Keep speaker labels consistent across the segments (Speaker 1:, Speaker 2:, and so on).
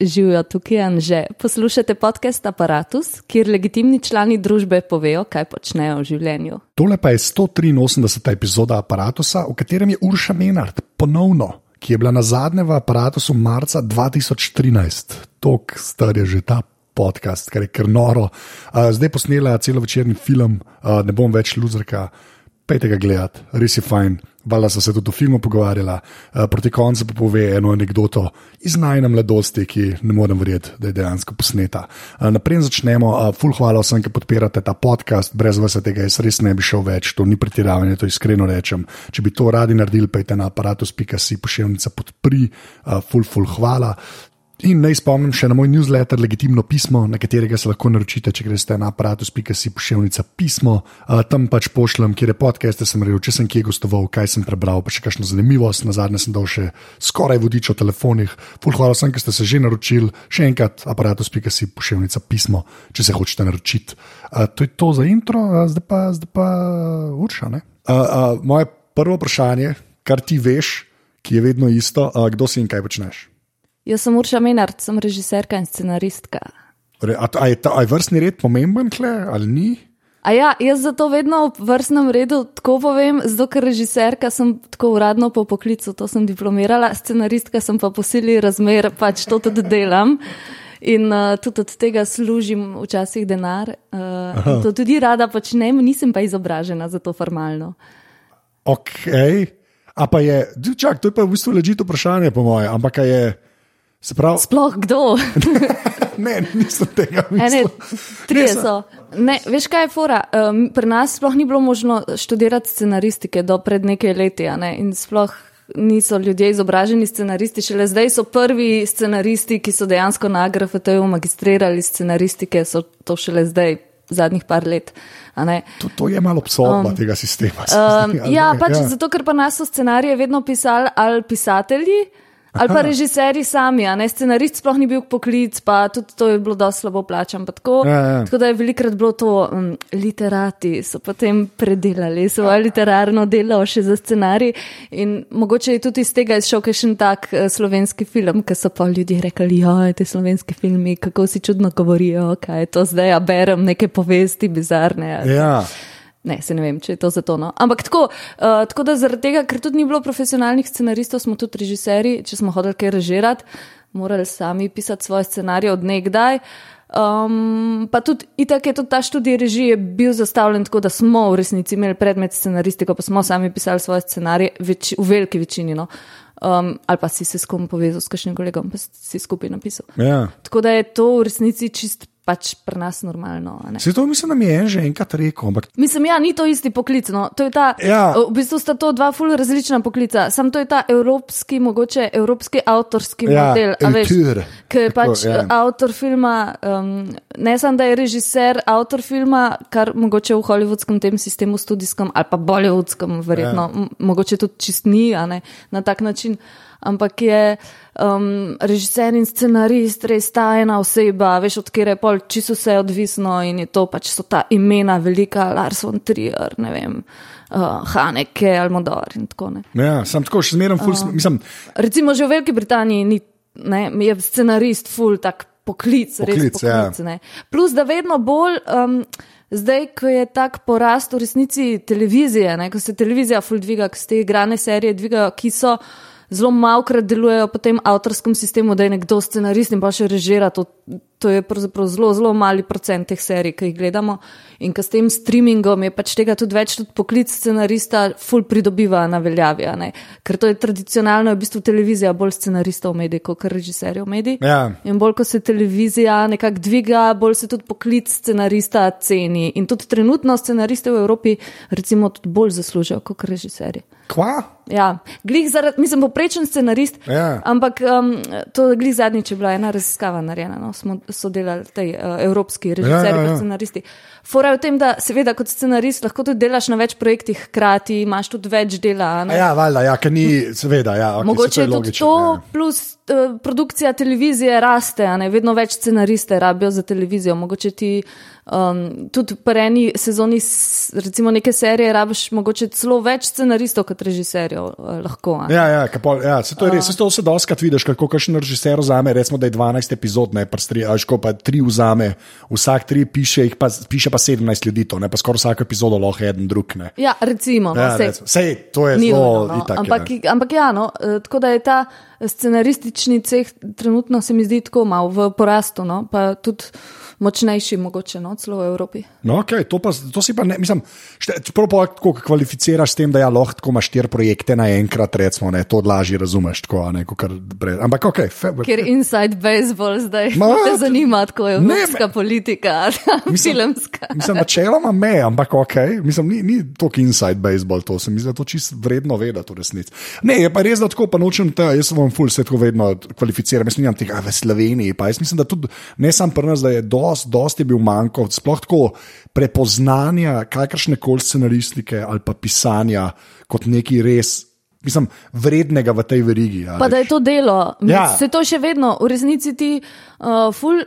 Speaker 1: Živijo tukaj Anže. Poslušate podcast Apparatus, kjer legitimni člani družbe povejo, kaj počnejo v življenju.
Speaker 2: Tole pa je 183. epizoda Apparatusa, v katerem je Urša Menard ponovno, ki je bila na zadnje v Apparatusu marca 2013. Tok star je že ta podcast, kar je kar noro. Zdaj posnela celo večerni film, ne bom več luzrka. Pejte ga gledat, res je fajn. Vala so se tudi o filmu pogovarjala, uh, proti koncu pa pove eno anegdoto iz najna mladosti, ki ne morem verjeti, da je dejansko posneta. Uh, naprej začnemo. Uh, ful, hvala vsem, ki podpirate ta podcast, brez vas tega jaz res ne bi šel več, to ni pretiravanje, to iskreno rečem. Če bi to radi naredili, pejte na aparatus.si pošiljnica podpri, uh, ful, ful, hvala. In naj spomnim še na moj newsletter, legitimno pismo, na katerega se lahko naročite, če greste na aparatus.si pošiljnica pismo. Tam pač pošljem, kje je podcast, sem rekel, če sem kje gostoval, kaj sem prebral, pa še kakšno zanimivost. Na zadnje sem dal še skoraj vodič o telefonih. Ful, hvala vsem, ki ste se že naročili. Še enkrat aparatus.si pošiljnica pismo, če se hočete naročiti. To je to za intro, zdaj pa, zdaj pa urša. Uh, uh, moje prvo vprašanje, kar ti veš, ki je vedno isto, uh, kdo si in kaj počneš.
Speaker 1: Jaz sem Urša Menard, sem režiserka in scenaristka.
Speaker 2: Re, a, a, je ta, a je vrstni red pomemben, kle, ali ni?
Speaker 1: A ja, jaz zato vedno v vrstnem redu tako povem, zato ker režiserka sem tako uradno po poklicu, to sem diplomirala, scenaristka sem pa po sili razmer, pač to tudi delam. In uh, tudi od tega služim včasih denar. Uh, to tudi rada počnem, nisem pa izobražena za to formalno.
Speaker 2: Ok, a pa je, čak, to je pa v bistvu ležito vprašanje, po mojem, ampak je. Prav...
Speaker 1: Sploh kdo?
Speaker 2: ne, nisem tega mislil.
Speaker 1: Trije so. Ne, veš, kaj je fora? Um, pri nas sploh ni bilo možno študirati scenaristike do pred nekaj leti. Ne? In sploh niso ljudje izobraženi scenaristi. Šele zdaj so prvi scenaristi, ki so dejansko na AGRFT-ju magistrirali scenaristike, so to šele zdaj, zadnjih par let.
Speaker 2: To, to je malo psovba um, tega sistema.
Speaker 1: Um, ja, pač ja. zato, ker pa nas so scenarije vedno pisali ali pisatelji. Ali pa režiserji sami, a ne scenarist, sploh ni bil poklic, pa tudi to je bilo dosti slabo plačano. Tako, ja, ja. tako da je velikrat bilo to, um, literati so potem predelali svoje literarno delo še za scenarij. In mogoče je tudi iz tega izšel še en tak uh, slovenski film, ker so pa ljudje rekli: ja, te slovenski filmi, kako si čudno govorijo, kaj je to zdaj, a berem neke povesti bizarne.
Speaker 2: Ja.
Speaker 1: Ne, se ne vem, če je to zato. No. Ampak tako, uh, tako da zaradi tega, ker tudi ni bilo profesionalnih scenaristov, smo tudi režiserji, če smo hodili kaj režirati, morali sami pisati svoje scenarije od nekdaj. Um, pa tudi, itak je tudi ta študij režije bil zastavljen tako, da smo v resnici imeli predmet scenaristiko, pa smo sami pisali svoje scenarije, več, v veliki večini. No. Um, ali pa si se s kom povezal, s kakšnim kolegom, pa si skupaj napisal.
Speaker 2: Ja.
Speaker 1: Tako da je to v resnici čist pač pri nas normalno.
Speaker 2: Se to mislim, da mi je že enkrat rekel. Ampak...
Speaker 1: Mislim, ja, ni to isti poklic. No. To ta,
Speaker 2: ja.
Speaker 1: V bistvu sta to dva ful različna poklica. Sam to je ta evropski, mogoče evropski avtorski
Speaker 2: ja,
Speaker 1: model. Ki je pač
Speaker 2: ja.
Speaker 1: avtor filma, um, ne samo da je režiser, avtor filma, kar mogoče v hollywoodskem tem sistemu, studijskem ali pa bollywoodskem, verjetno, ja. mogoče tudi čist ni na tak način ampak je um, režiser in scenarist res ta ena oseba, veš, od kjer je pol čisto vse odvisno in je to pač so ta imena velika, Lars von Trier, ne vem. Uh, Haneke, Almodor in tako naprej.
Speaker 2: Ja, sem tako še zmeraj, uh, mislim.
Speaker 1: Recimo, že v Veliki Britaniji ni, ne, je scenarist, ful, tak poklic,
Speaker 2: poklic
Speaker 1: res poklic. Ja. Plus, da vedno bolj. Um, Zdaj, ko je tak porast v resnici televizije, ne, ko se televizija ful dviga, ko se te igrane serije dvigajo, ki so uh, zelo malkrat delujejo po tem avtorskem sistemu, da je nekdo scenarist in pa še režira. To, to je pravzaprav zelo, zelo mali procent teh serij, ki jih gledamo. In s tem streamingom je pač tega tudi več, tudi poklic scenarista, full pridobiva na veljavi. Ker to je tradicionalno, je v bistvu televizija bolj scenaristov v medijih, kot režiserjev v medijih.
Speaker 2: Ja.
Speaker 1: In bolj, ko se televizija nekako dviga, bolj se tudi poklic scenarista ceni. In tudi trenutno scenariste v Evropi, recimo, tudi bolj zaslužijo kot režiserji.
Speaker 2: Kva?
Speaker 1: Ja, glih zaradi, mislim, poprečen scenarist.
Speaker 2: Ja.
Speaker 1: Ampak um, to glih zadnjič, je bila ena raziskava narejena, no, smo sodelovali tej uh, evropski režiserji, ja, ja, ja. scenaristi. Fora je v tem, da seveda kot scenarist lahko tudi delaš na več projektih hkrati, imaš tudi več dela.
Speaker 2: Ja, valjda, ja, ker ni, seveda, ja. Okay,
Speaker 1: Mogoče
Speaker 2: je
Speaker 1: tudi
Speaker 2: logično,
Speaker 1: to,
Speaker 2: ja.
Speaker 1: plus eh, produkcija televizije raste, ne vedno več scenariste rabijo za televizijo. Mogoče ti um, tudi pri eni sezoni, recimo neke serije, rabiš mogoče celo več scenaristov kot režiserjev. eh, Lahko, a ne.
Speaker 2: Ja, ja, kapol, ja se to je res. Se to se doskrat vidiš, kako kakšen režiser vzame, recimo, da je 12 epizod, ne pa stri, až ko pa tri vzame, vsak tri piše, pa, piše pa 17 ljudi, to ne pa skoraj vsako epizodo lahko eden drug. Ne.
Speaker 1: Ja, recimo. No,
Speaker 2: Ja,
Speaker 1: sej.
Speaker 2: Sej, to je zelo
Speaker 1: nujno, no.
Speaker 2: itak, je,
Speaker 1: ampak,
Speaker 2: ne.
Speaker 1: ampak ja, no, eh, tako da je ta scenaristični ceh trenutno se mi zdi tako malo v porastu, no, pa tudi močnejši mogoče no, celo v Evropi.
Speaker 2: No, okay, to, pa, to si pa ne, mislim, čeprav pa tako kvalificiraš s tem, da ja, lahko tako imaš štiri projekte naenkrat, recimo, ne, to lažje razumeš. Tako, a ne, kakor pred, ampak ok, fe,
Speaker 1: Ker inside baseball zdaj
Speaker 2: Ma,
Speaker 1: te zanima, kako je
Speaker 2: ne,
Speaker 1: evropska politika,
Speaker 2: Mislim-
Speaker 1: filmska.
Speaker 2: Mislim, načeloma me, ampak ok, mislim, ni, ni to inside baseball, to se mi zdi, da to čist vredno vedeti v resnici. Ne, je pa res, da tako pa nočem te, jaz sem vam ful se tako vedno kvalificiram, jaz nimam tega v Sloveniji, pa jaz mislim, da tudi ne sam pri nas, da je dost, dost je bil manjko, sploh tako prepoznanja kakršne koli scenaristike ali pa pisanja kot neki res. Mislim, vrednega v tej verigi. a
Speaker 1: Pa da je to delo.
Speaker 2: Ja.
Speaker 1: Se to še vedno, v resnici ti uh, ful,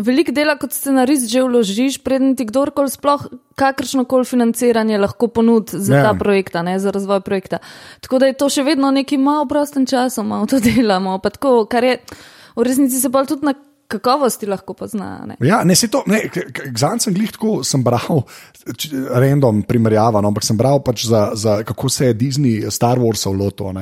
Speaker 1: veliko dela kot scenarist že vložiš, preden ti kdorkoli sploh kakršno koli financiranje lahko ponudi za
Speaker 2: Ja.
Speaker 1: ta projekt, za razvoj projekta. Tako da je to še vedno neki malo prostem času, malo to delamo. Pa tako, kar je v resnici se pa tudi na kakovosti lahko pozna. Ne?
Speaker 2: Ja, ne, se to, ne, zanj sem glih tako, sem bral, random primerjava, no, ampak sem bral pač za, za kako se je Disney Star Warsov lotil,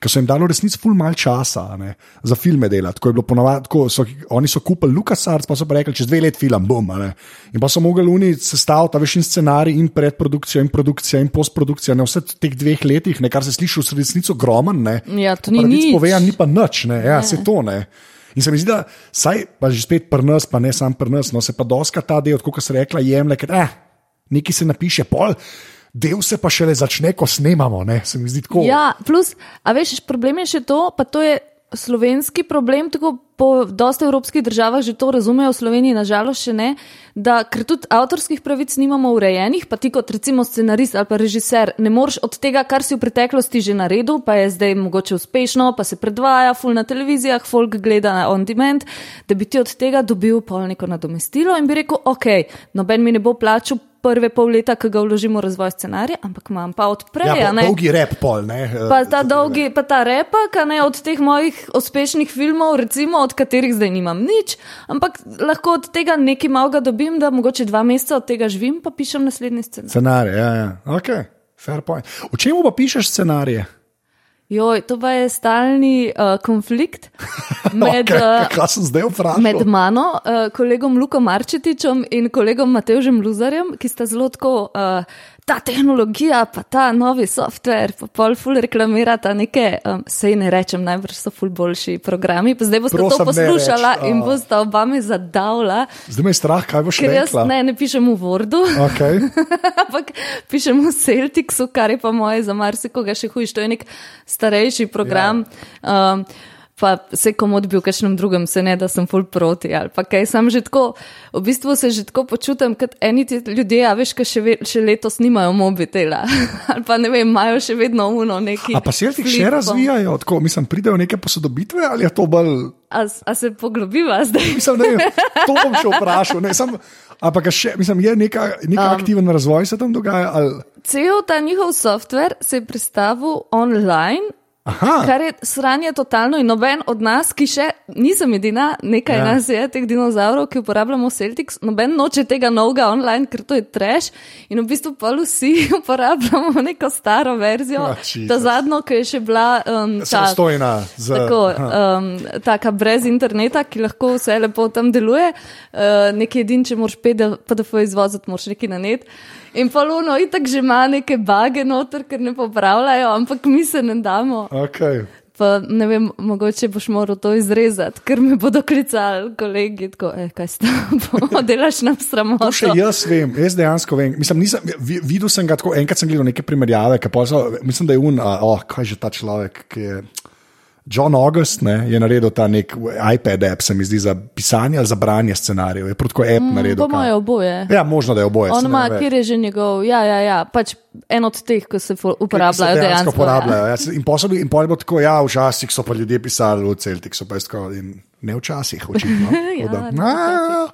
Speaker 2: ker so jim dali resnici ful mal časa ne, za filme delati. Tako je bilo ponovadi, so, oni so kupili LucasArts, pa so pa rekli, čez dve leti film, bom. In pa so mogli oni sestaviti, a veš, in scenarij, in predprodukcijo, in produkcijo, in postprodukcijo, ne vse v teh dveh letih, ne, kar se sliši v resnici ogromen. Ne.
Speaker 1: Ja, to ni nič.
Speaker 2: Povedan, ni pa nič, ne, ja, se to ne. In se mi zdi, da saj pa že spet pri nas, pa ne sam pri nas, no se pa doska ta del, kot se rekla, jemlje, ker eh, nekaj se napiše, pol, del se pa šele začne, ko snemamo, ne, se mi zdi tako.
Speaker 1: Ja, plus, a veš, problem je še to, pa to je slovenski problem, tako po dosta evropskih državah že to razumejo, v Sloveniji nažalost še ne, da ker tudi avtorskih pravic nimamo urejenih, pa ti kot recimo scenarist ali pa režiser ne moreš od tega, kar si v preteklosti že naredil, pa je zdaj mogoče uspešno, pa se predvaja, full na televizijah, folk gleda na on demand, da bi ti od tega dobil pol neko nadomestilo in bi rekel, ok, noben mi ne bo plačal prve pol leta, ki ga vložimo v razvoj scenarija, ampak imam pa odprej,
Speaker 2: ja,
Speaker 1: a ne.
Speaker 2: dolgi rep pol, ne. eh,
Speaker 1: Pa ta dolgi, pa ta repak, a ne od teh mojih uspešnih filmov, recimo, od katerih zdaj nimam nič, ampak lahko od tega nekaj malega dobim, da mogoče dva meseca od tega živim, pa pišem naslednji scenarij.
Speaker 2: Scenarij, ja, ja, ok, fair point. V čemu pa pišeš scenarije?
Speaker 1: Joj, to pa je stalni uh, konflikt med,
Speaker 2: okay,
Speaker 1: uh,
Speaker 2: vprašal?
Speaker 1: med mano, uh, kolegom Luko Marčetičem in kolegom Matevžem Luzarjem, ki sta zelo tako. Uh, Ta tehnologija, pa ta novi softver, pa pol ful reklamirata neke, um, sej ne rečem, najbrž so ful boljši programi. Pa zdaj boste
Speaker 2: Prosim,
Speaker 1: to poslušala
Speaker 2: reč,
Speaker 1: in boste oba me zadavla,
Speaker 2: Zdaj me je strah, kaj boš
Speaker 1: ker jaz
Speaker 2: rekla.
Speaker 1: ne, ne pišem v Wordu,
Speaker 2: Okay.
Speaker 1: ampak pišem v Celticsu, kar je pa moje za marsikoga še hujš. To je nek starejši program. Ja. Um, Pa se komod bi v kakšnem drugem, se ne da sem full proti. Ali pa kaj, sem že tako, v bistvu se že tako počutim, kot eni ti ljudje, a veš, ki še, ve- še letos nimajo mobitela. Ali pa ne vem, imajo še vedno uno neki.
Speaker 2: A pa Celtic še
Speaker 1: flip phone.
Speaker 2: razvijajo, tako, mislim, pridejo neke posodobitve ali je to bolj.
Speaker 1: A, a se poglobiva zdaj?
Speaker 2: Mislim, ne, vem, to bom še vprašal. Ne, sam, ampak še, mislim, je neka, neka um, aktiven razvoj se tam dogaja. Ali,
Speaker 1: Cel ta njihov softver se je predstavil online.
Speaker 2: Aha,
Speaker 1: Kar je sranje totalno in noben od nas, ki še nisem edina, nekaj
Speaker 2: Ja.
Speaker 1: nas je, teh dinozavrov, ki uporabljamo Celtics, noben noče tega novega online, ker to je trash. In v bistvu pa vsi uporabljamo neko staro verzijo, oh, ta zadnjo, ki je še bila um, ta,
Speaker 2: samostojna. Z,
Speaker 1: Tako, um, taka brez interneta, ki lahko vse lepo tam deluje, uh, nekaj edin, če moraš PDF izvoziti, moraš nekaj na net. In pa luno, itak že ima neke bage noter, ker ne popravljajo, ampak mi se ne damo.
Speaker 2: Okay.
Speaker 1: Pa ne vem, mogoče boš moral to izrezati, ker me bodo klicali kolegi, tako, eh, kaj s tabo, delaš nam sramoto.
Speaker 2: To še jaz vem, jaz dejansko vem. Mislim, nisem, vi- videl sem ga tako, enkrat sem gledal neke primerjave, so, mislim, da je un, oh, kaj je že ta človek, ki je. John August ne, je naredil ta nek iPad app, se mi zdi, za pisanje ali za branje scenarijev. Je protko app mm, naredil.
Speaker 1: Po mojem, oboje.
Speaker 2: Ja, možno da je oboje.
Speaker 1: On
Speaker 2: ne
Speaker 1: ima, kjer je že njegov, ja, ja, ja, pač en od teh, ki se ful-
Speaker 2: Ki se
Speaker 1: uporabljajo
Speaker 2: dejansko
Speaker 1: dejansko.
Speaker 2: uporabljajo. Ja. In posebej in pol bo tako, ja, včasih so pa ljudje pisali v Celticu, pa je tako, in ne včasih, očitno.
Speaker 1: Ja,
Speaker 2: Tako da-
Speaker 1: ne
Speaker 2: A,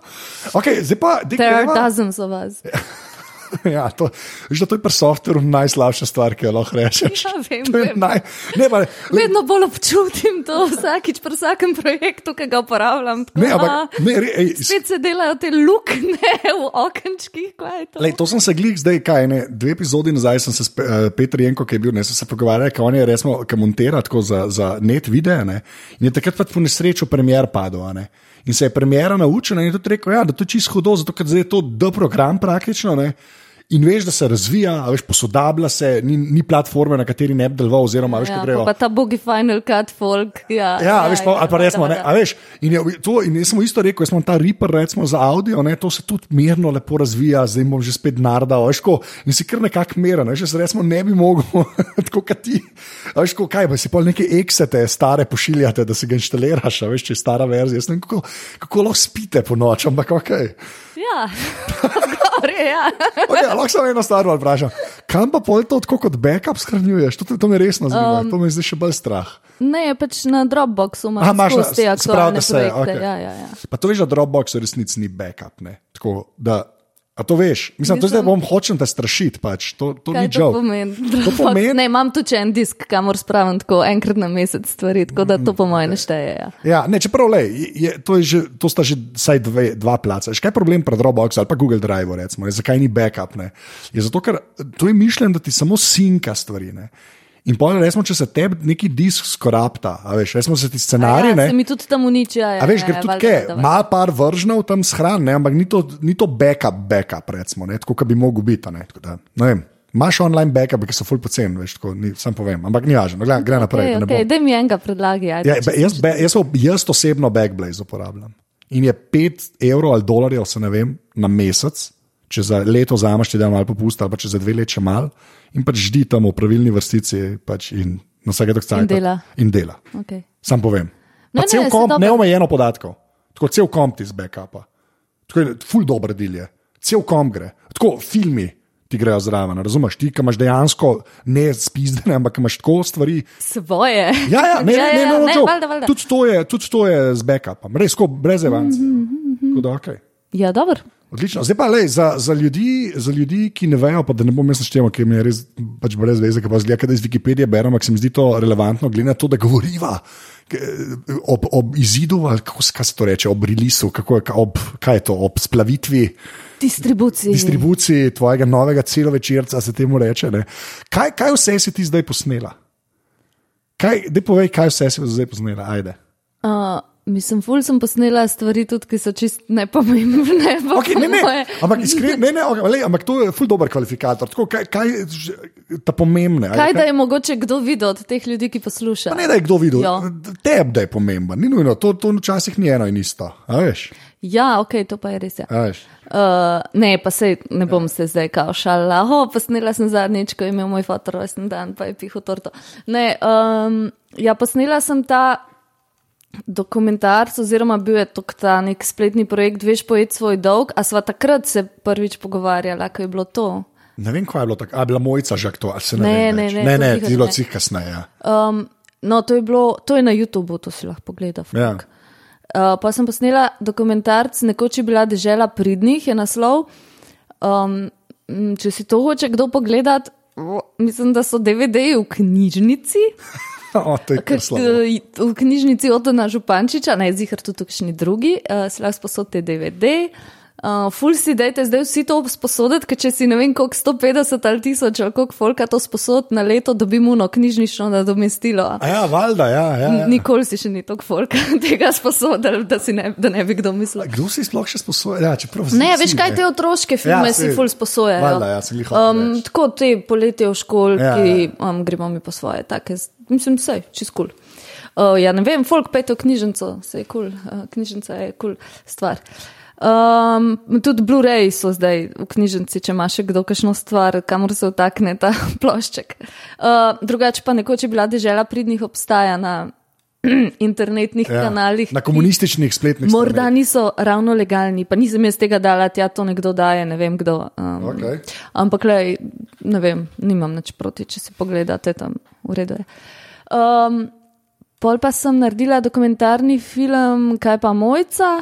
Speaker 2: okay, zdaj pa, dej,
Speaker 1: There are dozens of us.
Speaker 2: ja, to, veš, to je pri softveru najslabša stvar, ki jo lahko rečeš.
Speaker 1: Ja, vem,
Speaker 2: To
Speaker 1: vem.
Speaker 2: naj, ne, pa, le,
Speaker 1: Vedno bolj občutim to vsakič pri vsakem projektu, ki ga uporabljam. Tako,
Speaker 2: ne,
Speaker 1: a,
Speaker 2: ampak, ne, re, ej,
Speaker 1: Spet se delajo te luknje v okenčkih, kaj to?
Speaker 2: Lej, to sem se glih zdaj, kaj ne, dve epizodi nazaj sem se s Pe- eh, Petrom Jenko, ki je bil, ne, sem se pogovarjal, kako on je resno, ki montira tako za, za net videe. Ne, in je takrat pač po nesreču premjer padel. a Ne, in se je premjera naučil in je tudi rekel, ja, da to je čisto hudo, zato ker zdaj je to D program praktično. Ne, In veš, da se razvija, veš, posodablja se, ni, ni platforme, na kateri ne bi deloval, oziroma veš,
Speaker 1: Ja,
Speaker 2: grejo.
Speaker 1: pa ta bogi Final Cut folk. Ja,
Speaker 2: Ja, ja, veš, pa, ali pa
Speaker 1: da,
Speaker 2: resmo, ne,
Speaker 1: da.
Speaker 2: a veš, in, je, to, in jaz sem isto rekel, jaz imam ta Reaper recimo, za audio, ne, to se tudi mirno lepo razvija, zdaj bom že spet nardal, veš, ko, in si kar nekako meren, veš, jaz recimo ne bi mogel, tako kot ti, veš, ko, kaj pa si pol neke eksete stare pošiljate, da si ga inštaliraš, veš, če je stara verzija, jaz ne vem, kako, kako lahko spite po noč, ampak ok.
Speaker 1: Ja, gore, ja.
Speaker 2: okay a lahko samo eno stvar vprašam, kam pa pol to tako kot backup shranjuješ, to, to me resno zanima, um, to me zdaj še bolj strah.
Speaker 1: Ne, pač na Dropboxu
Speaker 2: Aha,
Speaker 1: imaš skozi te aktualne
Speaker 2: se-
Speaker 1: projekte.
Speaker 2: okej.
Speaker 1: Ja, ja, ja.
Speaker 2: Pa to veš, da Dropbox v resnici ni backup. Ne? Tako, da, a to veš? Mislim, to zdaj bom hočem te strašiti. Pač. To, to
Speaker 1: Kaj
Speaker 2: ni
Speaker 1: to
Speaker 2: joke.
Speaker 1: pomeni?
Speaker 2: To
Speaker 1: Dropbox?
Speaker 2: pomeni-
Speaker 1: Ne, imam tudi še en disk, kamor spravim tako enkrat na mesec stvari, tako da to po mojem ne šteje. Ja.
Speaker 2: Ja, ne, čeprav le, je, to, je že, to sta že vsaj dve, dva placa. Veš, Kaj je problem pri Dropboxu ali pa Google Drive? Recimo, je, zakaj ni backup? Ne? Je zato, ker to je mišljeno, da ti samo sinka stvari. Ne? In pa recimo, če se tebi neki disk skorapta, a veš, recimo se ti scenarij.
Speaker 1: ja,
Speaker 2: ne,
Speaker 1: se mi tudi tam uniči. Ja, ja,
Speaker 2: A veš,
Speaker 1: ja,
Speaker 2: ker
Speaker 1: ja,
Speaker 2: tudi kaj, ima par vržnjev tam shran, ne, ampak ni to, ni to backup, backup, recimo, ne, tako kot bi mogel biti. a Ne, tako da, ne vem, Imaš online backup, ki so full poceni, veš, tako, ni, sam povem, ampak ni važno, no, gre naprej.
Speaker 1: Okay,
Speaker 2: da ne
Speaker 1: okay,
Speaker 2: bom-
Speaker 1: Daj mi enega predlagi. ajde,
Speaker 2: Ja, be- jaz, be, jaz, ob- jaz osebno Backblaze uporabljam. In je 5 evrov ali dolarjev, se ne vem, na mesec, če za leto zamaš, ti da malo popust, ali pa če za dve leti še mal, in pač ždi tam v pravilni vrstici pač in na vsake dok
Speaker 1: In dela.
Speaker 2: In dela.
Speaker 1: Okay.
Speaker 2: Sam povem. Pa
Speaker 1: Ne,
Speaker 2: cel
Speaker 1: ne,
Speaker 2: komp, neomejeno podatkov, tako cel komp ti z backupa. Tako je, ful dobro del je, cel komp gre, tako filmi. Ti grejo zraven, razumeš? Ti, ki imaš dejansko ne spizdene, ampak imaš tako stvari,
Speaker 1: Svoje.
Speaker 2: Ja, ja, ne,
Speaker 1: Ja,
Speaker 2: ne, ne,
Speaker 1: ja,
Speaker 2: no, no,
Speaker 1: ne,
Speaker 2: joke.
Speaker 1: valjda, valjda.
Speaker 2: Tudi to je, tudi to je z backupom, res, ko brez evansa.
Speaker 1: Mhm,
Speaker 2: Okay.
Speaker 1: Ja, dobro.
Speaker 2: Odlično. Zdaj pa lej, za, za, ljudi, za ljudi, ki ne vejo, pa da ne bom jaz naštel, ker mi je res pač brez veze, ki pa zgleda, da iz Wikipedije berem, ampak se mi zdi to relevantno, glede na to, da govoriva ob, ob izidu, ali kako se, to reče, ob releasu, kako je, ob, kaj je to, ob splavitvi
Speaker 1: Distribuciji.
Speaker 2: distribuciji tvojega novega celovečerca, se temu reče. Ne. Kaj, kaj vse si ti zdaj posnela? Kaj, povej, kaj vse si zdaj posnela, ajde.
Speaker 1: Uh, mislim, ful sem posnela stvari, tudi ki so čist nepomembne.
Speaker 2: Okay, ne, ne, ampak, iskren, ne, ne, okay, lej, ampak to je ful dober kvalifikator. Tako, kaj, kaj ta pomembne? je
Speaker 1: Kaj da je mogoče kdo videl od teh ljudi, ki posluša?
Speaker 2: Pa ne, da je kdo videl,
Speaker 1: Ja.
Speaker 2: tebi, da je pomemben. Ni nujno, to, to včasih ni eno in isto. a
Speaker 1: Ja, ok, to pa je res. Ja.
Speaker 2: a.
Speaker 1: Uh, ne, pa se ne bom se zdaj kao šala. Oh, posnela sem zadnjič, ko je imel moj fotor rojsten dan, pa je piho torto. Ne, um, ja, posnela sem ta dokumentarc, oziroma bil je to ta nek spletni projekt, veš, pojet svoj dolg, a sva takrat se prvič pogovarjala, ko je bilo to.
Speaker 2: Ne vem, kaj je bilo tako. A je bila mojica že to, ali se ne,
Speaker 1: Ne, ne, ne,
Speaker 2: ne, ne,
Speaker 1: ne.
Speaker 2: cih kasneje. Ja.
Speaker 1: Um, no, to je bilo, to je na YouTubu, to si lahko pogleda.
Speaker 2: Ja.
Speaker 1: Uh, pa sem posnela dokumentarc, nekoč je bila dežela pridnih, je naslov. Um, če si to hoče kdo pogledati, mislim, da so DVD-ji v knjižnici,
Speaker 2: O, to je kar slabo.
Speaker 1: eh, v knjižnici Otona Župančiča, ne zihar tudi kakšni drugi, uh, si lahko sposodite DVD. Uh, ful si dajte zdaj vsi to sposoditi, ker če si ne vem koliko 150 ali 1000 ali koliko folka to sposod na leto, dobimo no knjižnično nadomestilo.
Speaker 2: A ja, valjda, ja. ja, ja.
Speaker 1: Nikoli si še ni tako folka tega sposodil, da, ne, da ne bi kdo mislil.
Speaker 2: Kdo si sploh še sposoben? Ja,
Speaker 1: Ne, veš kaj te otroške filme
Speaker 2: Ja,
Speaker 1: si ful sposojajo.
Speaker 2: valjda, ja,
Speaker 1: um, tako te poletje v školki,
Speaker 2: Ja,
Speaker 1: ja,
Speaker 2: ja.
Speaker 1: ja. um, gremo mi po svoje, take, mislim, vse, čist kul. Cool. Uh, ja, ne vem, folk pete v knjižnico, vse je kul, cool. uh, knjižnica je kul cool stvar. Um, tudi Blu-ray so zdaj v knjižnici, če ima še kdo kakšno stvar, kamor se vtakne ta plošček. Uh, drugače pa nekoč je bila dežela pridnih obstaja na internetnih ja, kanalih.
Speaker 2: Na komunističnih spletnih straneh.
Speaker 1: Morda niso ravno legalni, pa nisem jaz tega dala, tja to nekdo daje, ne vem kdo. Um,
Speaker 2: Okay.
Speaker 1: Ampak, le, ne vem, nimam nič proti, če si pogledate tam, v redu je. Um, pol pa sem naredila dokumentarni film, kaj pa mojca.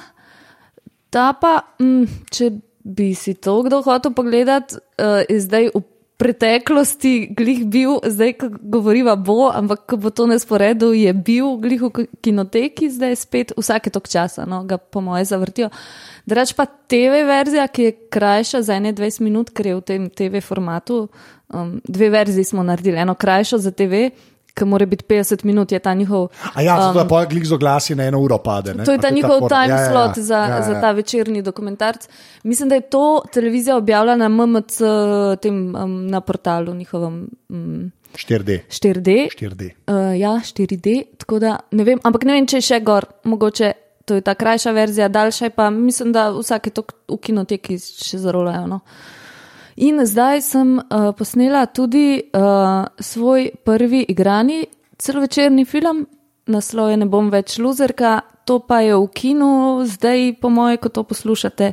Speaker 1: Ta pa, mm, če bi si to kdo hotel pogledati, uh, je zdaj v preteklosti glih bil, zdaj ko govoriva bo, ampak ko bo to nesporedu, je bil glih v kinoteki, zdaj spet vsake tok časa, no, ga po moje zavrtijo. Drač pa TV verzija, ki je krajša za 21 minut, ker je v tem TV formatu, um, dve verziji smo naredili, eno krajšo za TV. Ki mora biti 50 minut, je ta njihov.
Speaker 2: A ja, zato um, pa glik z oglasi na eno uro pade. Ne?
Speaker 1: To je
Speaker 2: A
Speaker 1: ta njihov
Speaker 2: for-
Speaker 1: time
Speaker 2: ja, ja, ja.
Speaker 1: slot za,
Speaker 2: Ja, ja,
Speaker 1: za
Speaker 2: ja.
Speaker 1: ta večerni dokumentarc. Mislim, da je to televizija objavila na MMC, tem, um, na portalu njihovem um,
Speaker 2: 4D.
Speaker 1: 4D.
Speaker 2: 4D.
Speaker 1: Uh, ja, 4D, tako da ne vem, ampak ne vem, če je še gor, mogoče to je ta krajša verzija, daljša je pa mislim, da vsake to v kinoteki še zarolajo. No. In zdaj sem uh, posnela tudi uh, svoj prvi igrani celovečerni film, naslov je Ne bom več luzerka, to pa je v kinu, zdaj po moje, ko to poslušate.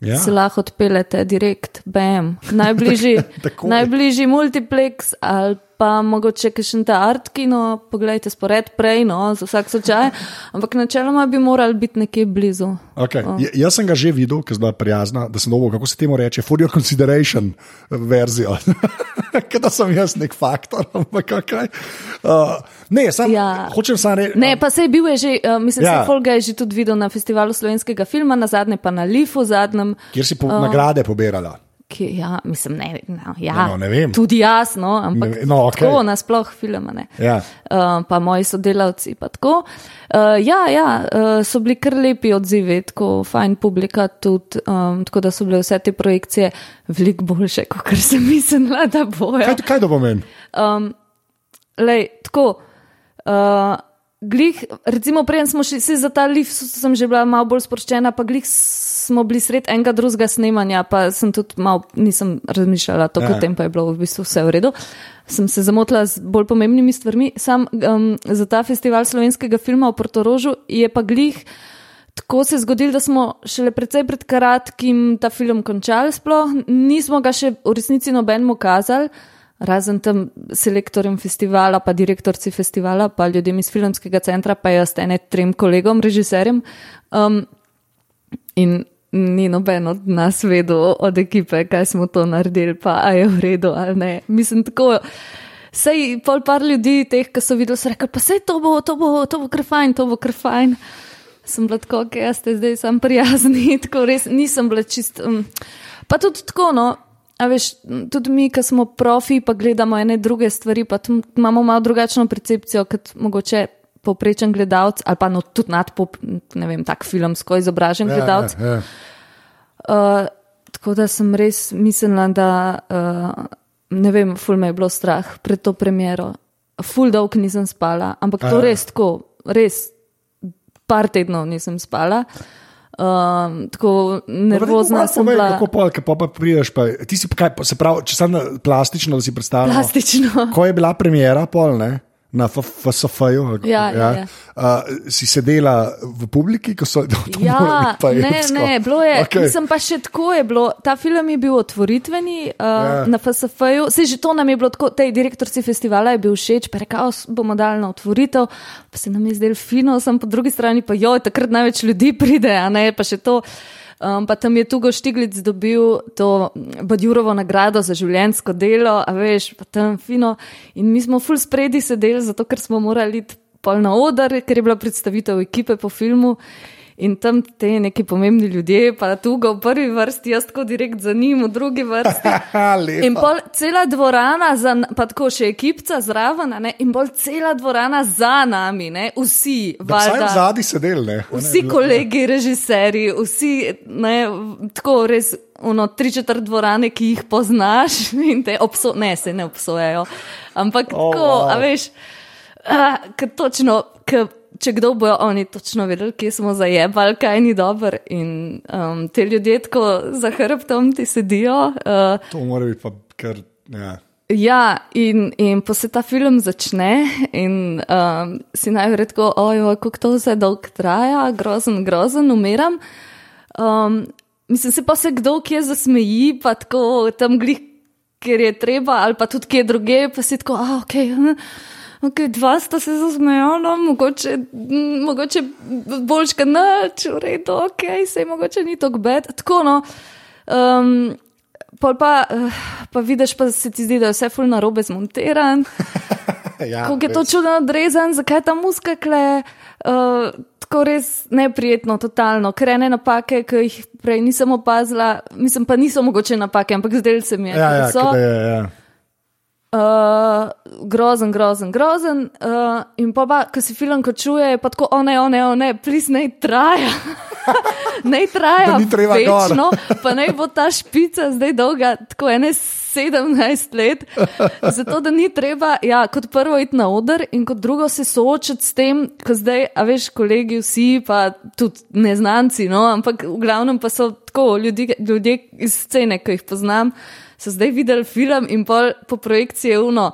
Speaker 2: Ja.
Speaker 1: Se lahko odpelete direkt, bam, najbližji, najbližji multiplex ali pa mogoče še ta art kino, pogledajte spored prej, no, za vsak slučaj, ampak načeloma bi morali biti nekje blizu.
Speaker 2: Okay. Ja, jaz sem ga že videl, ker je bila prijazna, da sem dobil, kako se temu reče, for your consideration verzijo. Ker da sem jaz nek faktor, ampak kaj. Uh, ne, sam, ja. Hočem samo reči.
Speaker 1: Ne, pa se je bil je že, uh, mislim,
Speaker 2: Ja.
Speaker 1: se Folga je že tudi videl na festivalu slovenskega filma, na zadnje pa na Lifu, zadnjem.
Speaker 2: Kjer si po, uh, nagrade pobirala.
Speaker 1: Ki, ja, mislim, ne, no, ja,
Speaker 2: Ja, no, ne vem.
Speaker 1: Tudi jaz, no, ampak
Speaker 2: Ne no, okej.
Speaker 1: tako nasploh filma. Ne.
Speaker 2: Ja.
Speaker 1: Uh, pa moji sodelavci. Pa tako. uh, ja, ja uh, so bili kar lepi odzivi, tako fajn publika, tudi, um, tako da so bile vse te projekcije veliko boljše, kot sem mislila, da bojo.
Speaker 2: Kaj, kaj to pomeni?
Speaker 1: Um, lej, tako. Uh, glih, recimo, prej smo šli za ta lift, sem že bila malo bolj sproščena, pa glih smo bili sred enega drugega snemanja, pa sem tudi malo, nisem razmišljala,
Speaker 2: Ja.
Speaker 1: ja. tem pa je bilo v bistvu vse v redu. Sem se zamotila z bolj pomembnimi stvarmi. Sam um, za ta festival slovenskega filma v Portorožu je pa glih. Tako se je zgodilo, da smo šele precej pred kratkim ta film končali, sploh nismo ga še v resnici nobenemu kazali, razen tam selektorjem festivala, pa direktorci festivala, pa ljudem iz filmskega centra, pa jaz ene trem kolegom, režiserjem. Um, in ni noben od nas vedel od ekipe, kaj smo to naredili, pa je v redu ali ne. Mislim, tako. Sej pol par ljudi, teh, ki so videli, so rekli, pa sej to bo, to bo, to bo kar fajn, to bo kar fajn. Sem bila tako, ok, jaz ste zdaj sam prijazni, tako res nisem bila čist. Um, pa tudi tako, no, veš, tudi mi, ki smo profi, pa gledamo ene druge stvari, pa imamo malo drugačno percepcijo, kot mogoče povprečen gledalec, ali pa no, tudi nadpop, ne vem, tak filmsko izobražen gledalec.
Speaker 2: Ja, ja.
Speaker 1: Uh, tako da sem res mislila, da uh, ne vem, ful me je bilo strah pred to premjero. Ful dolg nisem spala, ampak to
Speaker 2: Ja.
Speaker 1: res tako, res par tednov nisem spala. Um, tako nervozna
Speaker 2: Povej,
Speaker 1: sem
Speaker 2: povej,
Speaker 1: bila.
Speaker 2: Kako pol, pa, pa prideš, pa, ti si, kaj, se pravi, če sem plastično, da si predstavljam.
Speaker 1: Plastično.
Speaker 2: Ko je bila premjera, pol, ne? Na FSF-ju,
Speaker 1: Ja, ja, ja.
Speaker 2: Uh, si sedela v publiki, ko so to
Speaker 1: Ja,
Speaker 2: pa
Speaker 1: ne,
Speaker 2: epsko.
Speaker 1: ne, bilo je. Okay. Mislim pa še tako je bilo. Ta film je bil otvoritveni uh,
Speaker 2: Ja.
Speaker 1: na FSF-ju. Se že to nam je bilo tako, tej direktorci festivala je bil všeč, pa rekel, "O, bomo dali na otvoritev, pa se nam je zdelo fino, sem po drugi strani pa jo, takrat največ ljudi pride, a ne, pa še to. Um, pa tam je Tugo Štiglic dobil to Badjurovo nagrado za življensko delo, a veš, pa tam fino. In mi smo full spredi sedeli, zato ker smo morali iti pol na oder, ker je bila predstavitev ekipe po filmu. In tam te neki pomembni ljudje, pa tu ga v prvi vrsti, jaz tako direkt za njim, v drugi vrsti. In pol cela dvorana, za, pa tako še ekipca zraven, ne, in bolj cela dvorana za nami, ne, vsi,
Speaker 2: Vsaj
Speaker 1: valjda.
Speaker 2: zadnji sedel, ne.
Speaker 1: Vsi
Speaker 2: bilo-
Speaker 1: kolegi, režiserji, vsi, ne, tako res, ono, tri četrt dvorane, ki jih poznaš, in te obso ne, se ne obsojajo. Ampak
Speaker 2: Oh,
Speaker 1: tako,
Speaker 2: wow.
Speaker 1: a veš, a, k točno, k, če kdo bojo oni točno vedeli, kje smo zajebali, kaj ni dobro. In um, te ljudje tako za hrbtom ti sedijo. Uh,
Speaker 2: To mora biti pa kar. Ja.
Speaker 1: Ja, in, in pa se ta film začne, in um, si najverjetneje tako, ojoj, kako to vse dolgo traja, grozen, grozen, umiram. Um, mislim, se pa se kdo kje zasmeji, pa tako tam glih, kjer je treba, ali pa tudi kje druge, pa si tako, ah, ok. Hm. Okay, dva sta se zasmejala, mogoče, mogoče boljš, kot noč, v redu, ok, se mogoče ni tako bed. Tako no. Um, Pol pa, uh, pa vidiš, pa se ti zdi, da je vse fulno robe zmontiran.
Speaker 2: ja,
Speaker 1: Kako je to čudno odrezan, zakaj ta muska kle. Uh, tako res neprijetno, totalno, ker ene napake, ki jih prej nisem opazila, mislim pa niso mogoče napake, ampak zdaj se mi je.
Speaker 2: Ja, ja,
Speaker 1: so,
Speaker 2: je, ja.
Speaker 1: Uh, grozen, grozen, grozen. Uh, in pa, pa ko si film končuje, je pa tako, o ne, o ne, o ne, plis ne traja. ne traja, večno, pa ne bo ta špica zdaj dolga, tako ene 17 let. Zato, da ni treba, ja, kot prvo iti na oder in kot drugo se soočati s tem, ko zdaj, a veš, kolegi vsi, pa tudi neznanci, no, ampak v glavnem pa so tako ljudje, ljudje iz scene, ki jih poznam so zdaj videli film in pol po projekciji je uno.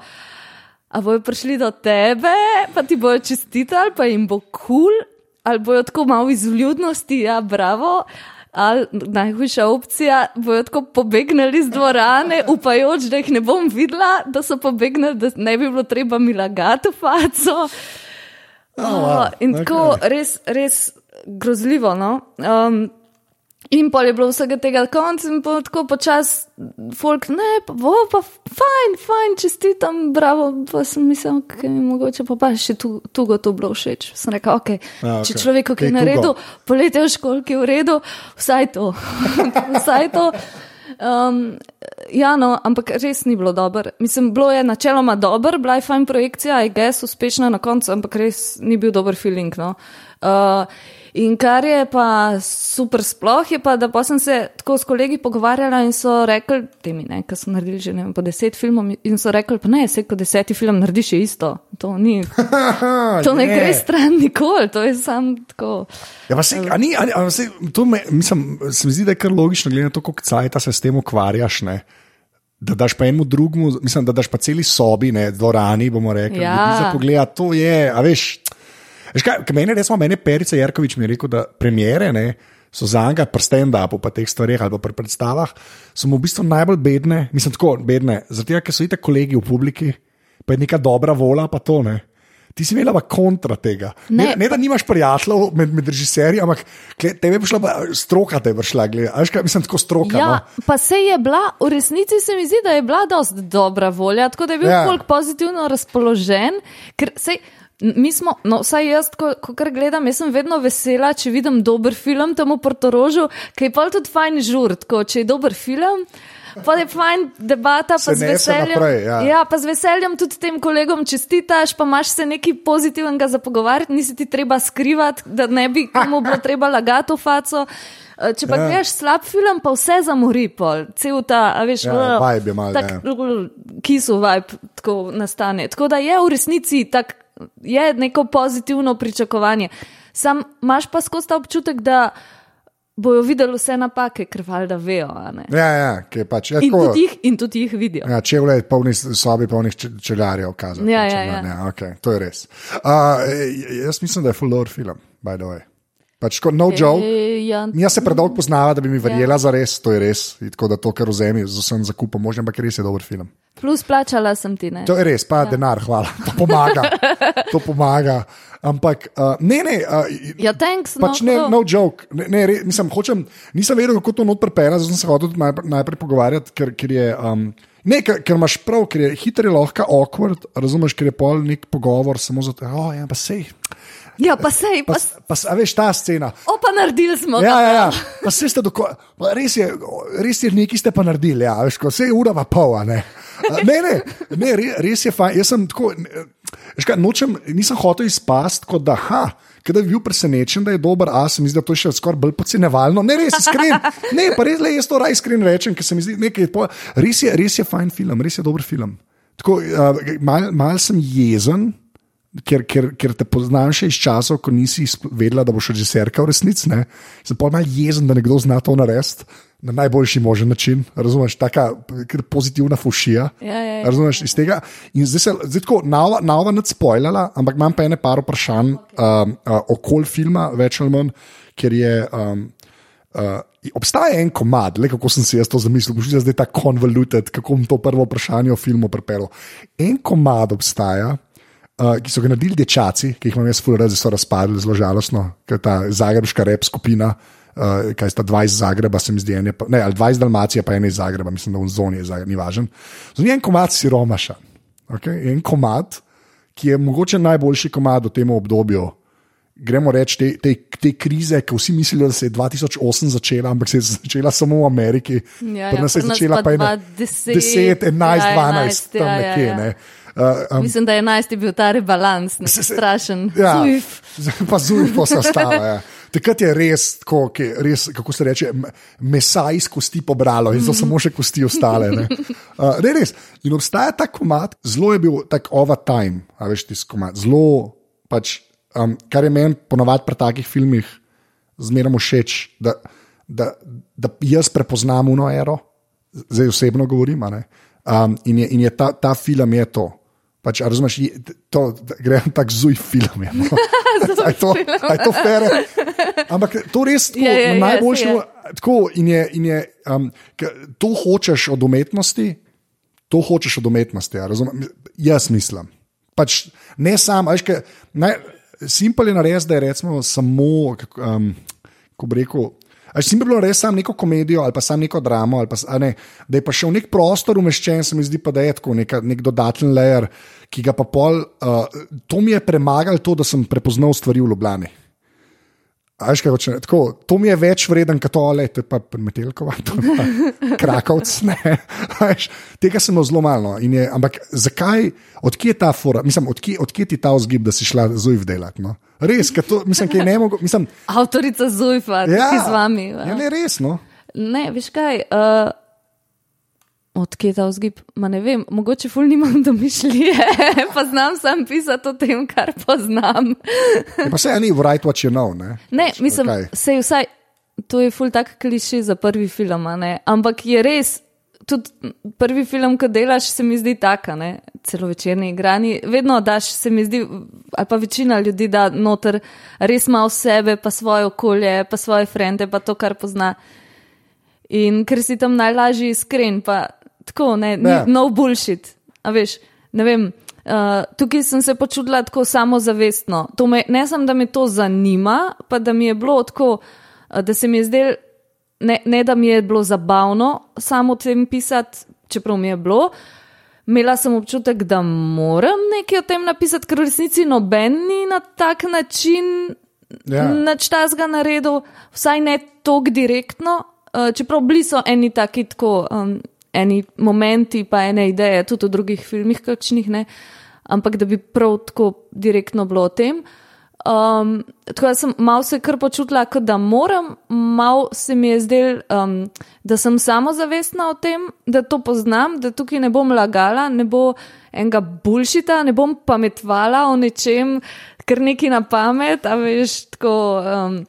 Speaker 1: A bojo prišli do tebe, pa ti bojo čestitali, pa jim bo kul, cool, ali bojo tako malo iz vljudnosti, ja, bravo. Ali najhujša opcija, bojo tako pobegnili iz dvorane, upajoč, da jih ne bom videla, da so pobegnili, da ne bi bilo treba mi lagati v faco.
Speaker 2: Oh, wow.
Speaker 1: In tako okay. res, res grozljivo. No? Um, In pol je bilo vsega tega konca, in pa tako počasi, folk, ne, pa, bo, pa fajn, fajn, čestitam, bravo. Pa sem mislil, da je mogoče pa, pa še tu, tu go to bilo všeč. Sem rekel, ok, A, okay. če človek, ki je na redu, poletje v školki je v redu, vsaj to. vsaj to. Um, ja, no, ampak res ni bilo dobro. Mislim, bilo je načeloma dobro, bila je fajn projekcija, je gess uspešna na koncu, ampak res ni bil dober feeling. No. Uh, In kar je pa super sploh, je pa, da pa sem se tako s kolegi pogovarjala in so rekli, temi ne, ker so naredili že ne vem, po deset filmov in so rekli, pa ne, se kot deseti film narediš isto. To ni. To ne gre stran nikoli, to je sam tako.
Speaker 2: Ja, pa se, a ni, a, a, se, to me, mislim, se mi zdi, da je kar logično, glede na to, kako cajta se s tem ukvarjaš. Ne? Da daš pa enemu drugemu, mislim, da daš pa celi sobi, ne dvorani, bomo rekli, ja. za pogled. To je, a veš. Mene, resmo, mene Perica Jarkovič mi je rekel, da premjere ne, so za njega, pri stand-upu, pa teh stvareh ali pa pri predstavah, so mu v bistvu najbolj bedne, mislim, tako bedne, zato ker so itek kolegi v publiki, pa je neka dobra vola, pa to ne. Ti si imela kontra tega. Ne, ne, ne da nimaš prijateljev med, med režiserji, ampak tebe je šla stroka, te je šla, gledaj, kaj mislim, tako stroka.
Speaker 1: Ja,
Speaker 2: no.
Speaker 1: pa se je bila, v resnici se mi zdi, da je bila dosti dobra volja, tako da je bil ja. folk pozitivno razpoložen, ker se je. Mi smo, no, vsaj jaz, ko, ko kar gledam, jaz sem vedno vesela, če vidim dober film tam v Portorožu, ki je pa tudi fajn žurt, ko če je dober film. Pa je fajn debata, pa z veseljem.
Speaker 2: Naprej, ja.
Speaker 1: ja, pa z veseljem tudi tem kolegom čestitaš, pa imaš se nekaj pozitivnega za pogovarjati, nisi ti treba skrivati, da ne bi komu bilo treba lagati v faco. Eh, če pa ja. gledaš slab film, pa vse zamori, pol. cel ta, veš,
Speaker 2: ja, vibe je malo. Tak,
Speaker 1: ja. Kisu vibe tako nastane. Tako da je v resnici tak je neko pozitivno pričakovanje. Sam imaš pa skozi ta občutek, da bojo videli vse napake, ker valjda vejo.
Speaker 2: Ja, ja, pač, ja,
Speaker 1: in, tudi jih, in tudi jih vidijo.
Speaker 2: Ja, če vle, polni sobi, polnih čeljarjev, kazati.
Speaker 1: Ja, ja, ja.
Speaker 2: ja okay, to je res. Uh, jaz mislim, da je full lore film, by the way. Pač, ko, no joke.
Speaker 1: E, ja.
Speaker 2: Jaz se predolgo poznava, da bi mi verjela ja. za res, to je res. Tako da to, kar vzemi z vsem zakupom, možem, ampak res je dober film.
Speaker 1: Plus plačala sem ti ne.
Speaker 2: To je res, pa ja. denar, hvala. To pomaga. to pomaga. Ampak, uh, ne, ne. Uh,
Speaker 1: ja, thanks.
Speaker 2: Pač
Speaker 1: no,
Speaker 2: ne, no joke. Ne, ne, re, mislim, hočem, nisem vedel, kako to not prepela, zato sem se hodil najprej, najprej pogovarjati, ker, ker je. Um, Ne, ker, ker imaš prav, ker je hitro, lahko awkward, razumeš, ker je pol nek pogovor, samo zato, oh, ja, pa sej.
Speaker 1: Ja, pa sej, pa,
Speaker 2: pa, pa veš ta scena.
Speaker 1: O, pa naredili smo.
Speaker 2: Ja, ja, ja. Pa se ste doko, res je, res je, nekaj ste pa naredili, ja, veš, ko se je ura pa pol, ne. Ne, ne, ne, res je fajn. Jaz sem tako, škaj, nočem, nisem hotel izpasti, kot da, ha, da bi bil presenečen, da je dober, a se mi zdi, da to je še skoraj bolj pocenevalno. Ne, res iskren, ne, pa res le jaz to raj iskren rečem, ker se mi zdi, nekaj, res je, res je fajn film, res je dober film. Tako, uh, mal, mal sem jezen ker, ker, ker te poznam še iz časov, ko nisi vedela, da boš režiserka v resnici. Sem pa malo jezen, da nekdo zna to narediti. na najboljši možen način, razumeš, kar pozitivna fušija.
Speaker 1: Ja, ja, ja.
Speaker 2: Razumeš iz tega. In zdaj se zdaj tako nova, nova nad spoilala, ampak imam pa ene par vprašanj um, uh, okoli filma, več ali manj, ker je. Um, Uh, obstaja en komad, le kako sem si jaz to zamislil, boš je ta konvoluted, kako bom to prvo vprašanje o filmu prepel. En komad obstaja, uh, ki so ga naredili dečaci, ki jih imam jaz fuler, da so razpadli, zelo žalostno, ker ta zagrebska rep skupina, uh, kaj sta 20 Zagreba, se mi zdi, ene, ne, ali 20 Dalmacije, pa ene iz Zagreba, mislim, da v zoni je Zagreb, ni važen. Zdaj en komad si Romaša, okay? en komad, ki je mogoče najboljši komad v tem obdobju gremo reči, te, te, te krize, ki vsi mislijo, da se je 2008 začela, ampak se je začela samo v Ameriki.
Speaker 1: Ja,
Speaker 2: Pri
Speaker 1: ja,
Speaker 2: nas se je
Speaker 1: pri
Speaker 2: začela
Speaker 1: pa
Speaker 2: pa ena
Speaker 1: 2010,
Speaker 2: 10, 11,
Speaker 1: ja,
Speaker 2: 12,
Speaker 1: 11,
Speaker 2: tam
Speaker 1: ja, ja,
Speaker 2: nekje.
Speaker 1: ja.
Speaker 2: Ne. Uh, um,
Speaker 1: Mislim, da je 11 bil ta rebalans, ne strašen.
Speaker 2: ja,
Speaker 1: Zujf.
Speaker 2: pa zujf pa se ostala. Ja. Takrat je res, tako, ki, res, kako se reče, mesa iz kosti pobralo in so samo še kosti ostale. Ne. Uh, ne, res. In obstaja ta komat, zelo je bil tak overtime, a veš ti komat, zelo pač, um, kar je meni ponovadi pri takih filmih zmeraj všeč, da, da, da jaz prepoznam uno ero, zdaj osebno govorim. Um, in je, in je ta, ta film je to. Pač, razumeš, to, gre tako zuj film. Je, no. je to, a je to fair? Ampak to res tako,
Speaker 1: Je, je, je,
Speaker 2: najboljše.
Speaker 1: je.
Speaker 2: Tako, in je, in je, um, to hočeš od umetnosti, to hočeš od umetnosti. Ja, razumem? Jaz mislim. Pač ne sam, veš, ke, naj, simpel je narediti, da je recimo samo, um, ko bi rekel. Až si bi bilo res samo neko komedijo ali pa samo neko dramo, ali pa, ne, da je pa še v nek prostor umeščen, se mi zdi pa, da je tako neka, nek dodaten layer, ki ga pa pol. Uh, to mi je premagalo to, da sem prepoznal stvari v Ljubljani. A Veš, kaj hoče, tako, to mi je več vreden kot tole, to je pa Metelkova, to je pa Krakovc. Ne, A veš, tega sem zelo malo. in Je, ampak zakaj, odkje je ta fora, mislim, odkje, odkje ti ta vzgib, da si šla zujf delati? No? Res, ker to, mislim, ki je ne mogo, mislim,
Speaker 1: Avtorica Zujfa,
Speaker 2: ja,
Speaker 1: ki z vami. ja.
Speaker 2: Ja, ne, res, no.
Speaker 1: Ne, veš kaj. Uh, Odkje je ta vzgib? Ma ne vem, mogoče ful nimam domišljije, pa znam sam pisati o tem, kar poznam.
Speaker 2: Je pa vse, ni write what you know. Ne,
Speaker 1: Ne,
Speaker 2: Pač,
Speaker 1: mislim, okay. sej vsaj, to je ful tak kliše za prvi film, ne? ampak je res, tudi prvi film, ko delaš, se mi zdi taka, ne? celo večerni igrani, vedno daš, se mi zdi, ali pa večina ljudi da noter res malo sebe, pa svoje okolje, pa svoje frende, pa to, kar pozna. In ker si tam najlažji iskren, pa tako, ne, ni,
Speaker 2: Ja.
Speaker 1: no bullshit. A veš, ne vem. Uh, tukaj sem se počutila tako samozavestno. To Me, ne samo, da me to zanima, pa da mi je bilo tako, uh, da se mi je zdelo, ne, ne da mi je bilo zabavno samo o tem pisati, čeprav mi je bilo. Imela sem občutek, da moram nekaj o tem napisati, ker v resnici noben ni na tak način
Speaker 2: Ja.
Speaker 1: Nač tazga naredil, vsaj ne tako direktno, uh, čeprav bili so eni taki tako, um, eni momenti, pa ene ideje, tudi v drugih filmih, kakšnih ne, ampak da bi prav tako direktno bilo o tem. Um, tako da sem malo se kar počutila, da moram, malo se mi je zdel, um, da sem samozavestna o tem, da to poznam, da tukaj ne bom lagala, ne bo enega bulšita, ne bom pametvala o nečem, kar neki na pamet, a veš, tako. Um,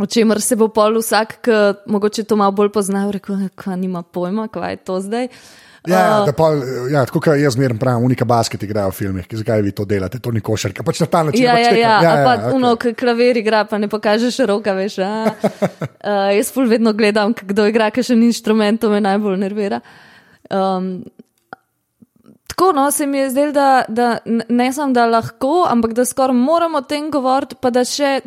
Speaker 1: O čemer se bo pol vsak, ki mogoče to malo bolj pozna, rekel, da nima pojma, kaj je to zdaj.
Speaker 2: Ja,
Speaker 1: Uh,
Speaker 2: pa, ja, tako kot jaz zmeraj pravim, unika basket igrajo v filmih, ki- zakaj vi to delate, to ni košarka. Pač na ta način.
Speaker 1: Ja,
Speaker 2: pač
Speaker 1: ja,
Speaker 2: tekmo.
Speaker 1: ja, ja, pa
Speaker 2: okej.
Speaker 1: uno, ki klavir igra, pa ne pokažeš roka, veš. a. Uh, jaz ful vedno gledam, kdo igra kakšen inštrument, to me najbolj nervira. Um, tako, no, se mi je zdelo, da, da ne samo da lahko, ampak da skoraj moramo o tem govoriti, pa da še.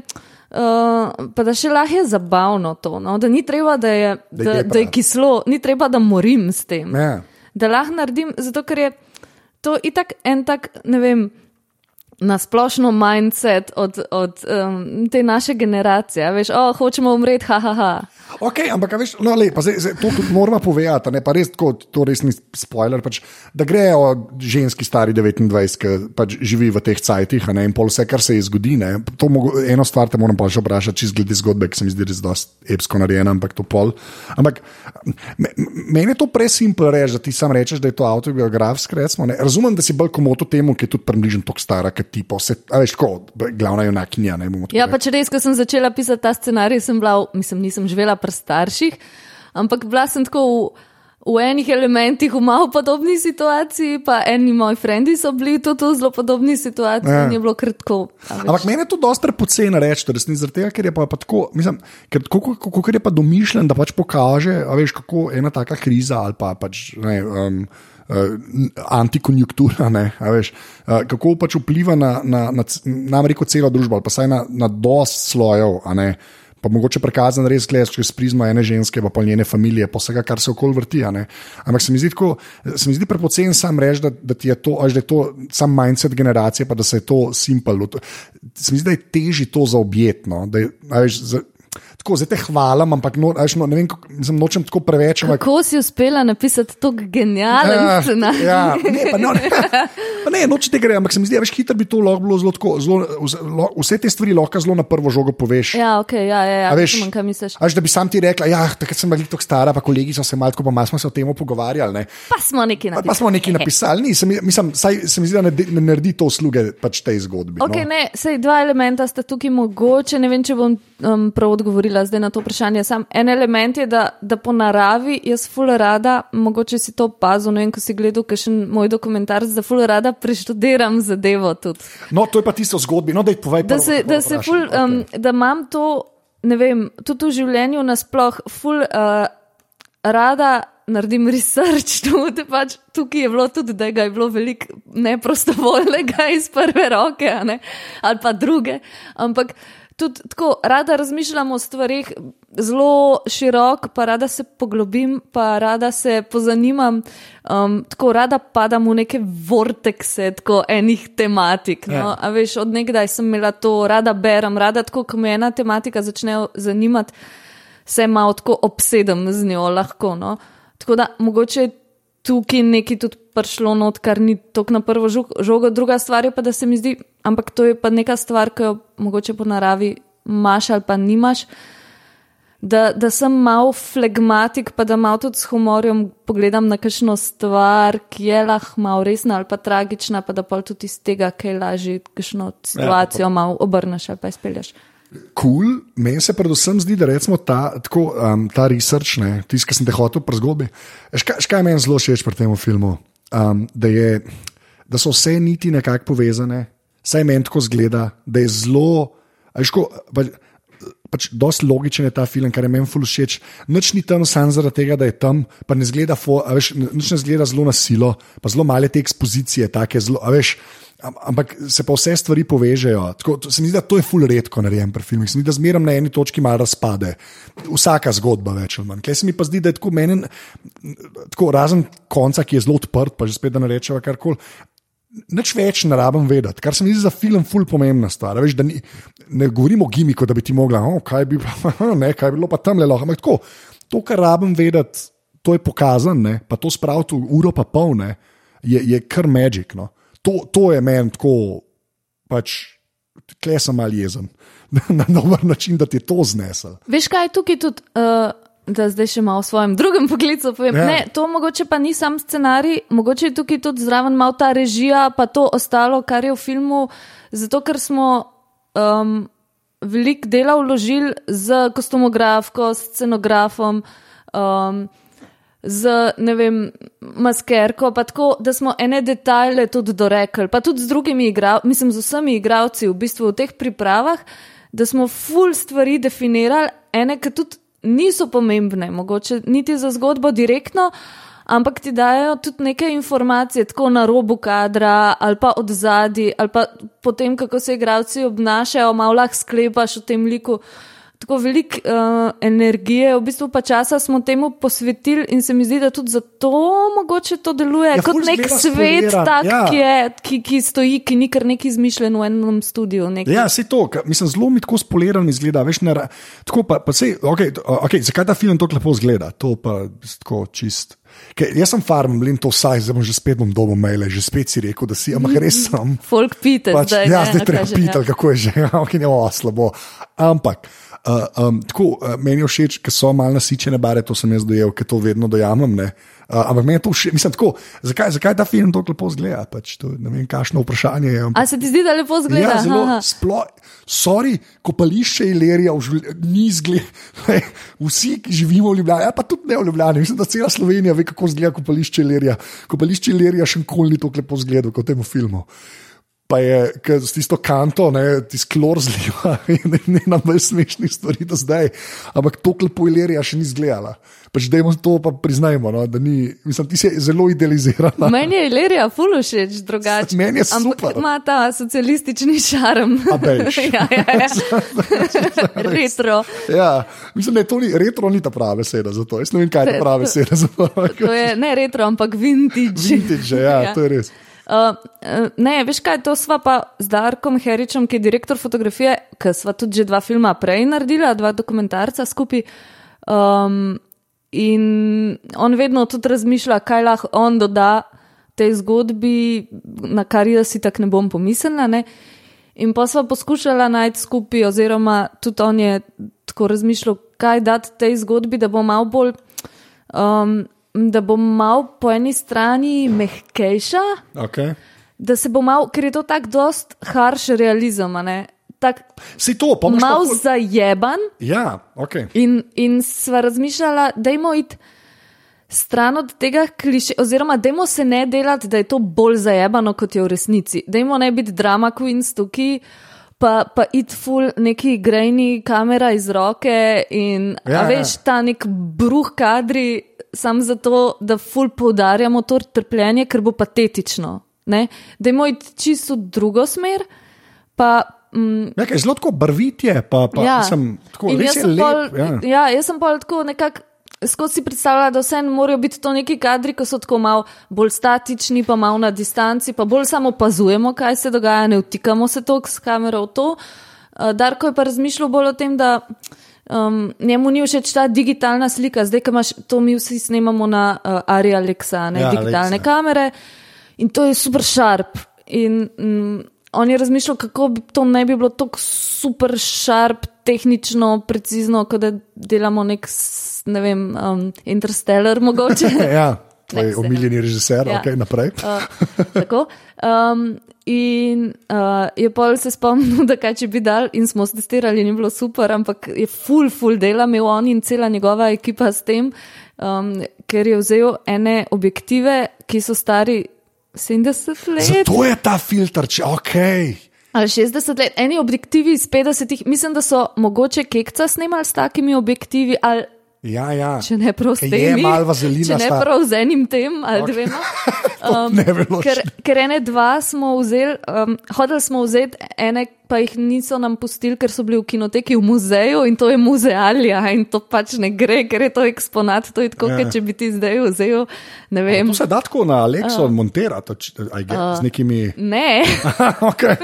Speaker 1: Uh, pa da še lahko je zabavno to, no? da ni treba, da je,
Speaker 2: Da
Speaker 1: da,
Speaker 2: je
Speaker 1: da je kislo, ni treba, da morim s tem
Speaker 2: Ja.
Speaker 1: Da lahko naredim, zato ker je to itak en tak, ne vem, na splošno mindset od, od um, te naše generacije. Veš, oh, hočemo umreti, ha, ha.
Speaker 2: Ok, ampak veš, no, le, pa zdaj, zdaj, to tudi moramo povedati, ne, pa res tako, to res ni spoiler, pač, da gre o ženski stari 29, ki pač živi v teh cajtih, ne, in pol vse, kar se ji zgodi. Ne, to mogo, eno stvar te moram pa še vprašati, čez glede zgodbe, ki se mi zdi res dosti epsko narejena, ampak to pol. Ampak me, meni je to presimpel reči, da ti sam rečeš, da je to autobiografsko. Razumem, da si bolj komoto temu, ki je tudi približno tako stara, kot ti, pa vse, a veš, tako, glavna junakinja, ne tako
Speaker 1: Ja, pač res, ko sem začela pisati ta scenarij, sem bila, mislim, nisem živela pri starših, ampak bila sem tako v, v enih elementih v malo podobni situaciji, pa eni moji frendi so bili tudi v zelo podobni situaciji
Speaker 2: Ja.
Speaker 1: in je bilo kratko.
Speaker 2: Ampak meni je to dosti prepoceni reči, resnici, zaradi tega, ker je pa, pa tako, mislim, ker, kako, kako, kako je pa domišljen, da pač pokaže, veš, kako ena taka kriza ali pa pač. Ne, um, antikonjunktura, ne, veš, uh, kako pač vpliva na, na, na, nam reko celo družbo, ali pa saj na, na dost slojev, ne, pa mogoče prikazan res gledaš čez prizmo ene ženske, pa pol njene familije, pa vsega, kar se okoli vrti. Ampak se mi zdi tako, se mi zdi prepocen sam reči, da, da ti je to, až da je to sam mindset generacije, pa da se je to simpel. Se mi zdi, da je teži to zaobjetno. Da je, veš, za, tako, zdaj te hvalim, ampak no, a veš, no, ne vem, mislim, nočem tako preveč. Ampak,
Speaker 1: Kako si uspela napisati tako genijalen
Speaker 2: Ja,
Speaker 1: scenarij?
Speaker 2: Ja, ne, pa no, ne, pa ne noče tega, ampak se mi zdi, da veš, hitro bi to lahko bilo zelo, tako, zelo vse- lo- vse te stvari lahko zelo na prvo žogo poveš.
Speaker 1: Ja, ok, ja, ja, ja
Speaker 2: A veš,
Speaker 1: razumem, kaj misliš.
Speaker 2: Až da bi sam ti rekla, ja, takrat sem bila tako stara, pa kolegi so se malo pa malo smo se o tem pogovarjali. Ne.
Speaker 1: Pa smo nekaj
Speaker 2: Pa,
Speaker 1: napisali.
Speaker 2: pa smo nekaj napisali, ni, se mi, mislim, saj, se mi zdi, da ne, ne naredi to usluge pač tej zgodbi.
Speaker 1: Okay,
Speaker 2: no.
Speaker 1: ne, sej dva elementa sta tukaj mogoče. Ne vem, če bom um, prav odgovorila zdaj na to vprašanje. Sam en element je, da, da po naravi jaz ful rada, mogoče si to opazil, ne vem, ko si gledal kakšen moj dokumentar, da ful rada preštudiram zadevo tudi.
Speaker 2: no, to je pa tisto zgodbi. No, daj, povej,
Speaker 1: Da
Speaker 2: prvo,
Speaker 1: se,
Speaker 2: prvo
Speaker 1: da se ful, um,
Speaker 2: Okej.
Speaker 1: da imam to, ne vem, tudi v življenju nasploh, ful uh, rada naredim research. Tudi, pač, tukaj je bilo tudi, da je bilo veliko neprostovoljnega iz prve roke, ali pa druge. Ampak tudi tako rada razmišljam o stvarih zelo širok, pa rada se poglobim, pa rada se pozanimam, um, tako rada padam v neke vortekse, tako enih tematik. No?
Speaker 2: Ja.
Speaker 1: A veš, od nekdaj sem imela to, rada berem, rada tako, ko me ena tematika začne zanimati, se malo tako obsedem z njo lahko. No? Tako da mogoče je tukaj nekaj tudi prišlo not, kar ni tako na prvo žog- žogo, druga stvar je pa, da se mi zdi, ampak to je pa neka stvar, ki jo mogoče po naravi imaš ali pa nimaš. Da, da sem mal flegmatik, pa da malo tudi s humorjem pogledam na kakšno stvar, ki je lahko malo resna ali pa tragična, pa da pa tudi iz tega, kaj lažje, kakšno situacijo malo obrneš ali pa izpelješ.
Speaker 2: Cool. Meni se predvsem zdi, da recimo ta, tako, um, ta research, tisti, ki sem te hotel pri zgodbi. veš, Kaj, veš, kaj je meni zelo všeč pri tem filmu? Um, da, je, da so vse niti nekako povezane, saj meni tako zgleda, da je zelo. a veš, ko, pač, pač dosti logičen je ta film, kar je meni ful všeč. Noč ni tam samo zaradi tega, da je tam, pa ne zgleda, fo, veš, nič ne zgleda zelo na silo, pa zelo male te ekspozicije, take zelo, veš. Am- Ampak se pa vse stvari povežejo. Tako, to, se mi zdi, da to je ful redko narejen pri filmih. Se mi zdi, da zmeraj na eni točki malo razpade. Vsaka zgodba več ali manj. Kaj se mi pa zdi, da je tako meni, tako razen konca, ki je zelo odprt, pa že spet da ne rečeva karkoli. Nič več ne rabim vedeti, kar se mi zdi za film ful pomembna stvar. Veš, ni, ne govorimo o gimiku, da bi ti mogla, oh, kaj, bi, ne, kaj bi bilo pa tam le lahko. Ampak tako, to, kar rabim vedeti, to je pokazano, pa to spraviti v uro pa pol, ne, je, je kar magic. No. To, to je meni tako, pač, kle sem mal jezen. Na dober način, da ti je to znesel.
Speaker 1: Veš, kaj je tukaj tudi, uh, da zdaj še malo o svojem drugem poklicu povem.
Speaker 2: Ja.
Speaker 1: Ne, to mogoče pa ni sam scenarij, mogoče je tukaj tudi zraven malo ta režija, pa to ostalo, kar je v filmu, zato ker smo um, veliko dela vložili z kostumografko, scenografom. Um, Z ne vem, maskerko, pa tako, da smo ene detajle tudi dorekli, pa tudi z drugimi igralci, mislim, z vsemi igralci v bistvu v teh pripravah, da smo full stvari definirali, ene, ki tudi niso pomembne, mogoče niti za zgodbo direktno, ampak ti dajo tudi neke informacije, tako na robu kadra ali pa od zadaj, ali pa potem, kako se igralci obnašajo, malo lahko sklepaš o tem liku. Tako veliko uh, energije, v bistvu pa časa smo temu posvetili, in se mi zdi, da tudi zato mogoče to deluje
Speaker 2: Ja,
Speaker 1: ja, kot nek svet, tak,
Speaker 2: ja.
Speaker 1: ja. ki, je, ki, ki stoji, ki ni kar neki izmišljen v enem studiu. Neki.
Speaker 2: Ja, se to, mislim, zelo mi tako spoliran izgleda. Veš, ne, tako pa, pa sej, okay, okay, zakaj ta film tako lepo izgleda? To pa je tako čist. Ker jaz sem farm, blin to vsaj, zdaj bom že spet bom dobil maile, že spet si rekel, da si, ampak res sem.
Speaker 1: Folk pite,
Speaker 2: Pač,
Speaker 1: zdaj,
Speaker 2: ja,
Speaker 1: ne,
Speaker 2: zdaj treba
Speaker 1: kaže,
Speaker 2: pitati, kako je že, ok, ne, o, slabo. Ampak, Uh, um, tako, uh, meni je všeč, ker so malo nasičene bare, to sem jaz dojel, ker to vedno dojamem. Uh, ampak meni je to všeč, mislim, tako, zakaj, zakaj ta film tako lepo zgleda? Pač to, ne vem, kakšno vprašanje je.
Speaker 1: A se ti zdi, da lepo zgleda?
Speaker 2: Ja, zelo sploh. Sorry, kopališče Ilerija ni zgleda. Vsi, ki živimo v Ljubljani, ja, pa tudi ne v Ljubljani, mislim, da cela Slovenija ve, kako zgleda kopališče Ilerija. Kopališče Ilerija še nikoli ni tako lepo zgledalo kot v tem filmu pa je z tisto kanto, ti sklor zliva in ne na več smešnih stvari do zdaj. Ampak to klepo Ilerija še ni zgledala. Pač dajmo to pa priznajmo, no, da ni, mislim, ti si zelo idealizirana.
Speaker 1: Meni je Ilerija fulu všeč drugače.
Speaker 2: Meni je super.
Speaker 1: Ampak ima ta socialistični šarm.
Speaker 2: ja,
Speaker 1: ja, ja. retro.
Speaker 2: Ja, mislim, da je to ni, retro ni ta prava beseda za to. Jaz ne vem, kaj je ta prava beseda za to.
Speaker 1: to je ne retro, ampak vintage.
Speaker 2: Vintage, ja, ja. to je res.
Speaker 1: Uh, ne, veš kaj, to sva pa z Darkom Heričem, ki je direktor fotografije, ki sva tudi že dva filma prej naredila, dva dokumentarca skupaj. Um, in on vedno tudi razmišlja, kaj lahko on doda tej zgodbi, na kar jaz si tako ne bom pomislila. Ne? In pa sva poskušala najti skupaj, oziroma tudi on je tako razmišljal, kaj dati tej zgodbi, da bo malo bolj. Um, da bom mal po eni strani mehkejša,
Speaker 2: okay.
Speaker 1: da se bo mal, ker je to tako dost harš realizem.
Speaker 2: Si to, pa
Speaker 1: malo
Speaker 2: ful...
Speaker 1: zajeban.
Speaker 2: Ja, okay.
Speaker 1: In, in sva razmišljala, da je moj stran od tega kliše, oziroma da je se ne delati, da je to bolj zajebano, kot je v resnici. Da je ne biti drama queens tukaj. Pa, pa it full neki grejni kamera iz roke in
Speaker 2: ja,
Speaker 1: veš,
Speaker 2: ja.
Speaker 1: ta nek bruh kadri, samo zato, da ful poudarjamo to trpljenje, ker bo patetično. Ne? Da je moj čisto drugo smer. Pa, mm,
Speaker 2: Nekaj zelo tako barvitje, pa, pa
Speaker 1: ja.
Speaker 2: sem tako res lep.
Speaker 1: Pol,
Speaker 2: ja.
Speaker 1: ja, jaz sem pa tako nekako. Skozi si predstavljala, da vse morajo biti to neki kadri, ki so tako malo bolj statični, pa malo na distanci, pa bolj samo opazujemo, kaj se dogaja, ne vtikamo se toliko s kamero v to. Uh, Darko je pa razmišljal bolj o tem, da um, njemu ni všeč ta digitalna slika, zdaj, ki imaš to, mi vsi snemamo na uh, Ari Alexa, ne
Speaker 2: Ja,
Speaker 1: digitalne
Speaker 2: Alexa.
Speaker 1: kamere in to je super šarp. In mm, on je razmišljal, kako bi to ne bi bilo tako super šarp, tehnično, precizno, kot da delamo nek, ne vem, um, interstellar mogoče.
Speaker 2: ja, tvoj omiljeni režiser,
Speaker 1: Ja.
Speaker 2: okay, naprej.
Speaker 1: Uh, tako. Um, in uh, je pol se spomnil, da kaj če bi dal, in smo se testirali, ni bilo super, ampak je full, full dela imel on in cela njegova ekipa s tem, um, ker je vzel ene objektive, ki so stari 70 let.
Speaker 2: Zato je ta filter, če ok.
Speaker 1: Ali 60 let, eni objektivi iz 50, mislim, da so mogoče kekca snemali s takimi objektivi, ali
Speaker 2: Ja, ja.
Speaker 1: če ne prav s
Speaker 2: Ke
Speaker 1: temi.
Speaker 2: Je malo vazelina.
Speaker 1: Če ne
Speaker 2: sta-
Speaker 1: prav z enim tem ali
Speaker 2: Ok.
Speaker 1: dvema.
Speaker 2: ne bi bilo
Speaker 1: ker, ker ene dva smo vzeli, um, hodili smo vzeti, ene pa jih niso nam pustili, ker so bili v kinoteki v muzeju in to je muzealija in to pač ne gre, ker je to eksponat. To je tako,
Speaker 2: Ja.
Speaker 1: ja. če bi ti zdaj vzel, ne vem.
Speaker 2: To se da tako na Alexo uh. monterati, I get, uh. z nekimi.
Speaker 1: Ne.
Speaker 2: okay.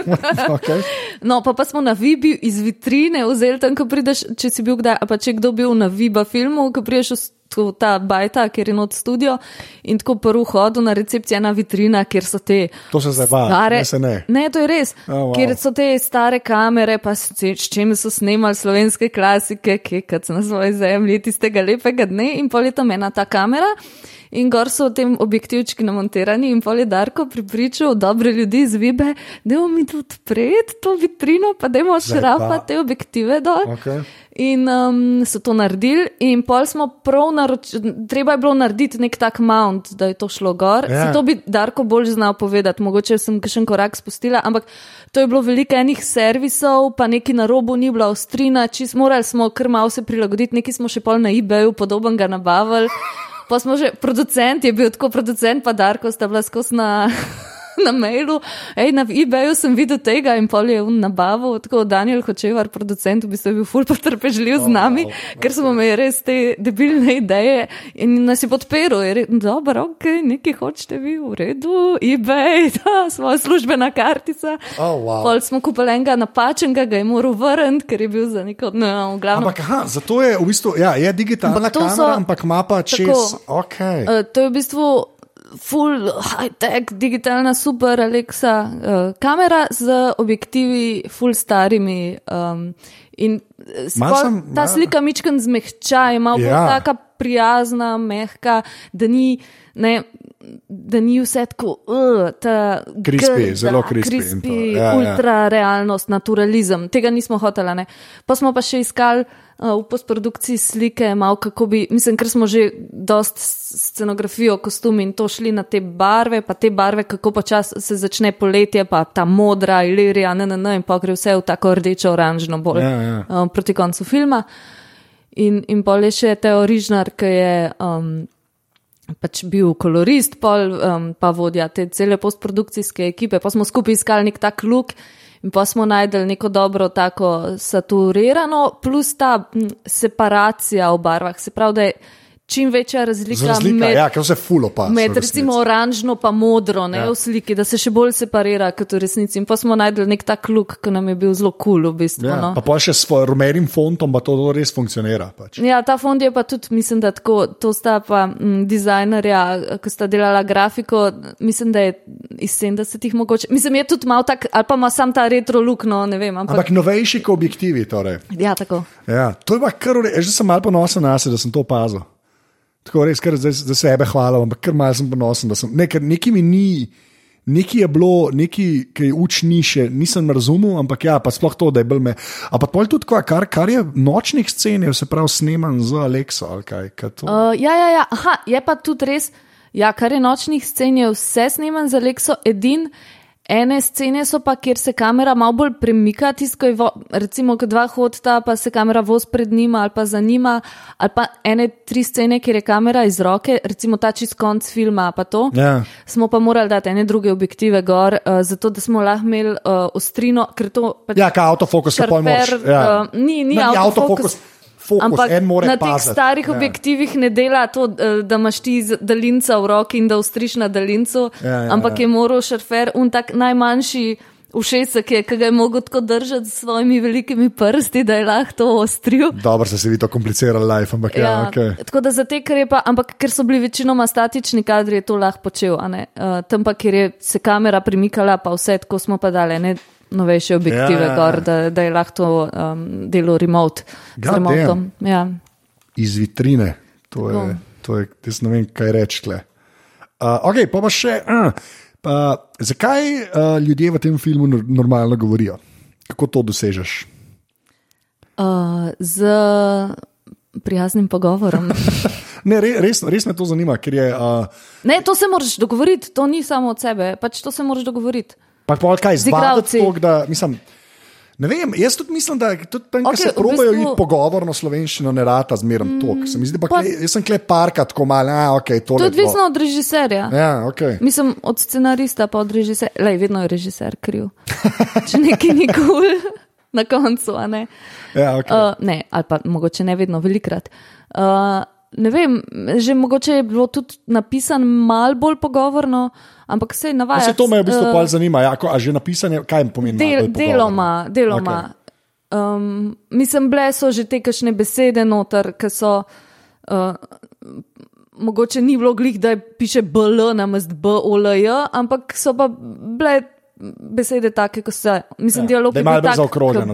Speaker 2: okay.
Speaker 1: No, pa, pa smo na Vibi iz vitrine vzeli tam, ko prideš, če si bil kdaj, pa če kdo bil na Viba filmu, ko prideš v v ta bajta, kjer je not studio in tako prvo hodu na recepcijo ena vitrina, kjer so te.
Speaker 2: To se zdaj ba,
Speaker 1: Stare,
Speaker 2: ne se ne.
Speaker 1: ne, to je res.
Speaker 2: Oh, wow.
Speaker 1: Kjer so te stare kamere, pa s, s čim so snemali slovenske klasike, kekec na svoji zemlji, tistega lepega dne in pol je tam ena ta kamera. In gor so v tem objektivčki namontirani, in pol je Darko pripričal dobre ljudi iz Vibe, da bomo mi tudi odpreti to vitrino, pa da bomo šrapa te objektive dol.
Speaker 2: Okay.
Speaker 1: In um, so to naredili, in pol smo prav naročili, treba je bilo narediti nek tak mount, da je to šlo gor.
Speaker 2: Ja.
Speaker 1: Ja. To bi Darko bolj znal povedati, mogoče sem še en korak spustila, ampak to je bilo veliko enih servisov, pa neki na robu ni bila ostrina, čist morali smo kar malo se prilagoditi, neki smo še pol na eBayu podobnega nabavili. Pa smo že, producent je bil tako, producent pa Darko sta bila skozi na, na mailu. Ej, na eBayu sem videl tega in pol je v nabavu, tako Daniel Hočevar, producent, v bistvu je bil ful potrpežljiv z nami,
Speaker 2: wow,
Speaker 1: ker smo imeli res te debilne ideje in nas je podperil. Je rekel, dobro, ok, nekaj hočete vi, v redu, eBay, da, svoja službena kartica.
Speaker 2: Oh, wow.
Speaker 1: Pol smo kupili enega napačnega, ga je moral vrniti, ker je bil za neko, no, v glavnem.
Speaker 2: Ampak, aha, zato je v bistvu, ja, je digitalna
Speaker 1: Ampak
Speaker 2: kamera,
Speaker 1: so-
Speaker 2: ampak ima pa čez.
Speaker 1: Tako.
Speaker 2: Okay.
Speaker 1: Uh, to je v bistvu full high-tech, digitalna super Alexa uh, kamera z objektivi full starimi. Um, In eh, se
Speaker 2: Malo
Speaker 1: pol
Speaker 2: sem-
Speaker 1: ta
Speaker 2: malo-
Speaker 1: slika mičken zmehča, ima
Speaker 2: Ja.
Speaker 1: ja. taka prijazna, mehka, da ni. Ne, Da ni vse tako, uh, ta
Speaker 2: Crispy,
Speaker 1: grda,
Speaker 2: zelo to, ja, ja.
Speaker 1: ultra realnost, naturalizem. Tega nismo hoteli. Ne. Pa smo pa še iskali v postprodukciji slike, malo kako bi, mislim, ker smo že dost scenografijo, kostumi in to šli na te barve, pa te barve, kako počasi se začne poletje, pa ta modra, ilirija, ne, ne, ne, in pa gre vse v tako rdečo-oranžno bolj
Speaker 2: Ja, ja.
Speaker 1: um, proti koncu filma. In, in pol je še Teo Rižnar, ki je um, pač bil kolorist, pol um, pa vodja te cele postprodukcijske ekipe. Pa smo skupaj iskali nek tak luk in pa smo najdel neko dobro tako saturirano, plus ta separacija v barvah. Se pravi, da je čim večja razlika,
Speaker 2: Razlika,
Speaker 1: med,
Speaker 2: ja, fulo pa.
Speaker 1: med recimo oranžno pa modro ne,
Speaker 2: Ja.
Speaker 1: v sliki, da se še bolj separira kot v resnici. In pa smo najdel nek tak luk, ki nam je bil zelo kul cool, v bistvu.
Speaker 2: Ja,
Speaker 1: no.
Speaker 2: pa pa še s rumenim fontom, pa to res funkcionira. Pač.
Speaker 1: Ja, ta fond je pa tudi, mislim, da tako, to sta pa m, dizajnerja, ki sta delala grafiko, mislim, da je iz 70-ih mogoče. Mislim, je tudi malo tak, ali pa ima sam ta retro look, no ne vem, ampak.
Speaker 2: Ampak novejši kot objektivi. Torej.
Speaker 1: Ja, tako.
Speaker 2: Ja, to je pa kar, že sem malo ponosen na sebe, da sem to opazil. Tako res, kar zdaj za sebe hvala, ampak kar malo sem ponosen, da sem. Ne, nekaj mi ni. Nekaj je bilo, nekaj, ki je učni še, nisem razumel, ampak ja, pa sploh to, da je bil me. Ampak pol tudi, kva, kar, kar je nočnih scen, je se pravi sneman z Alekso ali kaj. kaj?
Speaker 1: Uh, ja, ja, ja, aha, je pa tudi res, ja, kar je nočnih scen, je vse sneman za Lexo, edin. Ene scene so pa, kjer se kamera malo bolj premika, tisto je, recimo, ko dva hodita, pa se kamera voz pred njima ali pa za njima, ali pa ene tri scene, kjer je kamera iz roke, recimo ta čist konc filma, pa to.
Speaker 2: Ja.
Speaker 1: Smo pa morali dati ene druge objektive gor, uh, zato da smo lahko imeli uh, ostrino, ker to pač
Speaker 2: Ja, kaj avtofokus je pojmo. Ja.
Speaker 1: uh, ni, ni
Speaker 2: Ne,
Speaker 1: avtofokus.
Speaker 2: Fokus,
Speaker 1: Ampak
Speaker 2: en more
Speaker 1: na teh
Speaker 2: paziti.
Speaker 1: starih
Speaker 2: Ja.
Speaker 1: objektivih ne dela to, eh, da imaš ti daljinca v roki in da ustriš na daljincu,
Speaker 2: Ja, ja,
Speaker 1: ampak
Speaker 2: ja.
Speaker 1: je moral šarfer un tak najmanjši ušesek, je, ki ga je mogel tako držati s svojimi velikimi prsti, da je lahko to ostril.
Speaker 2: Dobro, se vi to komplicirali, life, ampak ja, ja okay.
Speaker 1: Tako da za te, ker je pa, ampak ker so bili večinoma statični kadri, je to lahko počel. Uh, tam pa, kjer je se kamera premikala, pa vse tako smo pa dali ne novejše objektive
Speaker 2: Ja, ja,
Speaker 1: gor, da, da je lahko to um, delo remote.
Speaker 2: God
Speaker 1: remotom. Ja.
Speaker 2: iz vitrine. To je,
Speaker 1: Tako.
Speaker 2: to je, jaz ne vem, kaj reči. Uh, ok, pa pa še. Uh, pa, zakaj uh, ljudje v tem filmu nor- normalno govorijo? Kako to dosežeš?
Speaker 1: Uh, z prijaznim pogovorom.
Speaker 2: Ne, re, res, res me to zanima, ker je. Uh,
Speaker 1: ne, to se moraš dogovoriti, to ni samo od sebe, pač to se moraš dogovoriti.
Speaker 2: Pa pol kaj
Speaker 1: Z
Speaker 2: zvaditi
Speaker 1: igralci.
Speaker 2: to, da mislim. Ne vem, jaz tudi mislim, da je tudi tam, okay, se
Speaker 1: v
Speaker 2: probajo
Speaker 1: bistvu-
Speaker 2: pogovorno slovenščino, ne rata zmeraj mm, to. Se mi zdi, da
Speaker 1: pa-
Speaker 2: kle, jaz sem kle parka tako malo, a ok, to
Speaker 1: To je odvisno od režiserja.
Speaker 2: Ja, ok.
Speaker 1: Mislim, od scenarista pa od režiserja. Lej, vedno je režiser kriv. Če nekaj ni kul cool, na koncu, ne.
Speaker 2: Ja, okay.
Speaker 1: Uh, ne, ali pa mogoče ne vedno, velikrat. Uh, ne vem, že mogoče je bilo tudi napisano malo bolj pogovorno, ampak se je navajalo.
Speaker 2: se to me v bistvu uh, zanima. Ja, ko, a že napisanje, kaj pomeni? malo
Speaker 1: Del, deloma, deloma. Okay. Um, mislim, bile so že te kakšne besede noter, ki so. Uh, mogoče ni bilo glih, da piše BL na mest BOLJ, ampak so pa bile besede take, ko se. Mislim,
Speaker 2: Ja,
Speaker 1: dialog
Speaker 2: je malo bolj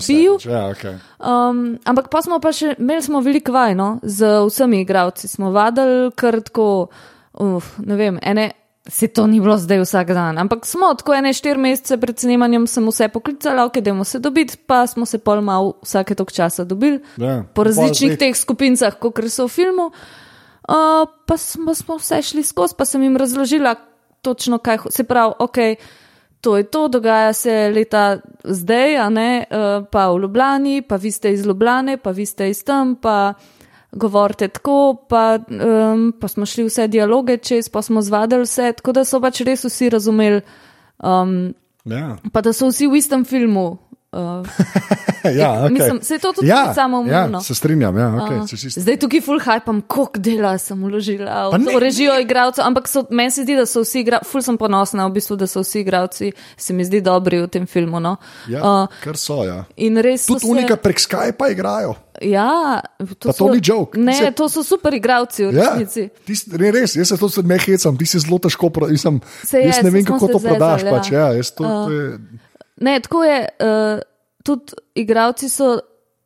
Speaker 1: bil.
Speaker 2: vse, Ja, okay.
Speaker 1: Um, ampak pa smo pa še, imeli smo veliko vaj, no, z vsemi igravci. Smo vadili kar tako, uf, ne vem, ene. Se to ni bilo zdaj vsak dan, ampak smo tako ene štiri mesece pred snemanjem, sem vse poklicala, ok, da se dobiti, pa smo se pol mal vsake tok časa dobili
Speaker 2: Ja,
Speaker 1: po različnih teh skupincah, kot so v filmu. Uh, pa smo, smo vse šli skozi, pa sem jim razložila točno, kaj se pravi, ok. To je to, dogaja se leta zdaj, a ne, uh, pa v Ljubljani, pa vi ste iz Ljubljane, pa vi ste iz tam, pa govorite tako, pa, um, pa smo šli vse dialoge čez, pa smo zvadili vse, tako da so pač res vsi razumeli, um,
Speaker 2: Ja,
Speaker 1: pa da so vsi v istem filmu. Uh,
Speaker 2: ja, okay.
Speaker 1: mislim, se je to tudi
Speaker 2: ja,
Speaker 1: samoumevno.
Speaker 2: Ja, se strinjam, ja, okay,
Speaker 1: Uh,
Speaker 2: se čisto-
Speaker 1: zdaj tukaj full hypam, koliko dela sem uložila v to režijo igralcev, ampak so, meni se zdi, da so vsi igralci, full sem ponosna v bistvu, da so vsi igralci, se mi zdi dobri v tem filmu. No.
Speaker 2: ja,
Speaker 1: Uh,
Speaker 2: kar so. Ja.
Speaker 1: in res so
Speaker 2: Tudi unika prek Skypa igrajo.
Speaker 1: Ja, to,
Speaker 2: Pa to ni joke.
Speaker 1: Ne,
Speaker 2: Se-
Speaker 1: to so super igralci v
Speaker 2: Ja, tis, ne, res, jaz se to se me hecam, ti si zelo težko. Pro, mislim,
Speaker 1: Se je,
Speaker 2: jaz ne
Speaker 1: se
Speaker 2: vem, kako
Speaker 1: se
Speaker 2: to prodaš.
Speaker 1: zezali,
Speaker 2: Pač,
Speaker 1: ja.
Speaker 2: ja, to, to je,
Speaker 1: Ne, tako je, uh, tudi igravci so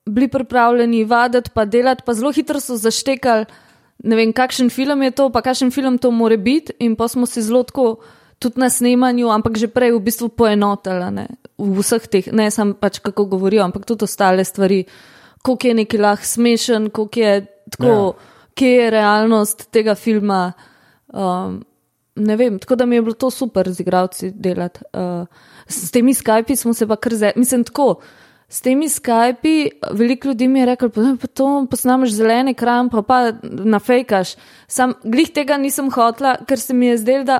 Speaker 1: bili pripravljeni vaditi, pa delati, pa zelo hitro so zaštekali, ne vem, kakšen film je to, pa kakšen film to more biti, in pa smo se zelo tako tudi na snemanju, ampak že prej v bistvu poenotili ne, v vseh teh, ne samo pač kako govorijo, ampak tudi ostale stvari, koliko je neki lahko smešen, koliko je tako, ja. kje je realnost tega filma. Um, ne vem, tako da mi je bilo to super z igravci delati. Uh, s temi Skypi smo se pa kar zdaj, mislim, tako. S temi Skypi, veliko ljudi mi je rekel, pa to posnameš zeleni kram, pa pa nafejkaš. Sam glih tega nisem hotla, ker se mi je zdelo, da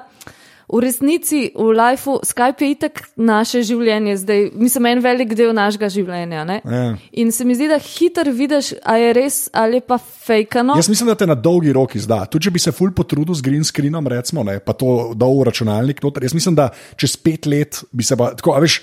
Speaker 1: v resnici v lifeu Skype je itak naše življenje, zdaj mislim, en velik del našega življenja. Ja. In se mi zdi, da hitro vidiš, a je res ali pa fejkano.
Speaker 2: Jaz mislim, da te na dolgi rok izda. Tudi če bi se ful potrudil z green screenom, recimo, ne, pa to dal v računalnik, noter. jaz mislim, da čez pet let bi se pa tako, a veš.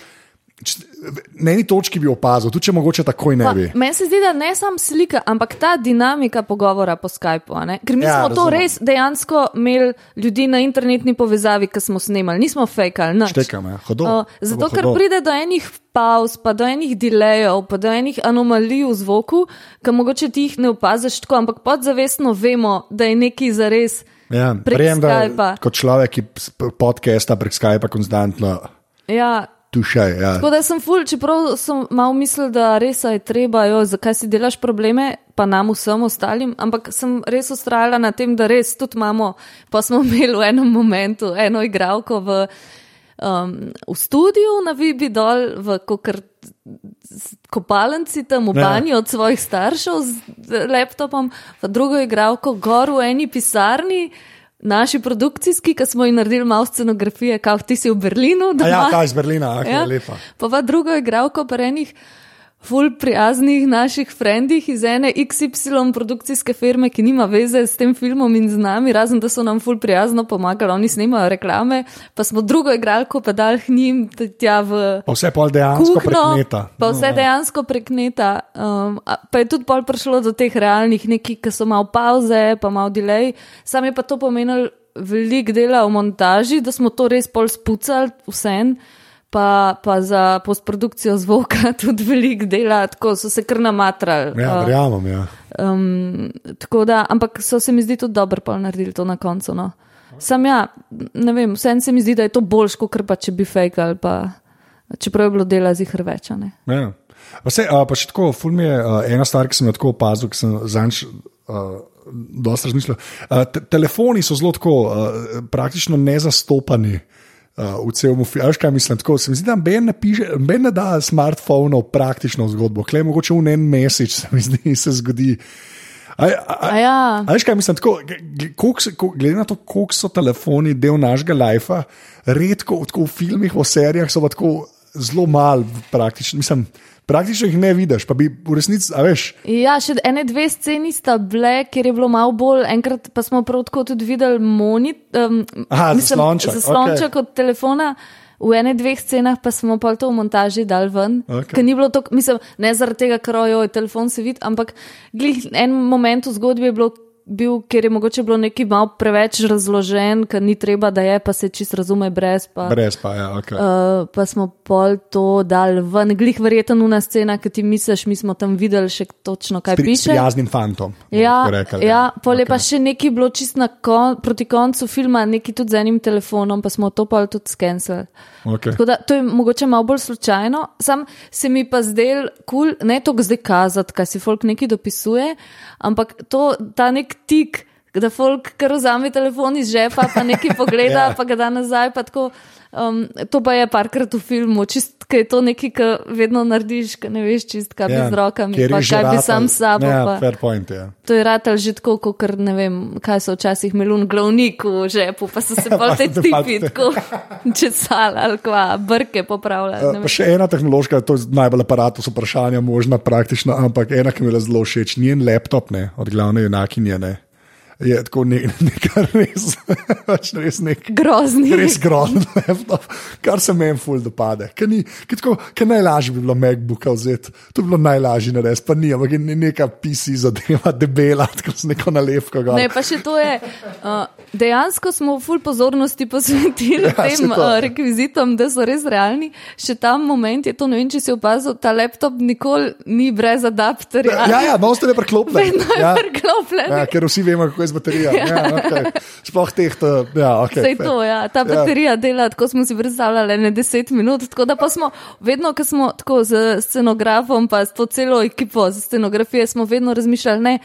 Speaker 2: Na eni točki bi opazil, tudi če mogoče takoj ne bi.
Speaker 1: Meni se zdi, da ne samo slika, ampak ta dinamika pogovora po Skypu. Ker mi ja, smo to res dejansko imeli ljudi na internetni povezavi, ki smo snemali, nismo fejkali.
Speaker 2: Štekam, ja. hodo,
Speaker 1: uh, zato, hodo. ker pride do enih pauz, pa do enih delejov, pa do enih anomalij v zvoku, ki mogoče ti jih ne opaziš tako, ampak podzavestno vemo, da je neki zares.
Speaker 2: Ja, prijem, da kot človek, ki podcasta prek Skypa konstantno.
Speaker 1: Ja,
Speaker 2: tušaj. Ja.
Speaker 1: Tako da sem ful, čeprav sem malo mislil, da res je treba, jo, zakaj si delaš probleme, pa nam vsem ostalim, ampak sem res ustrajala na tem, da res tudi imamo, pa smo imeli v enem momentu eno igralko v, um, v studiu na Vibi dol, v kokr. Kopalnici tam v ja. banji od svojih staršev z laptopom, pa drugo igralko gor v eni pisarni, naši produkcijski, ki smo jim naredili malo scenografije, kot ti si v Berlinu.
Speaker 2: Ja, kaj iz Berlina, okay, ja. lepa.
Speaker 1: Pa pa drugo igralko prenih. Ful prijaznih naših frendih iz ene XY produkcijske firme, ki nima veze s tem filmom in z nami, razen da so nam ful prijazno pomagali, oni snimajo reklame, pa smo drugo igralko pedal k njim tja v.
Speaker 2: Pa vse pol dejansko kuhno, prekneta.
Speaker 1: Pa vse no, dejansko prekneta. Um, pa je tudi pol prišlo do teh realnih nekih, ki so malo pauze, pa malo delay. Sam je pa to pomenil velik dela v montaži, da smo to res pol spucali vse en pa, pa za postprodukcijo zvoka tudi veliko dela, tako so se kar namatrali.
Speaker 2: Ja, verjamem. Ja.
Speaker 1: Um, da, ampak so se mi zdi tudi dobro, pa naredili to na koncu. No. Sam ja, ne vem, vsem se mi zdi, da je to boljš, kot pa če bi fejkal, pa čeprav je bilo dela z jih hrveča.
Speaker 2: Ja. Vse, a, pa še tako, ful mi je a, ena stvar, ki sem jo tako opazil, ki sem zanč. Dosta razmišljal. Te, telefoni so zelo tako, uh, praktično nezastopani uh, uh, v celem filmu. Kaj mislim, tako se mi zdi, da Ben ne, piše, ben ne da smartphone praktično zgodbo, klej mogoče v en mesec se mi zdi, se zgodi.
Speaker 1: Ja.
Speaker 2: aj, kaj mislim, tako, glede na to, koliko so telefoni del našega lajfa, redko v filmih, v serijah so pa tako zelo malo praktično. Mislim, praktično jih ne vidiš, pa bi v resnici, a veš.
Speaker 1: Ja, še ene dve sceni sta bile, ker je bilo malo bolj, enkrat pa smo prav tako tudi videli monitor, um,
Speaker 2: zaslonček
Speaker 1: okay. od telefona. V ene dveh scenah pa smo pa to v montaži dal ven, okay. ker ni bilo to, mislim, ne zaradi tega, ker je telefon se vidi, ampak glih, en moment v zgodbi je bilo bil, ker je mogoče bilo nekaj malo preveč razložen, ker ni treba, da je, pa se čist razume brez. Pa,
Speaker 2: brez pa, ja, ok.
Speaker 1: Uh, pa smo pol to dal ven, glih verjeten una scena, ki ti misliš, mi smo tam videli še točno, kaj Pri, piše.
Speaker 2: Z jaznim fantom.
Speaker 1: Ja, rekel, ja, ja pol je okay. pa še nekaj bilo čist na kon, proti koncu filma, nekaj tudi z enim telefonom, pa smo to pol tudi skenirali.
Speaker 2: Okay.
Speaker 1: Tako da to je mogoče malo bolj slučajno, sam se mi pa zdel kul, cool, ne to zdaj kazati, kaj si folk neki dopisuje, ampak to, ta nek tik, da folk kar vzame telefon iz žepa, pa nekaj pogleda, ja. pa ga da nazaj. Tako, um, to pa je parkrat v filmu, čist, je to nekaj, kar vedno narediš, kaj ne veš, čist, kaj ja. bi z rokami, pa kaj bi sam s sabo.
Speaker 2: Ja, fair point, ja.
Speaker 1: To je ratal že tako, kot ne vem, kaj so včasih melun glavnik v žepu, pa so se pa te tipi tako česali ali kva, brke popravljali.
Speaker 2: Uh, še ena tehnološka, to je najbolj aparatus vprašanja, možna praktično, ampak ena, ki mi je zelo všeč, njen laptop, ne, od glavne junakinje, ne. Je tako ne, nekaj res, pač res nek.
Speaker 1: Grozni.
Speaker 2: Res grozen laptop, kar se meni ful dopade. Ker najlažje bi bilo MacBooka vzeti, to bi bilo najlažje narediti, pa ni, ampak je ne- neka PC zadeva, debela, tako z neko nalepko. gor.
Speaker 1: Ne, pa še to je. Uh, dejansko smo ful pozornosti posvetili
Speaker 2: Ja,
Speaker 1: tem uh, rekvizitom, da so res realni. Še ta moment je to, ne vem, če si opazil, ta laptop nikoli ni brez adapterja.
Speaker 2: Ja, ja, no, ste ne preklopljen.
Speaker 1: Vedno je
Speaker 2: Ja.
Speaker 1: priklopljen.
Speaker 2: Ja, ker vsi vemo, kako je z baterijo. Ja, okay. Sploh teh, ja, okay.
Speaker 1: Vse to, ja. ta
Speaker 2: Ja.
Speaker 1: baterija dela, tako smo si predstavljali, ne 10 minut. Tako da pa smo vedno, ko smo tako z scenografom, pa s to celo ekipo za scenografije, smo vedno razmišljali, ne.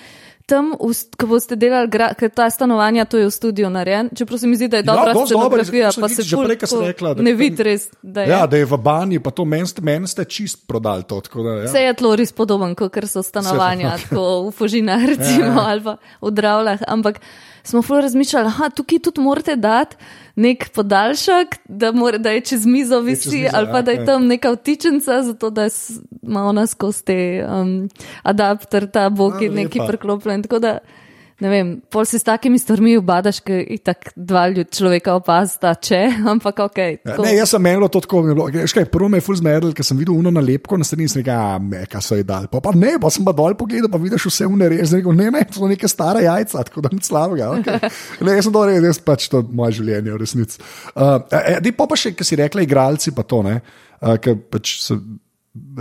Speaker 1: Tam, ko boste delali, ker ta stanovanja, to je v studiu narejen. Čeprav se mi zdi, da je
Speaker 2: Ja,
Speaker 1: dobra
Speaker 2: dosti dobro,
Speaker 1: scenografija,
Speaker 2: to se
Speaker 1: pa
Speaker 2: vidi
Speaker 1: se
Speaker 2: že prej, ko si
Speaker 1: tako
Speaker 2: rekla, da-
Speaker 1: ne vidi res, da je.
Speaker 2: Ja, da je v banji, pa to meni meni ste čist prodali to. Da, ja.
Speaker 1: Vse je tlo res podoben, kot so stanovanja, tako v Fužinah, recimo,
Speaker 2: Ja, ja.
Speaker 1: ali pa v Dravljah. Ampak smo ful razmišljali, da tukaj tudi morate dati nek podaljšek, da, more, da je čez mizo visi,
Speaker 2: mizo,
Speaker 1: ali pa
Speaker 2: ja,
Speaker 1: da je
Speaker 2: ja.
Speaker 1: tam neka vtičenca, zato da ima ona skozi te um, adapter, ta boki
Speaker 2: A,
Speaker 1: neki
Speaker 2: lepa.
Speaker 1: preklopljen. Tako da, Ne vem, pol si s takimi stvarmi ubadaš, ki jih tako dva ljudi človeka opazita, če, ampak ok.
Speaker 2: Ja,
Speaker 1: tako.
Speaker 2: ne, jaz sem menil to tako. je bilo- veš kaj, Prvo me je ful zmedel, ker sem videl uno nalepko na strani in sem rekel, a meka so ji dal. Pa, pa ne, pa sem pa dol pogledal, pa vidiš vse unereš. Rekel, ne, ne, to so neke stare jajca, tako da ni slabega. Okay. Ne, jaz sem to rekel, jaz pač to je moje življenje v resnici. Uh, e, e, pa, pa še, ki si rekla, igralci pa to, ne, uh, ker pač so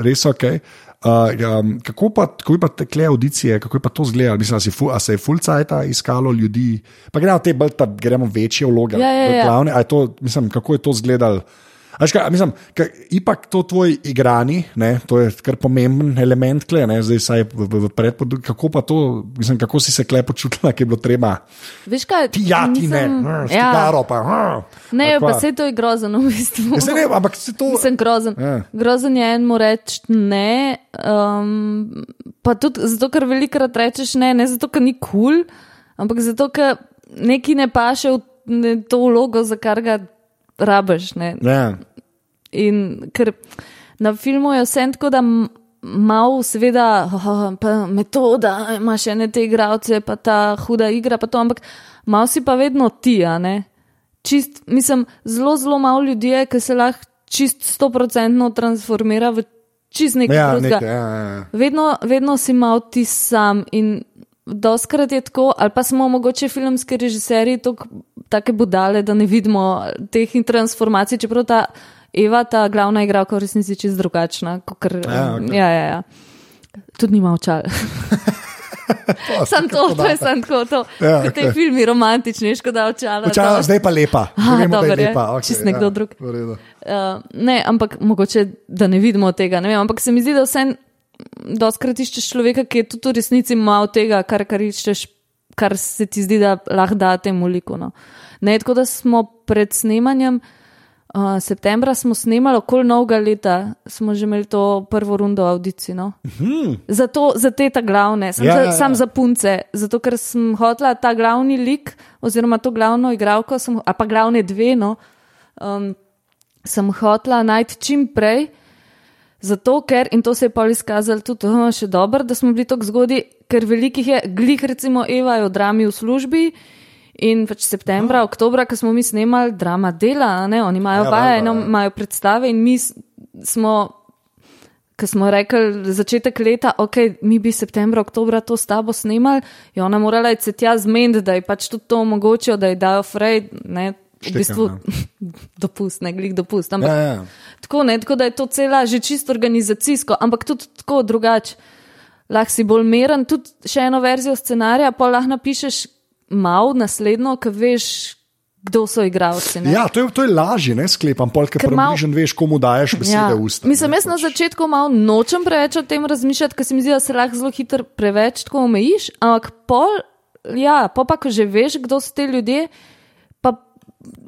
Speaker 2: res ok. Uh, um, kako pa, kako pa tekle audicije, kako je pa to izgledalo? Mislim, a, si fu, se je fulcajta iskalo ljudi, pa gremo te bolj, ta, gremo večje vloge.
Speaker 1: Ja, ja, ja.
Speaker 2: glavne, to, mislim, kako je to izgledalo? Kaj, mislim, ka, ipak to tvoj igrani, ne, to je kar pomemben element, kle, ne, zdaj saj v, v, v predpodu, kako pa to, mislim, kako si se kle počutila, ki je bilo treba,
Speaker 1: Veš kaj?
Speaker 2: ti ja, ti ne,
Speaker 1: nisem-
Speaker 2: hm,
Speaker 1: ja.
Speaker 2: cigaro pa, hm,
Speaker 1: Ne, pa se to je grozno v bistvu.
Speaker 2: Ja, ne, ampak se to.
Speaker 1: Nisem grozen.
Speaker 2: Ja.
Speaker 1: Grozen je en mu reči ne, um, pa tudi zato, ker velikrat rečeš ne, ne zato, ker ni kul, cool, ampak zato, ker neki ne paše v ne, to vlogo, za kar ga rabiš. Ne.
Speaker 2: Ja.
Speaker 1: In ker na filmu je vse tako, da malo, seveda, oh, metoda, imaš ene te igravce, pa ta huda igra, pa to, ampak malo si pa vedno ti, a ne. Čist, mislim, zelo, zelo malo ljudi je, ki se lahko čist stoprocentno transformira v čist nekaj
Speaker 2: Ja,
Speaker 1: drugega.
Speaker 2: nekaj, ja, ja, ja.
Speaker 1: Vedno, vedno si mal ti sam in doskrat je tako, ali pa smo mogoče filmski režiserji tako budale, da ne vidimo teh transformacij, čeprav ta Eva, ta glavna igralka, v resnici čist drugačna. Kakor,
Speaker 2: Ja, okej.
Speaker 1: ja, ja, ja. Tudi nima očal. Sam to, to je sam tako. To.
Speaker 2: Ja,
Speaker 1: Ja, okay. Te filmi romantični, škoda očala.
Speaker 2: Počala,
Speaker 1: to-
Speaker 2: zdaj pa lepa.
Speaker 1: Aha,
Speaker 2: vemo, da je lepa. Okay,
Speaker 1: Čisto nekdo drug.
Speaker 2: v redu.
Speaker 1: Uh, ne, ampak mogoče, da ne vidimo tega. Ne vem, ampak se mi zdi, da vse doskrat iščeš človeka, ki je tudi v resnici malo tega, kar, kar iščeš, kar se ti zdi, da lahko da temu liku. No. Ne, tako da smo pred snemanjem, uh, septembra smo snemali okoli novega leta, smo že imeli to prvo rundo audicij. No. Zato, za te ta glavne, sam,
Speaker 2: Ja,
Speaker 1: ja,
Speaker 2: ja,
Speaker 1: za,
Speaker 2: ja.
Speaker 1: sam za punce, zato ker sem hotela ta glavni lik, oziroma to glavno igralko, sem, a pa glavne dve, no, um, sem hotela najti čim prej. Zato, ker, in to se je pa izkazalo tudi oh, še dobro, da smo bili tako zgodaj, ker velikih je, glih recimo Eva je v drami v službi in pač septembra, oktobra, ko smo mi snemali drama dela, ne, oni imajo
Speaker 2: Ja,
Speaker 1: vaje, eno
Speaker 2: ja.
Speaker 1: imajo predstave in mi smo, ko smo rekli začetek leta, ok, mi bi septembra, oktobra to s tabo snemali, je ona morala iti se tja zmeniti, da je pač tudi to omogočijo, da ji dajo frej, ne, v
Speaker 2: Štekam,
Speaker 1: bistvu
Speaker 2: ja.
Speaker 1: dopust, ne glih dopust. Ampak,
Speaker 2: Ja, ja.
Speaker 1: Tako, ne, tako da je to cela že čisto organizacijsko, ampak tudi tako drugače. Lahko si bolj meren, tudi še eno verzijo scenarija, pa lahko napišeš malo naslednjo, ki veš, kdo so igravci. ne.
Speaker 2: Ja, to je, to je lažje, ne sklepam, polk,
Speaker 1: mal-
Speaker 2: približno veš, komu daješ besede v usta.
Speaker 1: Mislim, jaz na
Speaker 2: pač.
Speaker 1: začetku malo nočem preveč o tem razmišljati, ker se mi zdi, da se lahko zelo hitro preveč tako omejiš, ampak pol, ja, pol pa, ko že veš, kdo so ti ljudje, pa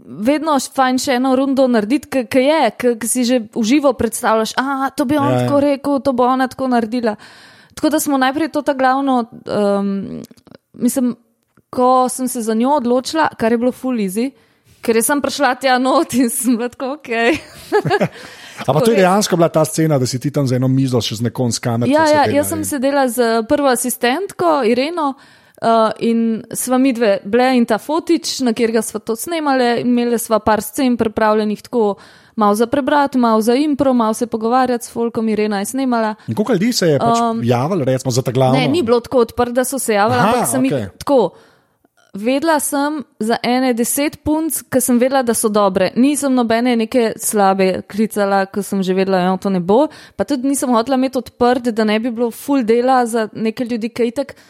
Speaker 1: vedno fajn še eno rundo narediti, ki je, ki si že v živo predstavljaš, a to bi on
Speaker 2: Ja,
Speaker 1: ja, tako rekel, to bo ona tako naredila. Tako da smo najprej to ta glavno, um, mislim, ko sem se za njo odločila, kar je bilo fulizi, ker je sem prišla tja not in sem bila tako ok.
Speaker 2: Ampak to je dejansko bila ta scena, da si ti tam za eno mizo še z nekom s kamero.
Speaker 1: Ja, ja, jaz sem sedela z prvo asistentko Ireno, Uh, in sva mi dve, ble in ta fotič, na katerega sva to snemali, imeli sva par scen pripravljenih tako malo za prebrati, malo za impro, malo se pogovarjati s Folkom, Irena je snemala.
Speaker 2: Koliko ljudi se je pač um, javilo, recimo, za ta glavno?
Speaker 1: Ne, ni bilo tako odprto, da so se javili, ampak sem okay. jih tako. Vedela sem za ene deset punc, ki sem vedela, da so dobre. Nisem nobene neke slabe klicala, ko sem že vedela, da ja, to ne bo. Pa tudi nisem hotela imeti odprt, da ne bi bilo full dela za neke ljudi, ki itek ki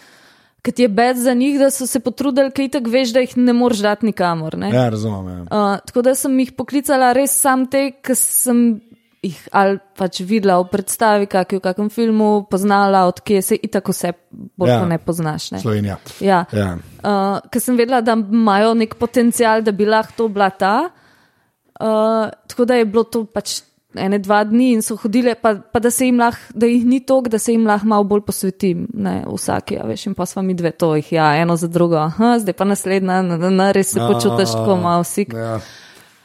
Speaker 1: ti je bed za njih, da so se potrudili, kaj tako veš, da jih ne moreš dati nikamor. Ne?
Speaker 2: Ja, razumem. Ja.
Speaker 1: Uh, tako da sem jih poklicala res sam te, ki sem jih ali pač videla v predstavi, kak v kakem filmu, poznala, odkje se in tako vse bolj ja. ne poznaš. Ne?
Speaker 2: Slovenija.
Speaker 1: Ja. ja. Uh, ker sem vedela, da imajo nek potencial, da bi lahko to bila ta. Uh, tako da je bilo to pač ene dva dni in so hodile, pa, pa da se jim lahko, da jih ni tok, da se jim lahko malo bolj posvetim, ne vsake, ja, veš, in pa sva mi dve to jih, ja, eno za drugo, aha, zdaj pa naslednja, na, na, na res se počutiš tako malo sik. Ja.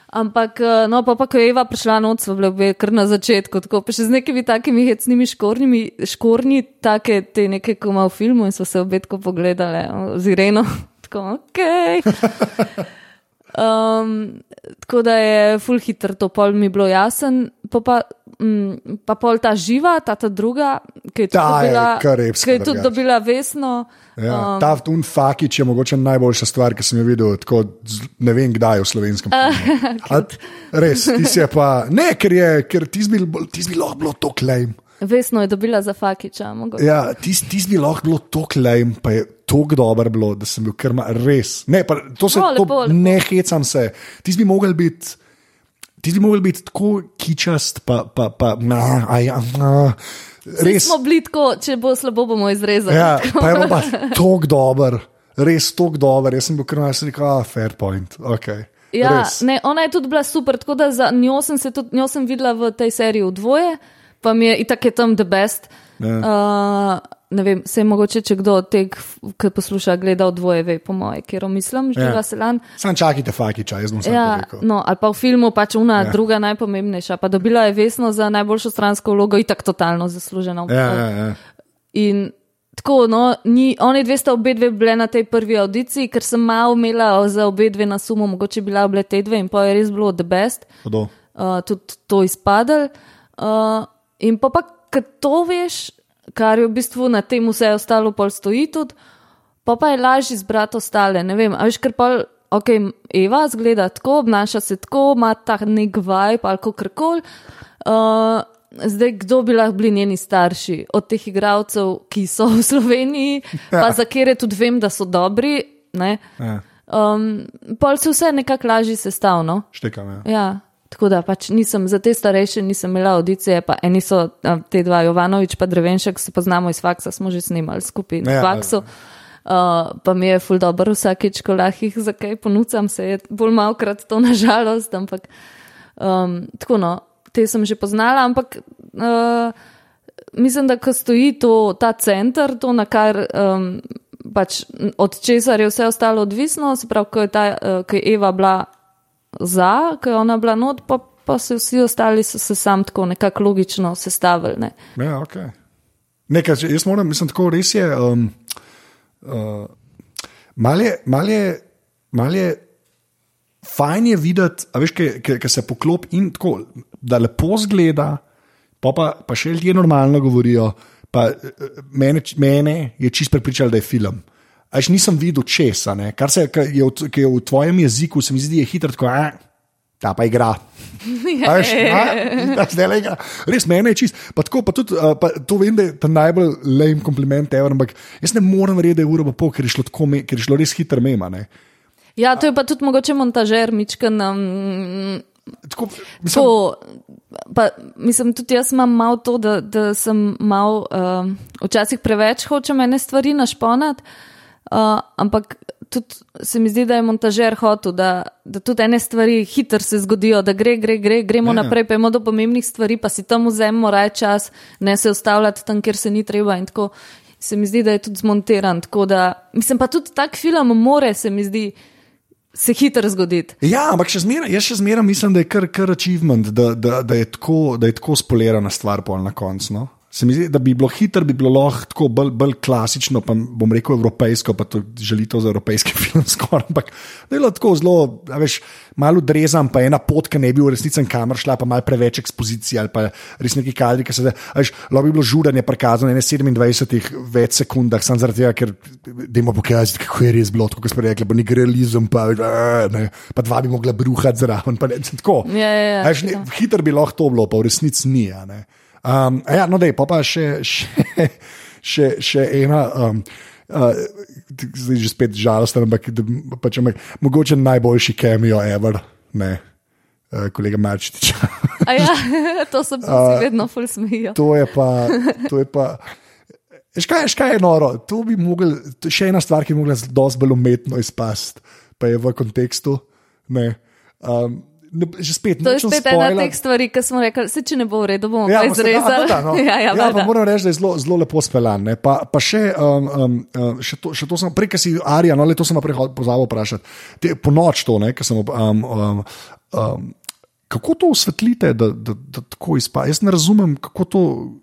Speaker 1: Ampak, eh, no, pa, pa ko je Eva prišla noč, smo bili kar na začetku, tako pa še z nekimi takimi hecnimi škornjimi, škornji, take te neke, ko ima v filmu in so se obetko pogledali z Ireno, tako, okej. Okay. Um, tako da je full hitro to pol mi bilo jasen. Pa, pa, mm, pa pol ta živa, ta, ta druga, ki je tudi ta dobila,
Speaker 2: je
Speaker 1: ki je tudi dobila vesno.
Speaker 2: Ja, um, ta Tun Fakič je mogoče najboljša stvar, ki sem jo videl, tako ne vem, kdaj v slovenskem. Res, ti si pa. Ne, ker, je, ker ti si bil lahko bilo to klejm.
Speaker 1: Vesno je dobila za Fakiča.
Speaker 2: Ja, ti si bil lahko bilo to klejm, pa je tako dobro bilo, da sem bil krma res. Ne, pa, to se no, lepo, lepo. ne hecam se. Ti bi mogel biti. Ti bi mogel biti tako kičast, pa, pa, pa na, aj, na. Res
Speaker 1: smo bili tako, če bo slabo, bomo izrezali.
Speaker 2: Ja, pa je pa tako dober, res tako dober. Jaz sem bil krma, jaz sem rekel, ah, fair point. Okay.
Speaker 1: Ja, ne, ona je tudi bila super, tako da za njo sem, tudi, njo sem videla v tej seriji v dvoje, pa mi je itak je tam the best. Ja. Uh, ne vem, se je mogoče, če kdo od teh, ki posluša, gleda v dvoje, ve, po moje, ker mislim, že ja. se lan.
Speaker 2: Sam čakajte, fakiča, jaz bom se
Speaker 1: ja, no, ali pa v filmu pač una ja. druga najpomembnejša, pa dobila je vesno za najboljšo stransko vlogo in tako totalno zasluženo.
Speaker 2: Ja, ja, ja.
Speaker 1: In tako, no, ni, oni dve sta obe dve bile na tej prvi audiciji, ker sem malo imela za obe dve na sumu, mogoče bila obe te dve in pa je res bilo the best. Uh, tudi to izpadel. Uh, in pa pa, kad to veš, kar je v bistvu na tem vse ostalo, pol stoji tudi, pa pa je lažje izbrati ostale. Ne vem, ali škar pol, ok, Eva zgleda tako, obnaša se tako, ima ta nek vibe ali kako koli. Uh, zdaj, kdo bi lahko bili njeni starši od teh igralcev, ki so v Sloveniji, ja. pa za kere tudi vem, da so dobri. Ja. Um, pol se vse nekako lažje sestavno.
Speaker 2: Štekam, ja.
Speaker 1: ja. Tako da pač nisem za te starejše, nisem imela audicije, pa eni so te dva, Jovanovič pa Drevenšek, se poznamo iz faksa, smo že snimali skupaj na ja, faksu. Uh, pa mi je ful dobro vsakeč, ko lahko jih za kaj ponucam, se je bolj malkrat to nažalost, ampak um, tako no, te sem že poznala, ampak uh, mislim, da ko stoji to, ta center, to na kar. Um, Pač od česar je vse ostalo odvisno, se pravi, ko je, ta, uh, ko je Eva bila za, ker je ona bila not, pa, pa so vsi ostali so se sam tako nekako logično sestavili. Ne.
Speaker 2: Ja, ok. Nekaj, jaz moram, mislim, tako res je. Um, uh, mal je, mal je, mal je fajn je videti, ki se poklop in tako, da lepo zgleda, pa, pa, pa še ljudje normalno govorijo. Pa, mene, mene je čist prepričal, da je film. Až nisem videl česa, ne? kar se je v, je v tvojem jeziku, se mi zdi, je hitro, tako da ta pa igra. Až, a, zdaj le igra. Res meni je čist. Pa tako, pa tudi, pa to vem, da je ta najbolj lame kompliment, ever, ampak jaz ne morem verjeti, da je uro pa pol, ker je šlo, tako, ker je šlo res hitro mema. Ne?
Speaker 1: Ja, to je pa tudi mogoče montažer, mička nam. Tako, mislim, to, pa, mislim, tudi jaz imam malo to, da, da sem malo, uh, včasih preveč hočem ene stvari našponati. Uh, ampak tudi se mi zdi, da je montažer hotel, da, da tudi ene stvari hitro se zgodijo, da gre, gre, gre, gremo ja, ja. naprej, pojmo do pomembnih stvari, pa si tam vzemimo raj čas, ne se ustavljati tam, kjer se ni treba. In tako se mi zdi, da je tudi zmontiran. Da, mislim pa tudi tak film more se mi zdi. Se hitro zgoditi.
Speaker 2: Ja, ampak še zmeraj, jaz še zmeraj mislim, da je kar, kar achievement, da, da, da je tako, tako spolirana stvar, pol na koncu. No? Se mi zdi, da bi bilo hitro, bi bilo lahko tako bolj, bolj klasično, pa bom rekel evropejsko, pa to želi to za evropejski film skoraj. Ampak da je bilo tako zelo, veš, malo drezam, pa ena pot, ki ne bi v resnici kamer šla, pa malo preveč ekspozicije ali pa res neki kadri, ki se da, veš, lahko bi bilo žuranje prikazano na 27 več sekundah, samo zaradi tega, ker dajmo pokazati, kako je res bilo, kot smo rekli, bo ni realizem, pa, ne, pa dva bi mogla bruhati zraven, pa ne, tako.
Speaker 1: Ja, ja, ja.
Speaker 2: Veš, ne, hitro bi lahko to bilo, pa v resnici ni. a ne. Um, ja, no, da je pa, pa še, še, še, še ena. Um, Uh, zdaj že spet žalosten, ampak pač, ampak, mogoče najboljši kemijo, ever, ne, uh, kolega Marčič.
Speaker 1: Ja, to se uh, vedno ful smejijo.
Speaker 2: to je pa. To je pa Škaj, škaj je noro, to bi mogel, to je še ena stvar, ki bi mogla dosti bolj umetno izpasti, pa je v kontekstu. Ne, um, ne, že spet,
Speaker 1: To je spet ena
Speaker 2: spoilati.
Speaker 1: teh stvari, ki smo rekli, se če ne bo v redu, bomo
Speaker 2: Ja,
Speaker 1: ja,
Speaker 2: boste- a,
Speaker 1: izrezali.
Speaker 2: valjda, no.
Speaker 1: ja, ja,
Speaker 2: ja, pa moram reči, da je zelo, zelo lepo speljan. ne. Pa, pa še, um, um, um, še, to, še to sem prej, ki si Arija, no, le to sem hod- pozabil vprašati. Te, po noč to, ne, ker sem. Um, um, um, Kako to osvetlite, da, da, da tako izpade? Jaz ne razumem, kako to.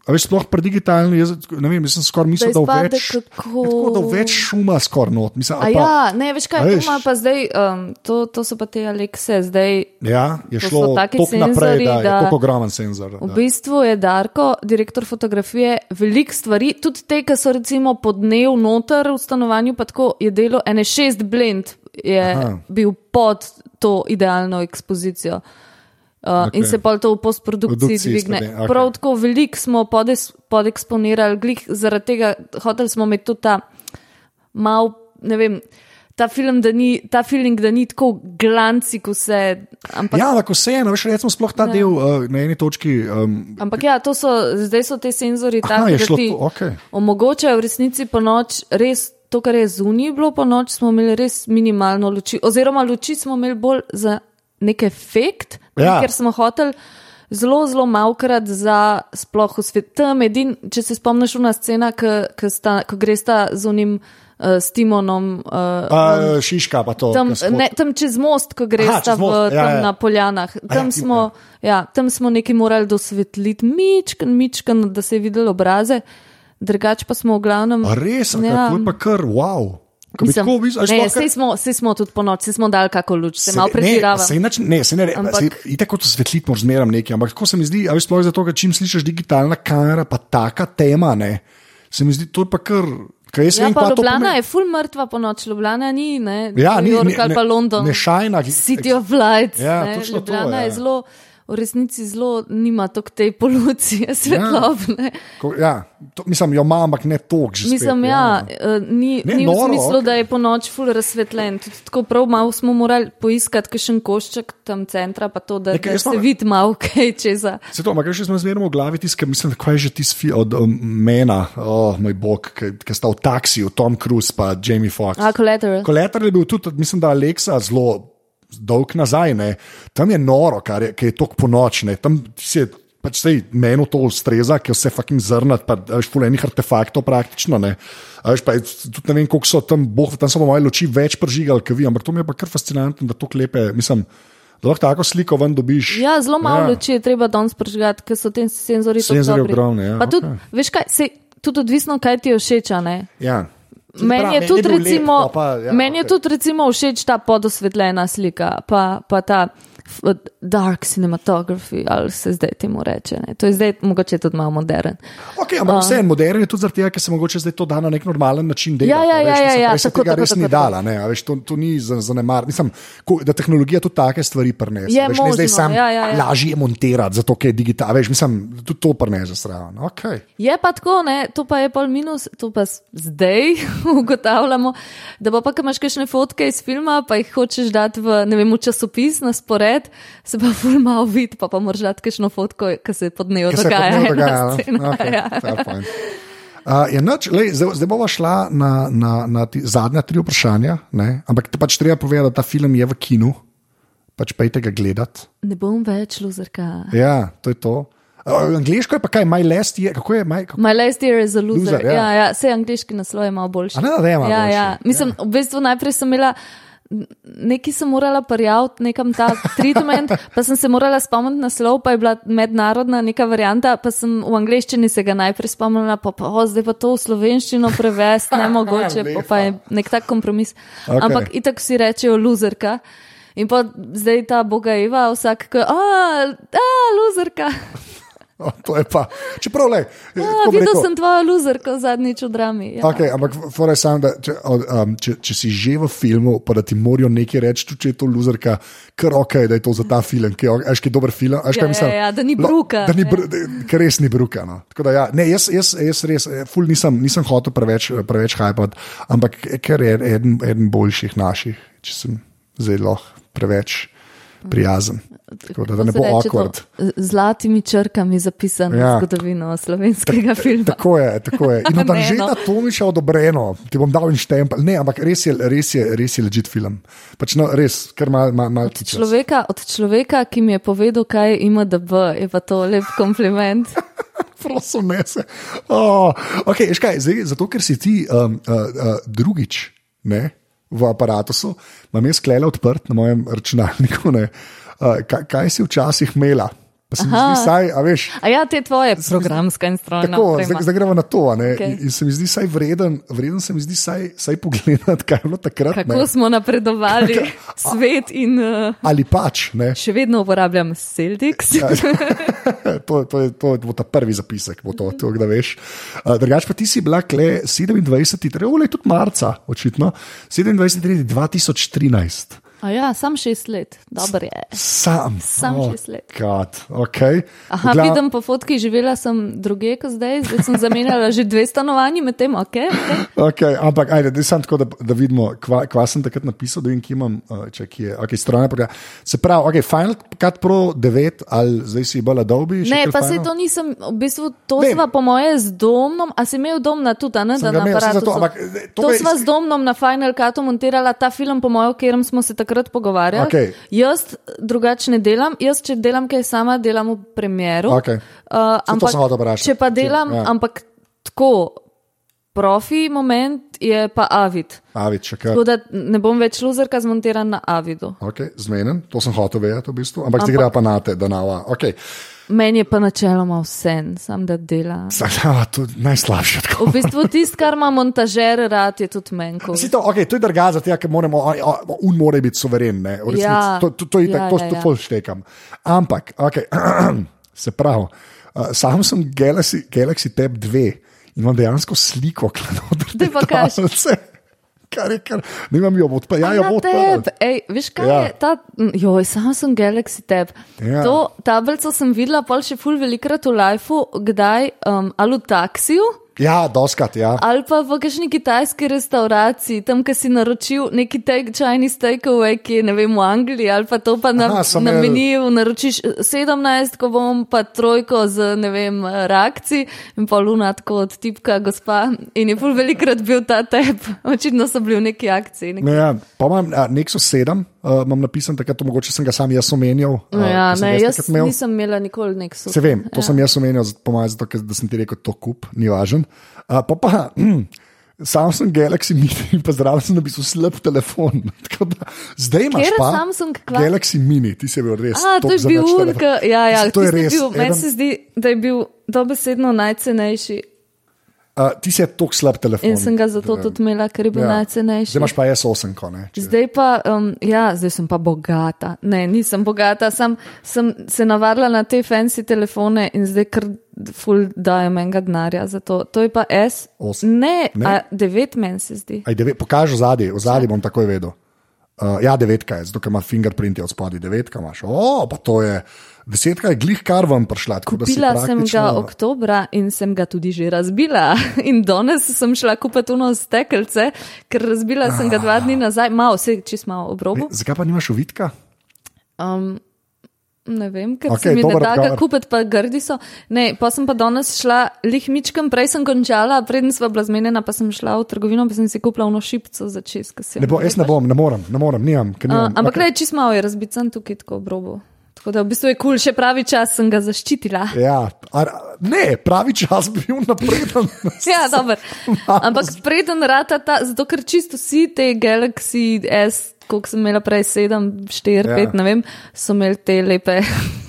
Speaker 2: a Veš, sploh pri digitalni, jaz ne vem, jaz sem skoraj mislil, da,
Speaker 1: izpade
Speaker 2: da več,
Speaker 1: kako-
Speaker 2: tako, da v več šuma skoraj not. Mislim,
Speaker 1: A
Speaker 2: ali pa,
Speaker 1: ja, ne, veš kaj,
Speaker 2: veš.
Speaker 1: pa zdaj, um, to, to so pa te Alekse, zdaj
Speaker 2: ja, je
Speaker 1: to
Speaker 2: šlo tako naprej,
Speaker 1: senzorji,
Speaker 2: da je
Speaker 1: da-
Speaker 2: tako ogromen senzor.
Speaker 1: V
Speaker 2: da.
Speaker 1: bistvu je Darko, direktor fotografije, veliko stvari, tudi te, ki so recimo po dnevu noter v stanovanju, pa tako je delo ene šest blend, je.
Speaker 2: Aha.
Speaker 1: bil pod to idealno ekspozicijo. Uh, okay. In se pa to v postprodukciji
Speaker 2: Produkciji
Speaker 1: dvigne.
Speaker 2: sklede,
Speaker 1: Okay. Prav tako veliko smo podes, podeksponirali, glih zaradi tega hoteli smo imeti tudi ta mal, ne vem. Ta film, da ni, ta feeling, da ni tako glanci, ko se. Ampak,
Speaker 2: Ja, ampak vseeno, veš, recimo, sploh ta del uh, na eni točki. Um,
Speaker 1: Ampak ja, so, zdaj so te senzori
Speaker 2: je
Speaker 1: da ti
Speaker 2: to, okej.
Speaker 1: omogočajo v resnici po noč res to, kar je zunaj bilo po noč, smo imeli res minimalno luči. Oziroma luči smo imeli bolj za nek efekt,
Speaker 2: Ja.
Speaker 1: ker smo hoteli. Zelo, zelo malkrat za sploh v svet. Tam edin, če se spomniš, una scena, ko greš ta z unim uh, s Timonom. Uh,
Speaker 2: pa, šiška pa to.
Speaker 1: Tam,
Speaker 2: spod-
Speaker 1: ne, tam čez most, ko greš
Speaker 2: Aha,
Speaker 1: v,
Speaker 2: most, ja, ja.
Speaker 1: na poljanah. Tam,
Speaker 2: ja,
Speaker 1: smo, ja, tam smo nekaj morali dosvetliti, mičken, mičken, da se je videlo obraze, drugače pa smo v glavnem.
Speaker 2: A res, ja.
Speaker 1: Ja.
Speaker 2: to je pa kar wow.
Speaker 1: Mislim,
Speaker 2: tako a
Speaker 1: ne,
Speaker 2: sploh
Speaker 1: sej
Speaker 2: kar-
Speaker 1: smo, smo tudi po noči, smo dali kako luč, se
Speaker 2: Se-
Speaker 1: malo
Speaker 2: ne, nič- Ne, se ne,
Speaker 1: Ampak-
Speaker 2: ampak itek kot osvetliti moraš zmeram nekaj, ampak tako se mi zdi, a veš, sploh zato, ker čim slišiš digitalna kamera, pa taka tema, ne, se mi zdi, to je pa kar,
Speaker 1: Ja,
Speaker 2: vem,
Speaker 1: pa Ljubljana
Speaker 2: pomeni.
Speaker 1: je full mrtva po noči, Ljubljana ni, ne,
Speaker 2: Ja,
Speaker 1: New
Speaker 2: ni-
Speaker 1: York
Speaker 2: ni-
Speaker 1: ali pa
Speaker 2: ne-
Speaker 1: London.
Speaker 2: ne šajna,
Speaker 1: City of Lights.
Speaker 2: Ja,
Speaker 1: ne,
Speaker 2: točno to,
Speaker 1: Ljubljana
Speaker 2: ja.
Speaker 1: je zelo, v resnici zelo nima tok te polucije svetlobne.
Speaker 2: Ko, ja, to, mislim, jo ima, ampak ne toliko. že
Speaker 1: Mislim,
Speaker 2: spet,
Speaker 1: ja, eh, ni,
Speaker 2: Ne,
Speaker 1: ni v
Speaker 2: noro,
Speaker 1: smislu,
Speaker 2: okej.
Speaker 1: da je po noči ful razsvetljen. Tudi tako prav malo smo morali poiskati kakšen košček tam centra, pa to, da,
Speaker 2: Nekaj,
Speaker 1: da se
Speaker 2: imam-
Speaker 1: vidi malo kaj čeza.
Speaker 2: Se to, ampak še smo zmerno v glavi tisti, ki mislim, da kaj je že tisti od um, mena, oh, moj bog, ki sta v taksiju, Tom Cruise pa Jamie Foxx.
Speaker 1: A, collateral.
Speaker 2: Koletar je bil tudi, mislim, da Aleksa zelo dolg nazaj. Ne. Tam je noro, kar je, je tok po noči. Tam si je pač sej meni to ustreza, ki vse fucking zrnat, pa veš, fulejnih artefaktov praktično. Ne. A Veš, pa tudi ne vem, koliko so tam, boh, tam so moje luči več prižigali, kot vi, ampak to mi je pa kar fascinantno, da to klepe, mislim, da lahko tako sliko ven dobiš.
Speaker 1: Ja, zelo malo
Speaker 2: Ja.
Speaker 1: luči je treba danes prižgati, ker so ti senzori tako
Speaker 2: Senzorji
Speaker 1: dobri.
Speaker 2: ogromni, ja,
Speaker 1: Pa tudi,
Speaker 2: okej.
Speaker 1: veš kaj, se, tudi odvisno, kaj ti je všeč.
Speaker 2: Ja.
Speaker 1: Meni je, tudi, recimo,
Speaker 2: pa pa, ja,
Speaker 1: meni je
Speaker 2: okej.
Speaker 1: tudi recimo všeč ta podosvetljena slika, pa, pa ta dark cinematography, ali se zdaj temu reče. Ne. To je zdaj mogoče tudi malo modern.
Speaker 2: Okay, ampak vse en modern je tudi zaradi tega, ker se mogoče zdaj to da na nek normalen način delati.
Speaker 1: Ja, ja,
Speaker 2: veš,
Speaker 1: ja,
Speaker 2: mislim,
Speaker 1: ja,
Speaker 2: se
Speaker 1: tako,
Speaker 2: tega
Speaker 1: tako,
Speaker 2: res
Speaker 1: tako,
Speaker 2: ni
Speaker 1: tako.
Speaker 2: dala, ne, veš, to, to ni za- zanemar. Mislim, ko, da tehnologija tudi take stvari prenese.
Speaker 1: Je
Speaker 2: veš, ne zdaj
Speaker 1: možno,
Speaker 2: sam
Speaker 1: ja, ja, ja.
Speaker 2: lažje je montirati, zato ker je digital. Veš, mislim, tudi to prenese zraven. Okay.
Speaker 1: Je pa tako, ne, to pa je pol minus, to pa zdaj ugotavljamo, da pa, pa imaš kakšne fotke iz filma, pa jih hočeš dati v, ne vem, v časopis na spored, se pa ful malo vidi, pa pa moraš dati kakšno fotko, ki se pod
Speaker 2: je
Speaker 1: dogaja.
Speaker 2: pod njo
Speaker 1: ena
Speaker 2: dogajalo.
Speaker 1: scena,
Speaker 2: Okay,
Speaker 1: ja.
Speaker 2: Uh, je noč, lej, zdaj, zdaj bomo šla na, na, na ti, zadnja tri vprašanja, ne? ampak te pač treba povedati, da ta film je v kinu, pač pejte ga gledati.
Speaker 1: Ne bom več luzerka.
Speaker 2: Ja, to je to. Uh, angliško je pa kaj, my last year, kako je my, kako,
Speaker 1: My last year is a loser.
Speaker 2: Loser, ja.
Speaker 1: ja, ja, vse angliški naslov je malo boljši.
Speaker 2: A ne, da je malo
Speaker 1: ja,
Speaker 2: boljši,
Speaker 1: ja. Mislim, v bistvu najprej sem imela. Neki sem morala prijaviti nekam ta treatment, pa sem se morala spomniti naslov, pa je bila mednarodna neka varianta, pa sem v angleščini se ga najprej spomnila, pa, pa o, zdaj pa to v slovenščino prevesti, ne mogoče, pa, pa je nek tak kompromis.
Speaker 2: Okay.
Speaker 1: Ampak itak si rečejo luzerka. In pa zdaj ta boga Eva, vsak, a, a, luzerka.
Speaker 2: O, to je pa. Čeprav, le,
Speaker 1: A, videl sem tvojo luzerko zadnjič v drami. Ja.
Speaker 2: Okay, ampak sam, da če, um, če, če si že v filmu, pa da ti morajo nekaj reči, tudi če je to luzerka, kar ok, da je to za ta film, ki je ajški dober film. Ajš,
Speaker 1: Ja, ja, ja, da ni bruka,
Speaker 2: Da ni
Speaker 1: ja.
Speaker 2: br, da, ker res ni bruka. No. Tako Da, ja, ne, jaz, jaz, jaz res, eh, ful nisem, nisem hotel preveč, preveč hajpati, ampak ker je eden, eden boljših naših, če sem lahko preveč prijazen. Tako da, da ne bo
Speaker 1: to?
Speaker 2: awkward.
Speaker 1: Z zlatimi črkami zapisano
Speaker 2: Ja.
Speaker 1: zgodovino slovenskega filma.
Speaker 2: Tako je, tako je. In da
Speaker 1: Ne,
Speaker 2: že
Speaker 1: no.
Speaker 2: na Tomiša odobreno, ti bom dal in štempel. Ne, ampak res je, res je, res je ležit film. Pač no, res, ker ima mal, mal
Speaker 1: Od človeka, od človeka, ki mi je povedal, kaj je IMDB, je pa to lep kompliment.
Speaker 2: Prosim, ne se. Oh, okay, veš kaj, zdaj, zato, ker si ti um, uh, uh, drugič ne, v aparatu, imam jaz klele odprt na mojem računalniku. Ne, uh, kaj, kaj si včasih imela? Pa se mi zdi, saj, a veš.
Speaker 1: A ja, te tvoje programska in strojna
Speaker 2: Tako, zdaj, zdaj gremo na to. Okay. In, se mi zdi, saj vreden, vreden se mi zdi, saj, saj pogledati, kaj je bilo takrat.
Speaker 1: Kako
Speaker 2: ne.
Speaker 1: smo napredovali svet in uh,
Speaker 2: Ali pač, ne.
Speaker 1: še vedno uporabljam Celtics.
Speaker 2: Ja. to, to, je, to bo ta prvi zapisek, bo to, to da veš. Uh, Drugač pa ti si bila kle 27, torej tudi marca, očitno, 27. 2013.
Speaker 1: A ja, sam šest let, dobro je.
Speaker 2: Sam,
Speaker 1: Sam
Speaker 2: oh,
Speaker 1: šest let.
Speaker 2: God, okay.
Speaker 1: Aha,
Speaker 2: Gla-
Speaker 1: vidim po fotki, živela sem druge kot zdaj, zdaj sem zamenjala že dve stanovanji, medtem ok. okay.
Speaker 2: Okay, ampak, ajde, da sem tako, da, da vidimo, kva, kva sem takrat napisal, da vem, ki imam, uh, če ki je, okay, strojna program. Se pravi, okay, Final Cut Pro 9, ali zdaj si Adobe? še
Speaker 1: Ne, pa se to nisem, v bistvu to
Speaker 2: Vem.
Speaker 1: sva po moje z domnom, a si imel dom na tudi, ne, da na aparatu. so-
Speaker 2: ampak, eh, to
Speaker 1: To sva z domnom na Final Cutu montirala ta film, po mojem, o katerem smo se takrat pogovarjali.
Speaker 2: Okej.
Speaker 1: Jaz drugače ne delam, jaz če delam kaj sama, delam v premjeru.
Speaker 2: Okej.
Speaker 1: Uh,
Speaker 2: to
Speaker 1: ampak če pa delam,
Speaker 2: ja.
Speaker 1: ampak tako, profi moment je pa Avid.
Speaker 2: Avid, še.
Speaker 1: Tako da ne bom več luzerka zmontiran na Avidu.
Speaker 2: Okay, zmeden, to sem hotel vedeti, v bistvu. ampak
Speaker 1: Ampak-
Speaker 2: gre pa na te, da nava. Okay.
Speaker 1: Meni je pa načeloma vse, sam da dela.
Speaker 2: Zdaj, to je najslabše. tako.
Speaker 1: V bistvu tisto, kar ima montažer, rad je tudi menko.
Speaker 2: To, okay, to je drugače, zato ker moramo, un mora biti suveren. Ne, v resnici.
Speaker 1: Ja.
Speaker 2: to, to, to, je
Speaker 1: Ja,
Speaker 2: tako, to,
Speaker 1: ja,
Speaker 2: to,
Speaker 1: ja.
Speaker 2: to štekam. Ampak, okay, se pravi, uh, Samsung Galaxy, Galaxy Tab 2 imam dejansko sliko,
Speaker 1: Daj pa kaži.
Speaker 2: Kar je, kar, ne vem, jo bo odprl. Ja, jo odprl.
Speaker 1: ej, veš kaj
Speaker 2: Ja.
Speaker 1: ja. je ta, joj, Samsung Galaxy Tab.
Speaker 2: Ja.
Speaker 1: To tablico sem videla pol še ful velikrat v lifeu, kdaj, um, ali v taksiju,
Speaker 2: Ja, doskrat, ja.
Speaker 1: ali pa v kakšni kitajski restauraciji, tam, ki si naročil neki take Chinese takeaway, ki je ne vem v Angliji, ali pa to pa na,
Speaker 2: Aha,
Speaker 1: na meniju naročiš 17, ko bom pa trojko z ne vem reakcij in pa luna tako od tipka gospa in je ful velikrat bil ta tep, očitno so bili v neki akciji. Neki...
Speaker 2: Ne, ja, pa imam Nexus 7, uh, imam napisan takrat, to mogoče sem ga sam jaz omenjal.
Speaker 1: No,
Speaker 2: uh,
Speaker 1: ja, ne, jaz
Speaker 2: takrat imel.
Speaker 1: nisem imela nikoli so.
Speaker 2: Se vem, to ja. sem jaz omenil, po mojem, zato ker da sem ti rekel, to kup, ni važen. Uh, pa pa, mm, Samsung Galaxy Mini, pa zraven sem napisal slab telefon. Da, zdaj imaš
Speaker 1: Kateri
Speaker 2: pa
Speaker 1: Samsung kva?
Speaker 2: Galaxy Mini, ti si bil res.
Speaker 1: A, to je bil unka, ja, ja,
Speaker 2: Mislim, to je res.
Speaker 1: Bil, meni
Speaker 2: eden-
Speaker 1: se zdi, da je bil dobesedno najcenejši
Speaker 2: Uh, ti si tako slab telefon.
Speaker 1: in sem ga zato tudi imela, ker je bil
Speaker 2: Ja.
Speaker 1: najcenejši.
Speaker 2: Zdaj imaš pa S8, ko ne. če-
Speaker 1: Zdaj pa, um, ja, zdaj sem pa bogata. Ne, nisem bogata, sam sem se navadila na te fancy telefone in zdaj kar ful dajem enega denarja za to. To je pa S.
Speaker 2: Osem.
Speaker 1: Ne,
Speaker 2: Ne?
Speaker 1: A, devet meni se zdi.
Speaker 2: Aj, devet, pokaži zadnji, v zadnji bom takoj vedel. Uh, ja, devetka je, zato ker ima fingerprint od spodaj, devetka imaš. O, pa to je, desetka je glih kar vam prišla.
Speaker 1: Kupila sem ga
Speaker 2: praktično-
Speaker 1: oktobra in sem ga tudi že razbila. In danes sem šla kupiti uno stekelce, ker razbila sem ga dva dni nazaj, malo, vse čist malo obrobo.
Speaker 2: Zakaj pa nimaš uvitka?
Speaker 1: Um, ne vem, ker okay, se mi ne da ga kupiti, pa grdi so. Ne, pa sem pa danes šla lihmičkam, prej sem končala, preden sva bila zmenjena, pa sem šla v trgovino, pa sem si kupila uno šipco za čez,
Speaker 2: Ne bo, jaz ne bom, ne morem, ne morem, nimam. ker
Speaker 1: Uh,
Speaker 2: nimam.
Speaker 1: ampak okay. čist malo je razbican tukaj tako obrobo. Tako da v bistvu je kul, cool, še pravi čas sem ga zaščitila.
Speaker 2: Ja, Ar, ne, pravi čas bi bil napreden.
Speaker 1: Ja, dobro. Ampak preden rata ta, zato ker čisto vsi te Galaxy S, koliko sem imela prej, 7, 4,
Speaker 2: Ja.
Speaker 1: 5, ne vem, so imeli te lepe.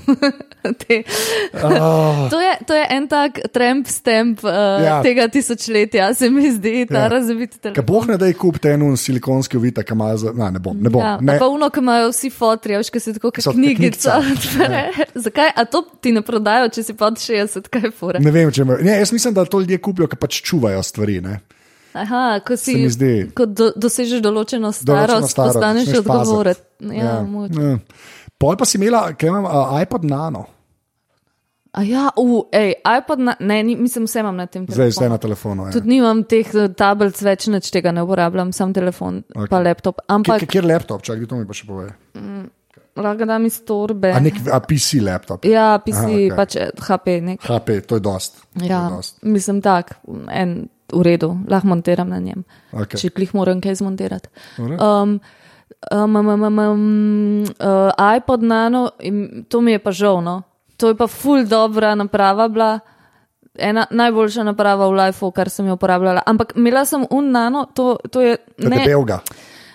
Speaker 2: Oh,
Speaker 1: To, je, to je en tak tramp stamp uh,
Speaker 2: Ja.
Speaker 1: ja. tega tisočletja, se mi zdi, ta
Speaker 2: Ja.
Speaker 1: ja.
Speaker 2: Kaj
Speaker 1: telefon.
Speaker 2: boh ne da je kupiti en silikonski uvita, ki ima za. Ne, ne bom. Ne bom.
Speaker 1: Ja,
Speaker 2: ne.
Speaker 1: pa uno, ki imajo vsi fotri, veš, ki se tako kot knjigica odpre. Zakaj? A to ti ne prodajo, če si pod 60, kaj fura?
Speaker 2: Ne vem, če me. Ne, jaz mislim, da to ljudje kupijo, ker pač čuvajo stvari. Ne?
Speaker 1: Aha, ko si, ko do, dosežeš določeno starost,
Speaker 2: Določeno starost,
Speaker 1: postaneš odgovoren. Ja, ja.
Speaker 2: ja. Pol pa si imela, kaj imam, uh, iPod nano,
Speaker 1: A ja, uh, ej, iPod, na, ne, ni, mislim, vse imam na tem
Speaker 2: zdaj
Speaker 1: telefonu.
Speaker 2: vse na telefonu. Ja.
Speaker 1: Tudi nimam teh eh, tablic več, nič tega ne uporabljam, sam telefon,
Speaker 2: Ok.
Speaker 1: okay. pa laptop.
Speaker 2: Kjer,
Speaker 1: Ampak
Speaker 2: kjer laptop, čakaj, to mi pa še pove.
Speaker 1: lahko da mi storbe.
Speaker 2: A, nek, a PC laptop.
Speaker 1: Ja, PC,
Speaker 2: Aha,
Speaker 1: okay. pač eh, HP, nek.
Speaker 2: HP, to je dost. To je
Speaker 1: Ja,
Speaker 2: dost.
Speaker 1: mislim tak, en v redu, lahko montiram na njem,
Speaker 2: Okay.
Speaker 1: če klih moram kaj zmontirati. Um, um, um, um, um, um, uh, iPod nano, in to mi je pa žal, no. To je pa ful dobra naprava bila. Ena najboljša naprava v Lifeu, kar sem jo uporabljala. Ampak imela sem un nano, to, to je
Speaker 2: To
Speaker 1: ne,
Speaker 2: debelga.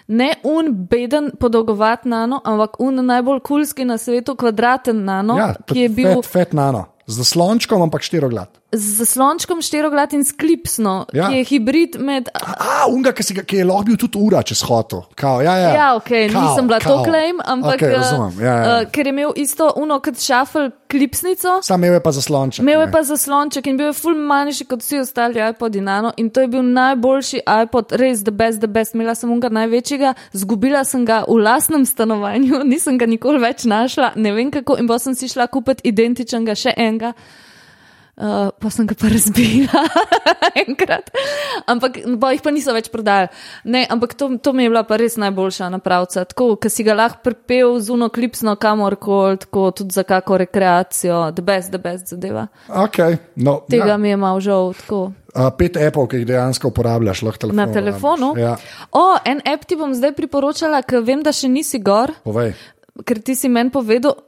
Speaker 1: ne un beden, podolgovat nano, ampak un najbolj kulski na svetu, kvadraten nano,
Speaker 2: Ja,
Speaker 1: ki je bil
Speaker 2: Fet, fet nano. Z zaslončkom, ampak štiroglad.
Speaker 1: Z zaslončkom štiroglat in sklipsno,
Speaker 2: Ja.
Speaker 1: ki je hibrid med.
Speaker 2: A, unga, ki, ga, ki je lahko bil tudi ura čez hotel. Kao, ja, ja.
Speaker 1: Ja, ok,
Speaker 2: Kao,
Speaker 1: nisem bila
Speaker 2: kao.
Speaker 1: to claim, ampak
Speaker 2: okay, razumem. Ja, ja.
Speaker 1: uh, ker je imel isto uno kot šafel klipsnico.
Speaker 2: Sam imel je pa zaslonček.
Speaker 1: Imel je pa zaslonček in bil je ful manjši kot vsi ostali iPod Nano in to je bil najboljši iPod, res the best, the best. Imela sem unga največjega, zgubila sem ga v lastnem stanovanju, nisem ga nikoli več našla, ne vem kako in pa sem si šla kupiti identičnega še enega. Uh, pa sem ga pa razbila enkrat, ampak pa jih pa niso več prodajali. Ne, ampak to, to mi je bila pa res najboljša napravca. Tako, ki si ga lahko pripel z uno klipsno kamorkoli, tako tudi za kako rekreacijo, the best, the best zadeva.
Speaker 2: Okay, no,
Speaker 1: Tega
Speaker 2: ja.
Speaker 1: mi je malo žal. Tako.
Speaker 2: Uh, pet appov, ki jih dejansko uporabljaš, lahko telefon.
Speaker 1: Na telefonu.
Speaker 2: Ja,
Speaker 1: O, en app ti bom zdaj priporočala, ker vem, da še nisi gor,
Speaker 2: povej.
Speaker 1: ker ti si meni povedal,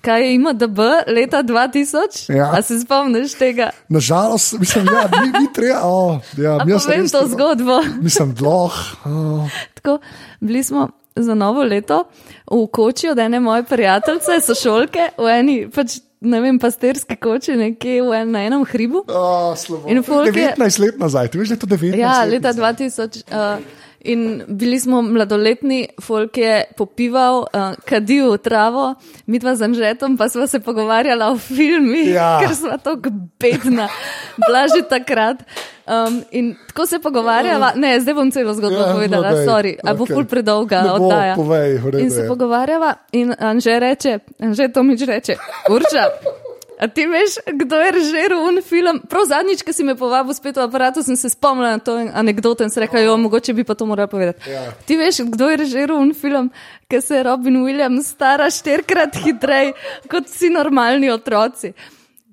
Speaker 1: kaj je IMDB leta 2000.
Speaker 2: Ja.
Speaker 1: A se spomniš tega?
Speaker 2: Nažalost, mislim, da ja, ni, ni treba. Oh, ja,
Speaker 1: povem to zgodbo.
Speaker 2: Mislim, dloh. Oh.
Speaker 1: Tako, bili smo za novo leto v koči od ene moje prijateljice, sošolke, v eni, pač, ne vem, pastirski koči, nekje v en, na enem hribu.
Speaker 2: Oh, slabo.
Speaker 1: In folk je-
Speaker 2: 19 let nazaj, ti veš, da je to 19
Speaker 1: Ja,
Speaker 2: let
Speaker 1: leta
Speaker 2: nazaj.
Speaker 1: 2000. Uh, in bili smo mladoletni, folk je popival, uh, kadil travo, mi dva z Anžetom pa smo se pogovarjala o filmih,
Speaker 2: Ja.
Speaker 1: ker smo tako bedna, bila že takrat. Um, in tako se pogovarjava, ne, zdaj bom celo zgodbo
Speaker 2: Ja,
Speaker 1: povedala,
Speaker 2: no, daj,
Speaker 1: sorry, a bo ful predolga
Speaker 2: Ne bo,
Speaker 1: oddaja.
Speaker 2: povej, redu
Speaker 1: in se
Speaker 2: je.
Speaker 1: pogovarjava in Anže reče, Anže Tomič reče, urča. A ti veš, kdo je režiral un film? Prav zadnjič, ko si me povabil spet v aparatu, sem se spomnila na to anegdoto in se rekla, jo, mogoče bi pa to morala povedati.
Speaker 2: Ja.
Speaker 1: Ti veš, kdo je režiral un film, ki se Robin Williams stara štirikrat hitreje kot vsi normalni otroci.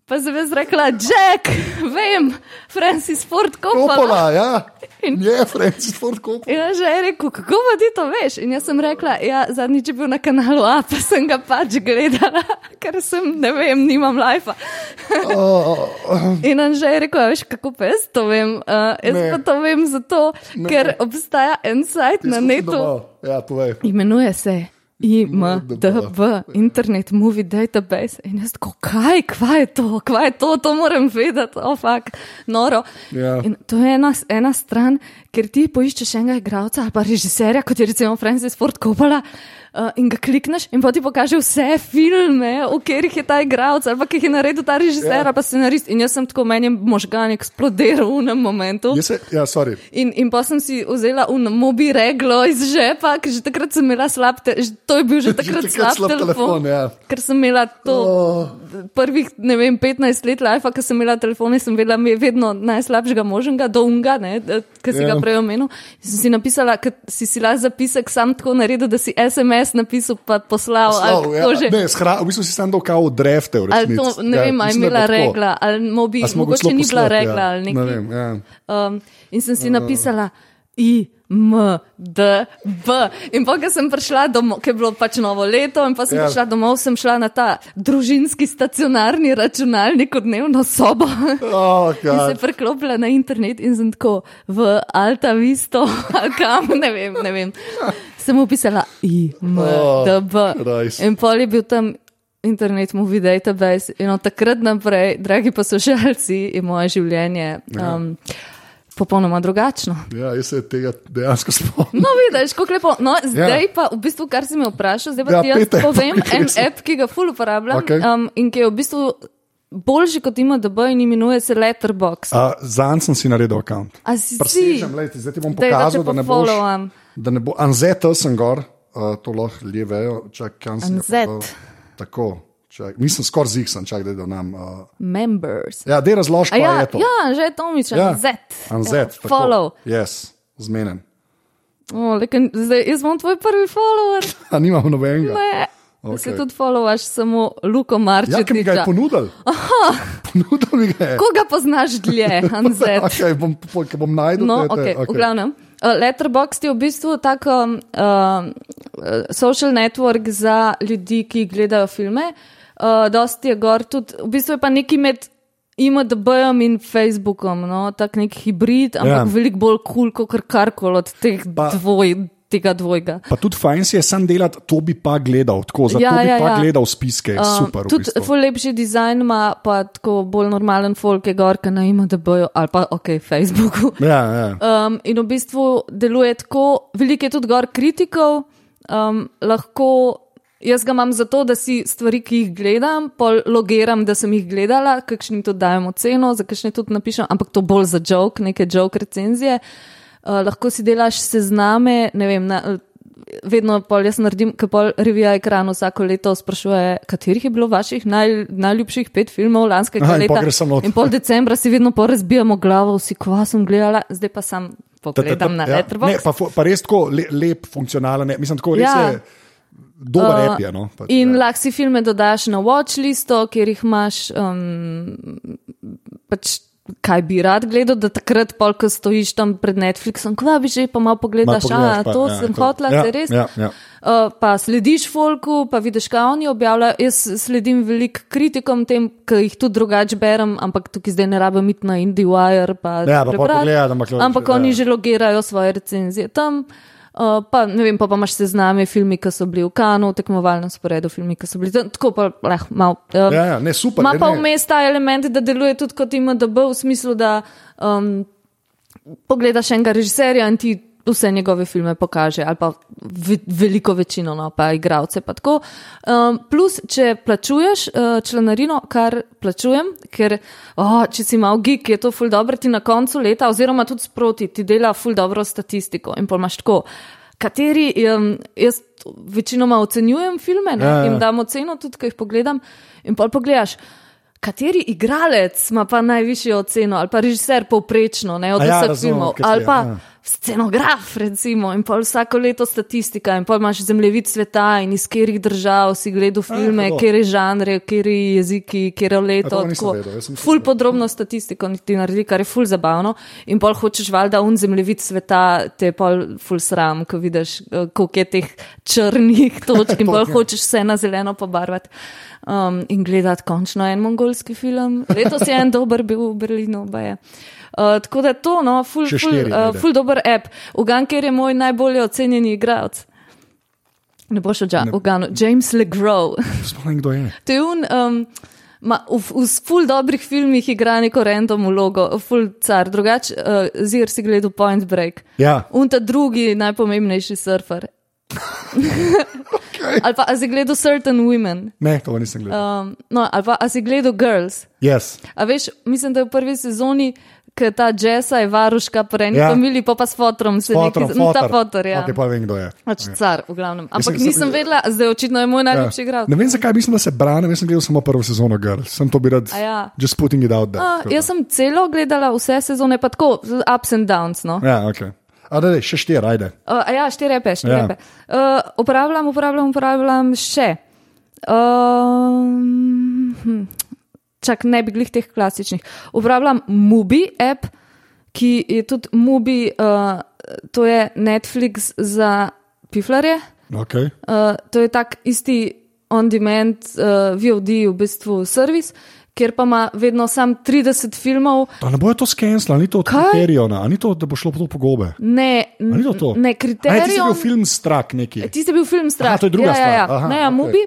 Speaker 1: Pa sem jaz rekla, Jack, vem, Francis Ford Coppola.
Speaker 2: Kopola, ja.
Speaker 1: In-
Speaker 2: Je, Francis Ford Coppola.
Speaker 1: On že je rekel, kako pa ti to veš? In jaz sem rekla, ja, zadnjič je bil na kanalu A, pa sem ga pač gledala, ker sem, ne vem, nimam lajfa.
Speaker 2: Oh.
Speaker 1: In on že je rekel, "A veš, kako pa jaz to vem. Uh, jaz
Speaker 2: Ne.
Speaker 1: pa to vem zato,
Speaker 2: Ne.
Speaker 1: ker obstaja en sajt na netu,
Speaker 2: domov. Ja, povej.
Speaker 1: imenuje se. IMDB, Internet Movie Database. In jaz tako, kaj, kva je to, kva je to, to moram vedeti, oh, fuck, noro.
Speaker 2: Ja.
Speaker 1: In to je ena, ena stran, ker ti poiščeš enega igralca ali pa režiserja, kot je recimo Francis Ford Coppola. Uh, in ga klikneš, in pa ti pokaže vse filme, v katerih je ta igralec, ali ki jih je naredil ta režiser,
Speaker 2: Ja.
Speaker 1: yeah. pa scenarist. In jaz sem tako meni možgan eksplodiral v enem momentu.
Speaker 2: Se, ja, sorry.
Speaker 1: In, in pa sem si vzela un mobi reglo iz žepa, ker že takrat sem imela slab, te, že- to je bil že takrat,
Speaker 2: takrat
Speaker 1: slab,
Speaker 2: slab telefon,
Speaker 1: telefon.
Speaker 2: ja.
Speaker 1: Ker sem imela to
Speaker 2: Oh.
Speaker 1: prvih, ne vem, 15 let life, ko sem imela telefon, sem vedela, mi je vedno najslabšega možnega, do unga, ki si
Speaker 2: Ja.
Speaker 1: ga prej omenil. In Sem si napisala, ker si si lahko zapisek sam tako naredil, da si SMS napisal, pa poslal. Ali
Speaker 2: ja.
Speaker 1: že.
Speaker 2: Ne, shra, v bistvu si sam dal kao drefte. v resnici.
Speaker 1: to, ne
Speaker 2: Ja,
Speaker 1: vem, ali je imela regla, ali mobi, mogoče ni bila
Speaker 2: poslati,
Speaker 1: regla
Speaker 2: ja.
Speaker 1: ali
Speaker 2: Ne
Speaker 1: nekaj.
Speaker 2: vem, ja.
Speaker 1: Um, in sem si napisala, I, M, D, B. In pa, ko sem prišla domov, ker je bilo pač novo leto, in pa sem
Speaker 2: Ja.
Speaker 1: prišla domov, sem šla na ta družinski stacionarni računalnik v dnevno sobo.
Speaker 2: Oh,
Speaker 1: In se preklopila na internet in sem tako v Alta Visto, kam, ne vem, ne vem. Sem upisala I, M,
Speaker 2: Oh.
Speaker 1: In pol je bil tam internet movie database in od takrat naprej, dragi poslušalci, je moje življenje um, popolnoma drugačno.
Speaker 2: Ja, jaz se tega dejansko spomnim.
Speaker 1: No, vidiš, kako lepo. No, zdaj pa, v bistvu, kar si me vprašal, zdaj pa
Speaker 2: Ja,
Speaker 1: ja, ti jaz
Speaker 2: pejte,
Speaker 1: povem en app, ki ga ful uporabljam
Speaker 2: Okej.
Speaker 1: um, in ki je v bistvu boljši kot ima DB in imenuje se Letterbox.
Speaker 2: Zanj sem si naredil račun. Presežem, lejte, zdaj ti bom
Speaker 1: Daj, da te
Speaker 2: pokazal, da ne boš.
Speaker 1: pofollowam.
Speaker 2: Da ne bo, Anzeta sem gor, uh, to lahko ljudje vejo. Čak,
Speaker 1: Anzet.
Speaker 2: Tako, čak, nisem skoraj zihsan, čak da nam. Uh,
Speaker 1: Members.
Speaker 2: ja, da razloži,
Speaker 1: A
Speaker 2: kaj
Speaker 1: ja,
Speaker 2: je to.
Speaker 1: ja, že je Tomič,
Speaker 2: Ja.
Speaker 1: ja. Z.
Speaker 2: Anzet,
Speaker 1: Ja, follow.
Speaker 2: Yes, zmenen.
Speaker 1: O, lekin, zdaj, jaz bom tvoj prvi follower.
Speaker 2: A nimam nobenega.
Speaker 1: Ne. Okay. Se tudi followaš samo Luko
Speaker 2: Ja, ki mi ga je ponudil. Ponudil mi ga je.
Speaker 1: Koga poznaš dlje, Anzet?
Speaker 2: Okay, bom, bom najdel.
Speaker 1: No,
Speaker 2: te- te-
Speaker 1: okay, okay. v glavnem. Uh, Letterboxd je v bistvu tak um, uh, social network za ljudi, ki gledajo filme. Uh, dosti je gor tudi, v bistvu je pa neki med IMDB-jem in Facebookom, no, tak nek hibrid, ampak
Speaker 2: Ja.
Speaker 1: veliko bolj kul, cool, kot karkoli od teh
Speaker 2: Pa-
Speaker 1: dvoj, tega dvojga.
Speaker 2: Pa tudi fajn si je sam delati, to bi pa gledal, tako zato
Speaker 1: Ja,
Speaker 2: bi
Speaker 1: ja,
Speaker 2: pa
Speaker 1: ja.
Speaker 2: gledal spiske, um, super. v
Speaker 1: tudi
Speaker 2: bistvu.
Speaker 1: ful lepši dizajn ima, pa tako bolj normalen folk je gor, ki na IMDB-ju ali pa ok, Facebooku.
Speaker 2: Ja, ja.
Speaker 1: Um, in v bistvu deluje tako, veliko je tudi gor kritikov, um, lahko. Jaz ga imam zato, da si stvari, ki jih gledam, pol logiram, da sem jih gledala, kakšni tudi dajem oceno, za kakšne tudi napišem, ampak to bolj za joke, neke joke recenzije. Uh, lahko si delaš sezname, ne vem, na, vedno pol jaz naredim, ker pol revija ekran vsako leto sprašuje, katerih je bilo vaših naj, najljubših pet filmov lanskega
Speaker 2: Aha, in pol
Speaker 1: leta.
Speaker 2: samo not.
Speaker 1: In pol decembra si vedno pol razbijamo glavo, vsi kva sem gledala, zdaj pa sam pogledam na
Speaker 2: ja, ne,
Speaker 1: Letterboxd.
Speaker 2: pa, fu- pa res tako le, lep, funkcionalen, ne, mislim, tako res
Speaker 1: Ja.
Speaker 2: je dober
Speaker 1: Uh,
Speaker 2: uh, app. Je, no, pač,
Speaker 1: In
Speaker 2: ja.
Speaker 1: lahko si filme dodaš na watchlisto, kjer jih imaš, um, pač, kaj bi rad gledal, da takrat, pol, ko stojiš tam pred Netflixom, kva bi že pa malo pogledaš, a
Speaker 2: pa,
Speaker 1: to
Speaker 2: ja,
Speaker 1: sem
Speaker 2: to.
Speaker 1: hotla,
Speaker 2: Ja,
Speaker 1: se res.
Speaker 2: ja, ja.
Speaker 1: Uh, pa slediš folku, pa vidiš, kaj oni objavljajo. Jaz sledim veliko kritikom tem, ki jih tudi drugače berem, ampak tukaj zdaj ne rabim iti na IndieWire. Pa
Speaker 2: Ja, pa pogledati, ampak
Speaker 1: ampak
Speaker 2: ja.
Speaker 1: oni že logirajo svoje recenzije tam. Uh, pa, ne vem, pa, pa imaš sezname filmi, ki so bili v Kanu, v tekmovalnem sporedu, filmi, ki so bili tam, tako pa leh, malo. Uh,
Speaker 2: Ja, ja, ne, super,
Speaker 1: Ima pa vmes ta element, da deluje tudi kot ima DB v smislu, da um, pogledaš enega režiserja in ti vse njegove filme pokaže, ali pa ve, veliko večino, no, pa igravce. Pa tako. um, plus, če plačuješ uh, članarino, kar plačujem, ker oh, če si mal geek, je to ful dobro, ti na koncu leta, oziroma tudi sproti, ti dela ful dobro statistiko in pol imaš tako. Kateri, um, jaz večinoma ocenjujem filme, ne,
Speaker 2: Ja,
Speaker 1: ja,
Speaker 2: ja.
Speaker 1: jim dam oceno, tudi ko jih pogledam. In pol pogledaš, kateri igralec ima pa najvišjo oceno, ali pa režiser povprečno, ne od
Speaker 2: ja,
Speaker 1: vseh
Speaker 2: razumem,
Speaker 1: filmov,
Speaker 2: kateri,
Speaker 1: ali pa
Speaker 2: ja.
Speaker 1: Scenograf, recimo, in pol vsako leto statistika, in pol imaš zemljevid sveta in iz katerih držav si gledal filme,
Speaker 2: hudo.
Speaker 1: kere žanre, kere jeziki, kere
Speaker 2: A
Speaker 1: leto.
Speaker 2: to nisem
Speaker 1: tako.
Speaker 2: vedel,
Speaker 1: Ful
Speaker 2: mislil,
Speaker 1: podrobno statistiko ti naredi, kar je ful zabavno. In pol hočeš valjda un zemljevid sveta, te je pol ful sram, ko vidiš, eh, koliko je teh črnih točk in pol hočeš vse na zeleno pobarvati. Um, in gledati končno en mongolski film. Letos je en dober bil v Berlinu, baje. Uh, tako da to, no, ful, ful, uh, ful dober app. Uganker je moj najbolje ocenjeni igralec. Ne boš uganil. James Legrow.
Speaker 2: Vem, kdo je.
Speaker 1: To je un, um, ma, v, v ful dobrih filmih igra neko random vlogo, ful car, drugače, uh, zir si gledal Point Break.
Speaker 2: Ja,
Speaker 1: Un ta drugi najpomembnejši surfer.
Speaker 2: okay.
Speaker 1: Ali pa si gledal Certain Women,
Speaker 2: Ne, to nisem gledal.
Speaker 1: um, no, ali pa si gledal Girls.
Speaker 2: Yes.
Speaker 1: A veš, mislim, da je v prvi sezoni, ker ta Jessa je varuška pri eni
Speaker 2: Ja.
Speaker 1: ja. familiji, pa pa s fotorom se
Speaker 2: Fotor,
Speaker 1: neki, no, ta
Speaker 2: fotor.
Speaker 1: ja.
Speaker 2: Okay, pa vem, kdo je.
Speaker 1: Pač car, v glavnem. Ampak
Speaker 2: sem-
Speaker 1: nisem vedela, zdaj očitno je moj najljubši igralec.
Speaker 2: Ne vem, zakaj mislim, da se brane, jaz sem gledal samo prvo sezono Girl. Sem to bi rad.
Speaker 1: A ja.
Speaker 2: Just putting it out there.
Speaker 1: Uh, jaz sem celo gledala vse sezone, pa tako, ups and downs. No.
Speaker 2: Ja, ok. A da, še štiri, ajde.
Speaker 1: Uh, a ja, štiri repe, štiri
Speaker 2: Ja.
Speaker 1: ja. repe. Uh, uporabljam, uporabljam, uporabljam še. Um, hm, čak ne bi glih teh klasičnih. Uporabljam Mubi app, ki je tudi Mubi uh, to je Netflix za piflarje.
Speaker 2: Okay.
Speaker 1: Uh, to je tak isti on-demand uh, VOD, v bistvu servis, kjer pa ima vedno sam 30 filmov.
Speaker 2: Pa ne bojo to skensla, ni to od kriterijona, ni to, da bo šlo po gobe.
Speaker 1: Ne,
Speaker 2: Ni to to?
Speaker 1: ne
Speaker 2: Ne, ti si bil film Strak neki.
Speaker 1: Ti si bil film Strah.
Speaker 2: Aha, to je druga
Speaker 1: ja,
Speaker 2: stvar.
Speaker 1: Ja, ja.
Speaker 2: Aha,
Speaker 1: ne, ja,
Speaker 2: okej.
Speaker 1: Mubi.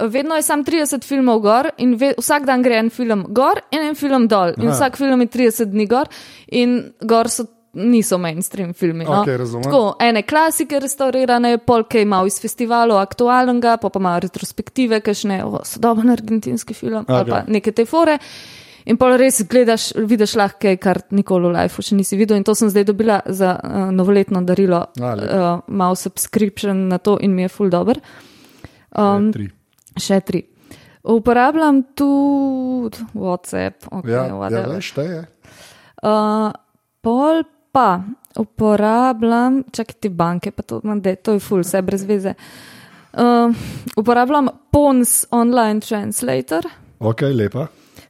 Speaker 1: Vedno je sam 30 filmov gor in ve, vsak dan gre en film gor in en film dol. In
Speaker 2: Aha.
Speaker 1: vsak film je 30 dni gor in gor so. Niso mainstream filmi. No?
Speaker 2: Okej, razumem.
Speaker 1: Tako, ene klasike restaurirane, polke ima iz festivalov aktualnega, pa pa ima retrospektive, kakšne o, sodoben argentinski film okay. ali pa neke te fore. In pa res gledaš, vidiš lahko kar nikoli v lifeu še nisi videl. In to sem zdaj dobila za uh, novoletno darilo.
Speaker 2: A, lepo.
Speaker 1: uh, Mal subscription na to in mi je full dobr. Um,
Speaker 2: Tri.
Speaker 1: še tri. Uporabljam tudi WhatsApp, ok,
Speaker 2: Ja, ja
Speaker 1: whatever.
Speaker 2: veš, te je.
Speaker 1: Uh, pol pa uporabljam, čakaj ti banke, pa to, daj, to je full, vse brez veze. Uh, uporabljam Pons Online Translator,
Speaker 2: Ok, lepa.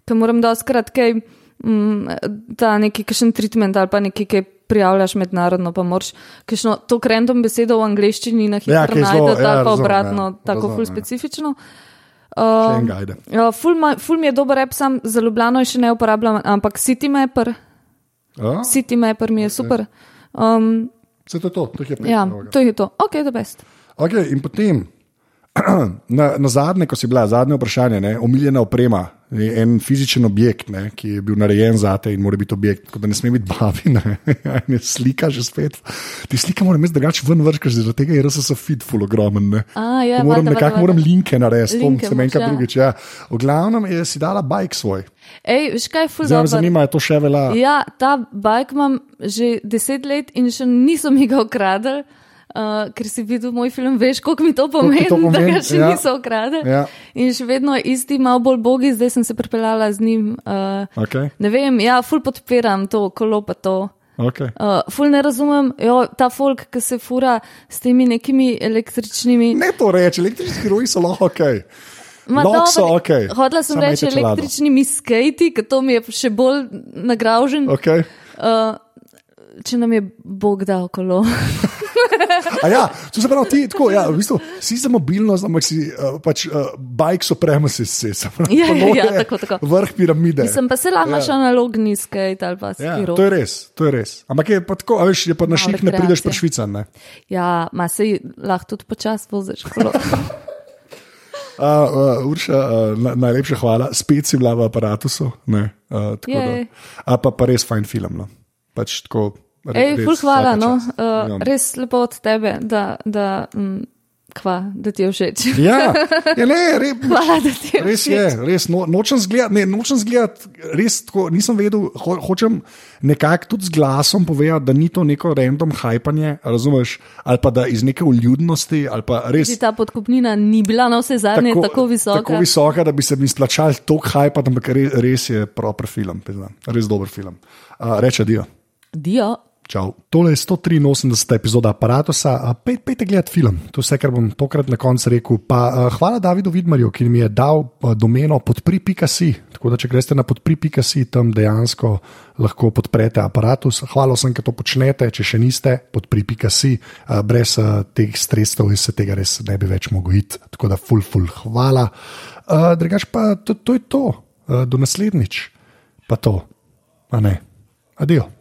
Speaker 1: ker moram doskrat kaj, mm, ta neki kakšen treatment ali pa neki, ki prijavljaš mednarodno, pa moraš kakšno to random besedo v angleščini na hitro
Speaker 2: Ja,
Speaker 1: ja, najti,
Speaker 2: ja,
Speaker 1: ali pa
Speaker 2: razumem,
Speaker 1: obratno,
Speaker 2: ja,
Speaker 1: tako
Speaker 2: razumem,
Speaker 1: full
Speaker 2: ja.
Speaker 1: specifično. Uh. Ja, ful, ma, ful mi je dober app, sam za Ljubljano še ne uporabljam, ampak CityMapper,
Speaker 2: A?
Speaker 1: CityMapper mi je super. Um,
Speaker 2: Se to je to, to je pet.
Speaker 1: ja, to je to. Ok, da best.
Speaker 2: Okay, in potem, na, na zadnje, ko si bila, zadnje vprašanje, ne, omiljena oprema, en fizičen objekt, ne, ki je bil narejen za te in mora biti objekt, tako da ne sme biti babi, ne, in je slika že spet. Ti slika moram jaz drugače ven vrškaš, zaradi tega je res fit full ogromen. Ne.
Speaker 1: A, ja,
Speaker 2: To moram
Speaker 1: valjda,
Speaker 2: nekako
Speaker 1: valjda,
Speaker 2: moram linke narediti,
Speaker 1: Linke
Speaker 2: se
Speaker 1: moraš, ja.
Speaker 2: drugič. Ja. V glavnem je si dala bike svoj.
Speaker 1: Ej, veš kaj je ful
Speaker 2: me
Speaker 1: dobro?
Speaker 2: zanima, je to še velja.
Speaker 1: Ja, ta bajk imam že deset let in še niso mi ga ukradli. Uh, ker si videl moj film, veš, koliko mi to pomeni,
Speaker 2: to
Speaker 1: da
Speaker 2: pomeni,
Speaker 1: ga še
Speaker 2: ja.
Speaker 1: niso ukradli.
Speaker 2: Ja.
Speaker 1: In še vedno isti, malo bolj bogi, zdaj sem se pripeljala z njim. Uh,
Speaker 2: Okay,
Speaker 1: ne vem, ja, ful podpiram to, kolo pa to.
Speaker 2: okay.
Speaker 1: Uh, ful ne razumem, jo, ta folk, ki se fura s temi nekimi električnimi.
Speaker 2: Ne to reči, električni heroji so lahko ok.
Speaker 1: Ma
Speaker 2: Lahko so
Speaker 1: dobro,
Speaker 2: okej.
Speaker 1: Hodila sem
Speaker 2: Samo
Speaker 1: reči električnimi skati, ker to mi je še bolj nagražen.
Speaker 2: okay.
Speaker 1: Uh, če nam je Bog dal kolo.
Speaker 2: A ja, to se pravi, ti tako, ja, v bistvu, si za mobilnost, ampak si uh, pač uh, bike supremacy, si se pravi.
Speaker 1: Ja, ja,
Speaker 2: je
Speaker 1: tako, tako.
Speaker 2: Vrh piramide.
Speaker 1: Sem pa se lama
Speaker 2: Ja.
Speaker 1: analogni skate ali pa
Speaker 2: Ja,
Speaker 1: skiro.
Speaker 2: to je res, to je res. Ampak je pa tako, a veš, je pa na šik ne prideš
Speaker 1: rekreacije.
Speaker 2: pri švican. Ne?
Speaker 1: Ja, ma se lahko tudi počasi voziš.
Speaker 2: Uh, uh, Urša, uh, na, najlepša hvala, spet si bila v aparatusu. Ne, uh, da, a pa, pa res fajn film. No. Pač tako,
Speaker 1: Ej, ful hvala, no. Uh,
Speaker 2: Ja.
Speaker 1: res lepo od tebe, da, da, mm, kva, da ti je všeč.
Speaker 2: Ja, ja ne, re,
Speaker 1: Hvala, da ti je
Speaker 2: res
Speaker 1: všeč.
Speaker 2: je, res no, nočem zgledati, ne, nočem zgledati, res tako, nisem vedel, ho, hočem nekako tudi z glasom povedati, da ni to neko random hajpanje, razumeš, ali pa da iz neke uljudnosti, res
Speaker 1: Ti ta podkupnina ni bila na vse zadnje tako, tako visoka.
Speaker 2: Tako visoka, da bi se mi splačal toliko hajpa, ampak res, res je proper film, priznam. res dober film. Uh, reče Dio.
Speaker 1: Dio.
Speaker 2: Čau. Tole je 183. epizoda aparata, pet, pejte gledati film, to je vse, kar bom tokrat na koncu rekel. Pa, uh, hvala Davidu Vidmarju, ki mi je dal uh, domeno podpri.si. Tako da, če greste na podpri.si, tam dejansko lahko podprete aparatus. Hvala vsem, ki to počnete, če še niste, podpri.si. Uh, brez uh, teh sredstev se tega res ne bi več mogel iti. Tako da, full, full, hvala. Uh, drugač pa to, to je to, uh, do naslednjič. Pa to, a ne. Adijo.